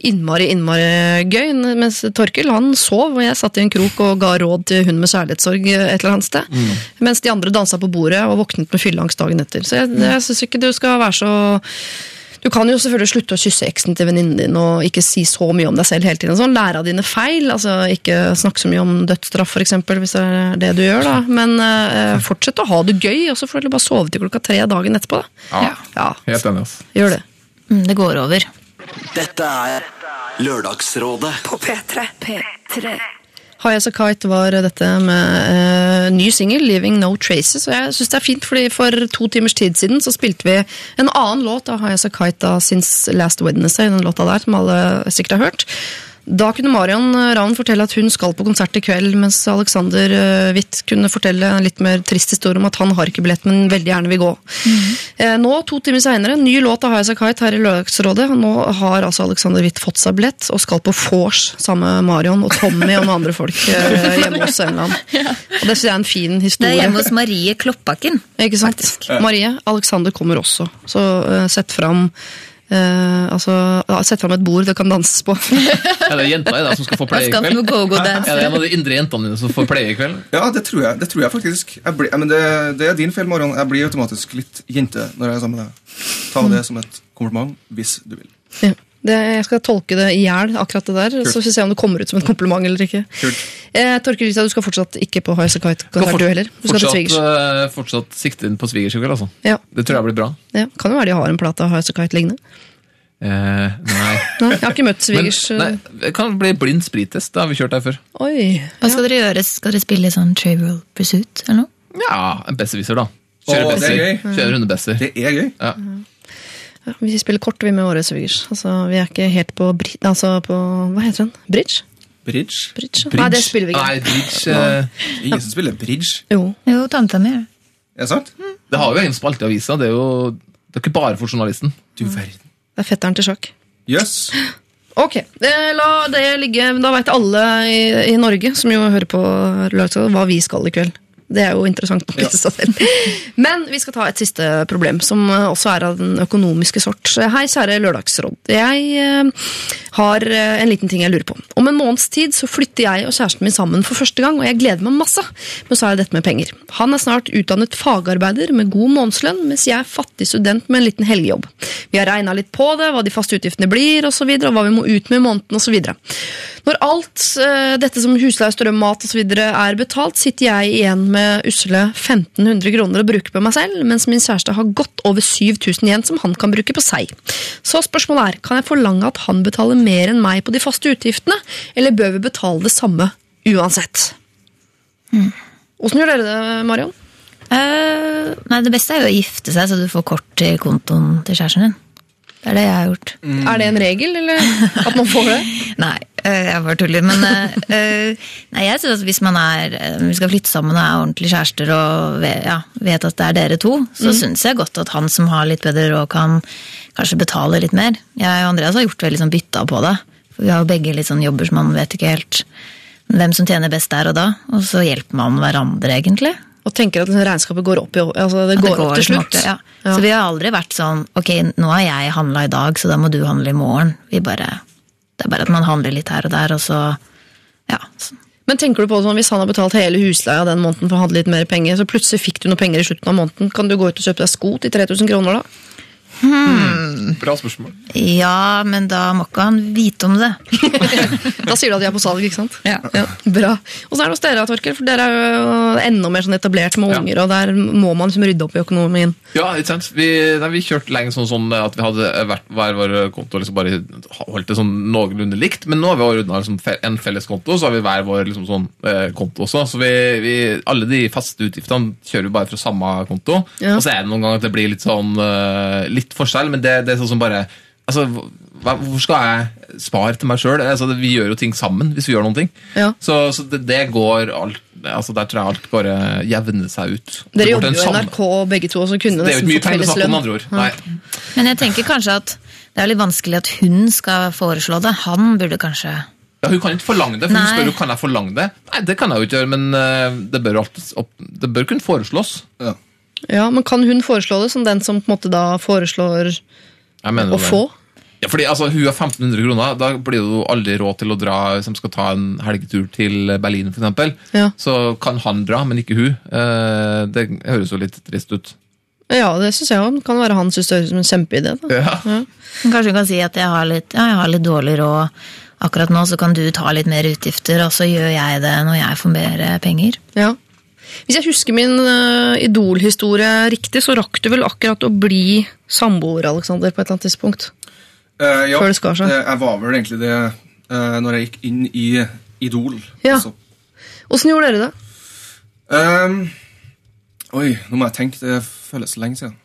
innmari, innmari gøy. Mens Torkil han sov, og jeg satt i en krok og ga råd til hun med kjærlighetssorg et eller annet sted. Mens de andre dansa på bordet og våknet med fylleangst dagen etter. Så jeg, jeg syns ikke du skal være så du kan jo selvfølgelig slutte å kysse eksen til venninnen din og ikke si så mye om deg selv hele tiden. Sånn. Lære av dine feil. altså Ikke snakke så mye om dødsstraff, for eksempel, hvis det er det du gjør. da. Men uh, fortsett å ha det gøy, og så får du bare sove til klokka tre dagen etterpå. da. Ja, Ja, Helt enig. ass. gjør det. Mm, det går over. Dette er Lørdagsrådet. På P3. P3. High As A Kite var dette med uh, ny singel, 'Leaving No Traces'. Og jeg synes det er fint, fordi For to timers tid siden så spilte vi en annen låt av High As A Kite da, since Last Wednesday, den låta der, som alle sikkert har hørt. Da kunne Marion Ravn fortelle at hun skal på konsert i kveld, mens Alexander eh, Witt kunne fortelle en litt mer trist historie om at han har ikke billett, men veldig gjerne vil gå. Eh, Nå, to timer seinere, ny låt av Highasakite Kite her i Lørdagsrådet. Nå har altså Alexander Witt fått seg billett og skal på vors sammen med Marion og Tommy og noen andre folk eh, hjemme hos England. [laughs] Og det synes jeg er en fin historie. Det er hjemme hos Marie Kloppakken. Ikke sant? Marie, Alexander kommer også. Så eh, sett fram eh, altså, ja, Sett fram et bord det kan danses på. [laughs] Er det jenta i deg som skal få pleie i kveld? på go-go-dance. Er det en av de indre jentene dine som får pleie i kveld? Ja, det tror jeg, det tror jeg faktisk. Jeg blir, men det, det er din feil, Marion. Jeg blir automatisk litt jente når jeg er sammen med deg. Ta det som et kompliment hvis du vil. Ja. Det, jeg skal tolke det i hjel, akkurat det der, så får vi se om det kommer ut som en kompliment eller ikke. Kult. Eh, Torkel Risa, du skal fortsatt ikke på High As A Kite-konsert, du heller. Du skal til fortsatt, eh, fortsatt sikte inn på svigers i kveld, altså. Ja, Det tror jeg blir bra. ja. Kan jo være de har en plate av High Kite liggende. Eh, nei. [laughs] Nei, jeg har ikke møtt svigers. nei, det kan bli blind sprittest. Det har vi kjørt her før. Oi. Hva skal dere gjøre? Skal dere spille sånn Travel Pursuit eller noe? Ja, en besserwisser, da. Kjøre Å, det er besser. Det er gøy. Ja. Ja, vi spiller kort vi med våre svigers. Altså, vi er ikke helt på, bri altså, på Hva heter den? Bridge? Bridge. Bridge? Nei, det spiller vi ikke. Nei, bridge eh, Ingen som spiller bridge. Jo. Jo, tanta mi gjør det. Er det sant? Det har jo egen spalte i avisa. Det er jo det er ikke bare for journalisten. Du verden. Det er fetteren til sjakk. Jøss. Ok, eh, la det ligge. Da veit alle i, i Norge som jo hører på Lørdagsrådet, hva vi skal i kveld. Det er jo interessant nok i seg selv. Men vi skal ta et siste problem, som også er av den økonomiske sort. Hei, kjære Lørdagsråd. Jeg eh, har eh, en liten ting jeg lurer på. Om en måneds tid så flytter jeg og kjæresten min sammen for første gang, og jeg gleder meg masse. Men så er det dette med penger. Han er snart utdannet fagarbeider med god månedslønn, mens jeg er fattig student med en liten helgejobb. Vi har regna litt på det, hva de faste utgiftene blir, og, så videre, og hva vi må ut med i måneden osv. Når alt uh, dette som husleie, strøm, mat osv. er betalt, sitter jeg igjen med usle 1500 kroner å bruke på meg selv, mens min kjæreste har godt over 7000 igjen som han kan bruke på seg. Så spørsmålet er, kan jeg forlange at han betaler mer enn meg på de faste utgiftene, eller bør vi betale det samme uansett? Åssen gjør dere det, Marion? Uh, nei, det beste er jo å gifte seg, så du får kort til kontoen til kjæresten din. Det er det jeg har gjort. Er det en regel, eller at man får det? [laughs] Nei, jeg bare tuller. Men eh, [laughs] eh, nei, jeg synes at hvis man er, eh, vi skal flytte sammen og er ordentlige kjærester og ja, vet at det er dere to, så syns jeg godt at han som har litt bedre råd, kan kanskje betale litt mer. Jeg og Andreas har gjort veldig sånn bytta på det. For vi har jo begge litt sånn jobber som man vet ikke helt hvem som tjener best der og da. Og så hjelper man hverandre, egentlig. Og tenker at liksom regnskapet går opp, altså det går det opp til liksom slutt. opp, ja. Ja. Så vi har aldri vært sånn ok, nå har jeg handla i dag, så da må du handle i morgen. Vi bare, det er bare at man handler litt her og der, og så ja. Men tenker du på sånn, Hvis han har betalt hele husleia den måneden for å handle litt mer penger, så plutselig fikk du noe penger i slutten av måneden, kan du gå ut og kjøpe deg sko til 3000 kroner da? Bra spørsmål. Ja, men da må ikke han vite om det. [laughs] Da sier du at de er på salg, ikke sant? Ja. Bra. Og så er det hos dere, Torkel, for dere er jo enda mer sånn etablert med Ja. unger, og der må man liksom rydde opp i økonomien. Ja, ikke sant? Vi, nei, vi kjørte lenge sånn, sånn at vi hadde hvert, hver vår konto liksom bare holdt det sånn noenlunde likt, men nå har vi ordna liksom en felles konto, så har vi hver vår liksom sånn, eh, konto også. Så vi, vi, alle de faste utgiftene kjører vi bare fra samme konto. Ja. Og så er det noen ganger at det blir litt sånn eh, litt forskjell, men det, det er sånn som bare Altså, hva, Hvorfor skal jeg spare til meg sjøl? Altså, vi gjør jo ting sammen hvis vi gjør noen ting. Ja. Så, så det, det går alt altså Der tror jeg alt bare jevner seg ut. Dere Det jobber jo i NRK begge to, så kunne det er jo nesten ikke mye fått penger å felles snakke om, lønn. med andre ord. Nei. Men jeg tenker kanskje at det er litt vanskelig at hun skal foreslå det. Han burde kanskje Ja, Hun kan ikke forlange det, for hun spør jo kan jeg forlange det. Nei, det kan jeg jo ikke gjøre, men eh, det bør, alltid, det bør kunne foreslås. Ja. Ja, men kan hun foreslå det som den som på en måte da foreslår å det. få? Ja, fordi altså, Hun har 1500 kroner, da blir det jo aldri råd til å dra hvis de skal ta en helgetur til Berlin f.eks. Ja. Så kan han dra, men ikke hun. Eh, det høres jo litt trist ut. Ja, det syns jeg òg. Kan være han syns det høres ut som en kjempeidé. Ja. Ja. Kanskje hun kan si at jeg har litt, ja, jeg har litt dårlig råd akkurat nå, så kan du ta litt mer utgifter, og så gjør jeg det når jeg får mer eh, penger. Ja. Hvis jeg husker min uh, Idol-historie riktig, så rakk du vel akkurat å bli samboer, Alexander, på et eller annet tidspunkt? Uh, ja, Før det skar seg. jeg var vel egentlig det uh, når jeg gikk inn i Idol. Ja. Altså. Åssen gjorde dere det? Um, oi, nå må jeg tenke. Det føles lenge siden.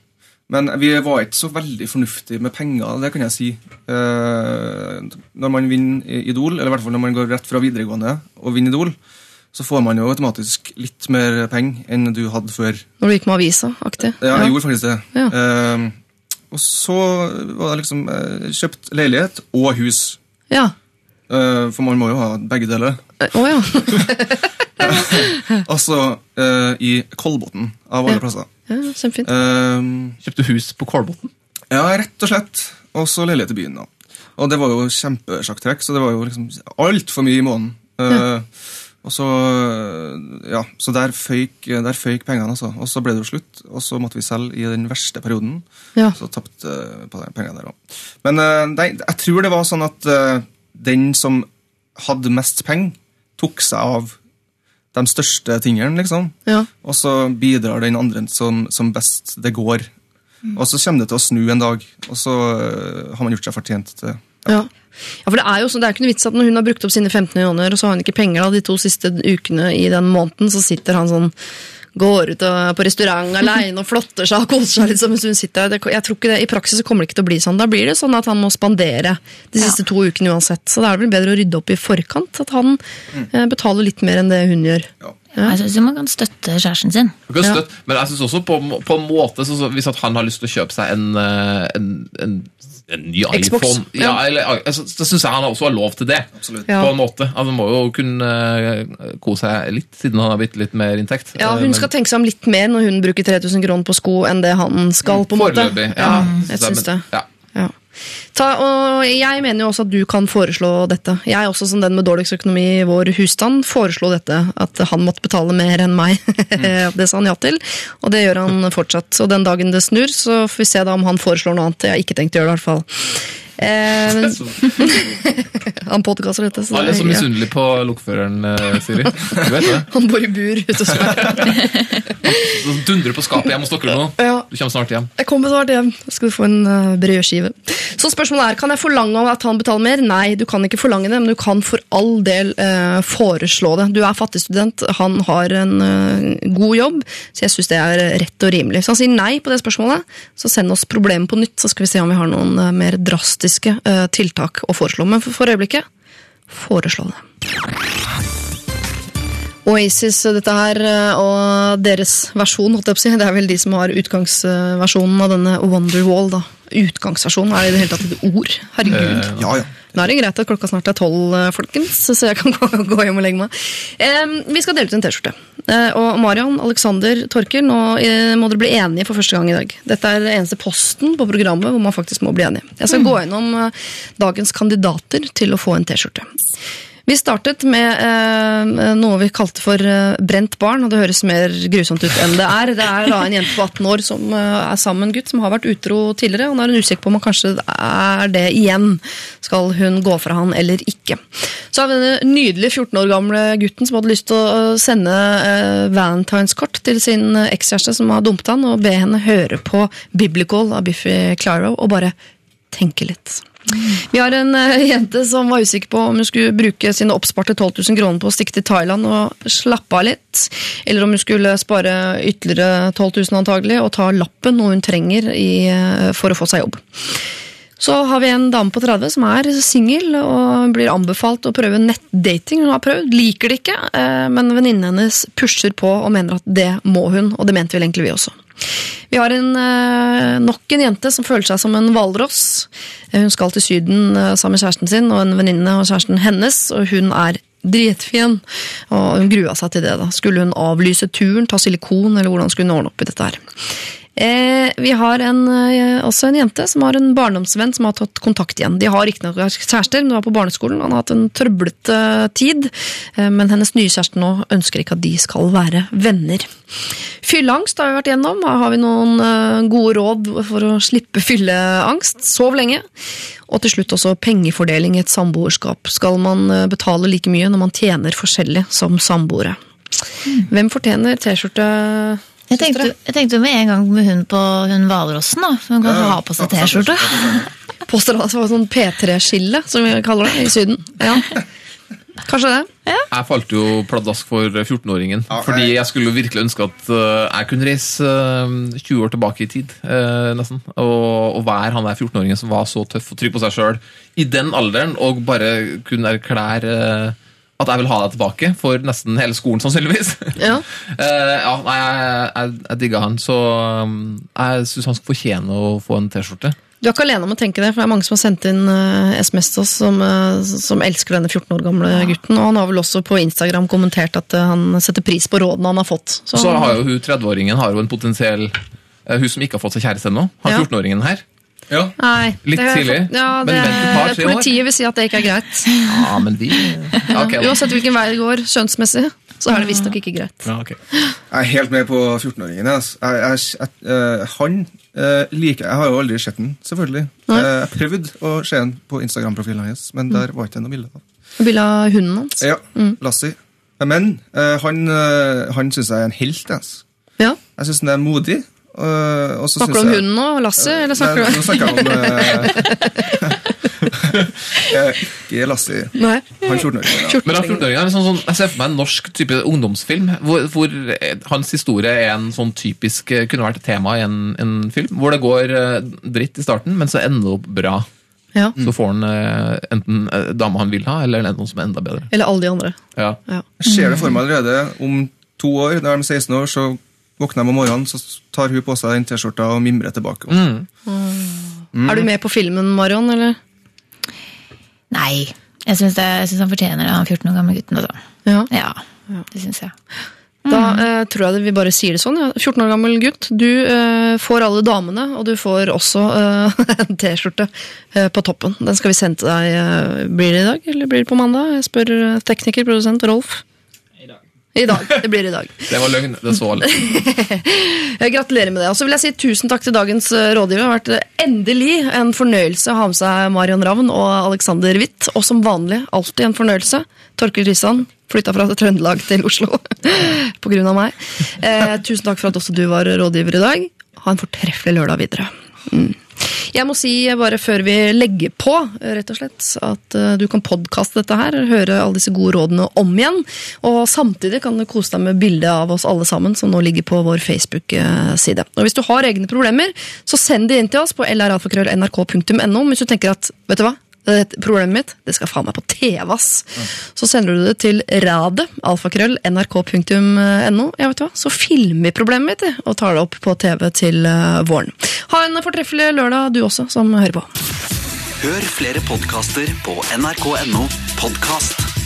Men vi var ikke så veldig fornuftige med penger, det kan jeg si. Uh, når man vinner Idol, eller i hvert fall når man går rett fra videregående og vinner Idol, så får man jo automatisk litt mer penger enn du hadde før. Når du gikk med avisa-aktig? Ja, jeg gjorde faktisk det. Ja. Uh, og så var det liksom uh, kjøpt leilighet og hus. Ja. Uh, for man må jo ha begge deler. Eh, oh, ja. [laughs] Altså eh, i Kolbotn, av alle Ja. plasser. ja. Kjempefint. Ehm, Kjøpte hus på Kolbotn. ja, rett og slett. Og så leilighet i byen, da. Og det var jo kjempesjakktrekk, så det var jo liksom altfor mye i måneden. Eh, og så ja, så der føyk, der føyk pengene, altså. Og så ble det jo slutt, og så måtte vi selge i den verste perioden. Ja. Så tapte på de pengene der òg. Men eh, nei, jeg tror det var sånn at eh, den som hadde mest penger, tok seg av de største tingene, liksom. Ja. Og så bidrar den andre som, som best det går. Og så kommer det til å snu en dag, og så har man gjort seg fortjent til Ja. ja, for det er jo så, det er ikke noe vits at når hun har brukt opp sine 15 millioner, og så har han ikke penger da, de to siste ukene i den måneden, så sitter han sånn Går ut og, på restaurant alene og flotter seg og koser seg sånn mens hun sitter der. Det- Jeg tror ikke det, I praksis så kommer det ikke til å bli sånn. Da blir det sånn at han må spandere de siste to ukene uansett. Så da er det vel bedre å rydde opp i forkant. At han eh, betaler litt mer enn det hun gjør. Jeg syns man kan støtte kjæresten sin. Du kan støtte, Men jeg synes også på, på en måte så, så, Hvis at han har lyst til å kjøpe seg en, eh, en, en, en ny Xbox, iPhone ja, ja. eller, altså, Så syns jeg han også har lov til det. Absolutt. På en måte altså, Han må jo kunne uh, kose seg litt, siden han har blitt litt mer inntekt. Ja, Eh, Hun men- skal tenke seg om litt mer når hun bruker 3000 kroner på sko enn det han skal. på en måte. Foreløpig. Ja, Ja, jeg synes syns det. men-. Ja. Ta, og jeg mener jo også at du kan foreslå dette. Jeg er også som den med dårligst økonomi i vår husstand foreslo dette. At han måtte betale mer enn meg. [laughs] det sa han ja til, og det gjør han fortsatt. Og den dagen det snur, så får vi se da om han foreslår noe annet. Jeg har ikke tenkt å gjøre det, i hvert fall. Eh, [laughs] [laughs] han podkaster dette. Så Alle er så ja. misunnelige på lokføreren, eh, Siri. Du vet det? Han bor i bur ute og. [laughs] Dundrer på skapet hjemme hos dere nå. Ja. Du kommer snart hjem. Jeg kommer snart hjem. Skal du få en uh, brødskive. Så spørsmålet er, kan jeg forlange at han betaler mer? Nei, du kan ikke forlange det, men du kan for all del eh, foreslå det. Du er fattig student, han har en eh, god jobb, så jeg syns det er rett og rimelig. Så han sier nei på det spørsmålet, så send oss problemet på nytt, så skal vi se om vi har noen eh, mer drastiske eh, tiltak å foreslå. Men for øyeblikket, foreslå det. Oasis, dette her, eh, og deres versjon, holdt jeg på å si. Det er vel de som har utgangsversjonen av denne Wonderwall, da. Utgangsversjonen, er det i det hele tatt et ord? Herregud. Ja, ja. Nå er det greit at klokka snart er tolv, eh, folkens, [laughs] så jeg kan gå, gå hjem og legge meg. Eh, vi skal dele ut en T-skjorte. Eh, og Marion, Alexander, Torker, nå eh, må dere bli enige for første gang i dag. Dette er den eneste posten på programmet hvor man faktisk må bli enige. Jeg skal gå gjennom eh, dagens kandidater til å få en T-skjorte. Vi startet med eh, noe vi kalte for eh, brent barn, og det høres mer grusomt ut enn det er. Det er da en jente på 18 år som eh, er sammen med en gutt som har vært utro tidligere, og nå er hun usikker på om han kanskje er det igjen. Skal hun gå fra han eller ikke? Så har vi denne nydelige 14 år gamle gutten som hadde lyst til å eh, sende eh, valentineskort til sin ekskjæreste som har dumpet han, og be henne høre på Biblical av Biffy Clyro, og bare tenke litt. Vi har en eh, jente som var usikker på om hun skulle bruke sine oppsparte 12 000 kroner på å stikke til Thailand og slappe av litt, eller om hun skulle spare ytterligere 12 000 antagelig og ta lappen noe hun trenger i, eh, for å få seg jobb. Så har vi en dame på 30 som er singel og blir anbefalt å prøve nettdating. Hun har prøvd, liker det ikke, eh, men venninnen hennes pusher på og mener at det må hun, og det mente vel egentlig vi også. Vi har en, eh, nok en jente som føler seg som en hvalross. Eh, Hun skal til Syden eh, sammen med kjæresten sin og en venninne og kjæresten hennes, og hun er dritfin. Og hun grua seg til det. da. Skulle hun avlyse turen, ta silikon, eller hvordan skulle hun ordne opp i dette her? Eh, vi har en, eh, også en jente som har en barndomsvenn som har tatt kontakt igjen. De har riktignok noen kjærester, men de var på barneskolen. Han har hatt en trøblete tid, eh, men hennes nye kjæreste nå ønsker ikke at de skal være venner. Fylleangst har vi vært gjennom. Her har vi noen gode råd for å slippe fylleangst. Sov lenge. Og til slutt også pengefordeling i et samboerskap. Skal man betale like mye når man tjener forskjellig som samboere? Hvem fortjener T-skjorte? Jeg tenkte, jeg tenkte med en gang med hun på hun Hvalrossen, da. Hun kan ha på seg T-skjorte. At det var sånn P3-skille, som vi kaller det, i Syden. Ja. Kanskje det? Jeg falt jo pladask for 14-åringen. Okay. fordi jeg- skulle virkelig ønske at eh, jeg kunne reise eh, 20 år tilbake i tid. eh, nesten, Og, og være han der 14-åringen som var så tøff og trygg på seg sjøl i den alderen, og bare kunne erklære eh, at jeg vil ha deg tilbake for nesten hele skolen, sannsynligvis. Ja. uh, [laughs] ja, nei, jeg, jeg, jeg digga han, så um, jeg syns han skal fortjene å få en T-skjorte. Du er ikke alene om å tenke det, for det er mange som har sendt inn uh, SMS til oss som, uh, som elsker denne 14 år gamle gutten. Og han har vel også på Instagram kommentert at eh, han setter pris på rådene han har fått. Så, Så har jo hun 30-åringen har jo en potensiell eh, Hun som ikke har fått seg kjæreste ennå, har Ja. 14-åringen her. Ja. Nei, Litt det tidlig, Ja, men vent et par, tre år. Politiet vil si at det ikke er greit. Ja, men de ja. Uansett hvilken vei det går skjønnsmessig, så er det visstnok ikke greit. Ja, okay. Jeg er helt med på 14-åringen. altså. Jeg, jeg, jeg, eh, han uh, liker Jeg har jo aldri sett den, selvfølgelig. Nei. Eh, jeg prøvde å se den på Instagram-profilen hans, men der var ikke noe bilde. av. Bilde av hunden hans. Ja, Lassie. Men uh, han, uh, han syns jeg er en helt. Altså. Ja. Jeg syns han er modig. Eh, og så Snakker du om jeg- hunden nå, Lasse? Eller snakker Nei, du Nå snakker jeg om eh, [laughs] Ikke Lasse. Nei. Han 14-åringen. Ja. Men han 14-åringen er sånn, sånn, Jeg ser for meg en norsk type ungdomsfilm hvor, hvor eh, hans historie er en sånn typisk eh, kunne vært tema i en, en film. Hvor det går eh, dritt i starten, men så ender det opp bra. Ja. Så får han eh, enten eh, dama han vil ha, eller noe som er enda bedre. Eller alle de andre. Ja. Ja. Jeg ser det for meg allerede. Om to år, da er de 16 år, så våkner jeg om morgenen, så tar hun på seg den T-skjorta og mimrer tilbake. Mm. Er du med på filmen, Marion? eller? Nei. Jeg syns han fortjener det, han 14 år gamle gutten. Altså. Ja. Ja, det syns jeg. Da eh, tror jeg det vi bare sier det sånn. Ja. 14 år gammel gutt, du eh, får alle damene, og du får også eh, [laughs] en T-skjorte eh, på toppen. Den skal vi sende til deg. eh, blir det i dag, eller blir det på mandag? Jeg spør eh, tekniker, produsent Rolf. I dag. Det blir i dag. [laughs] Det var løgn. Det så alle. [laughs] Jeg gratulerer med det. Og så vil jeg si tusen takk til dagens eh, rådgiver. Det har vært eh, endelig en fornøyelse å ha med seg Marion Ravn og Alexander Witt. Og som vanlig alltid en fornøyelse. Torkild Risan flytta fra Trøndelag til Oslo [laughs] på grunn av meg. Eh, tusen takk for at også du var rådgiver i dag. Ha en fortreffelig lørdag videre. Mm. Jeg må si bare før vi legger på, rett og slett, at eh, du kan podkaste dette her, høre alle disse gode rådene om igjen. Og samtidig kan du kose deg med bildet av oss alle sammen, som nå ligger på vår Facebook-side. Og Hvis du har egne problemer, så send de inn til oss på lralfakrøll.nrk.no. Hvis du tenker at, vet du hva, problemet mitt det skal faen meg på TV, ass. Så sender du det til radet, alfakrøll, nrk.no. Ja, vet du hva, så filmer problemet mitt og tar det opp på TV til eh, våren. Ha en fortreffelig lørdag, du også, som hører på. Hør flere podkaster på nrk.no podkast.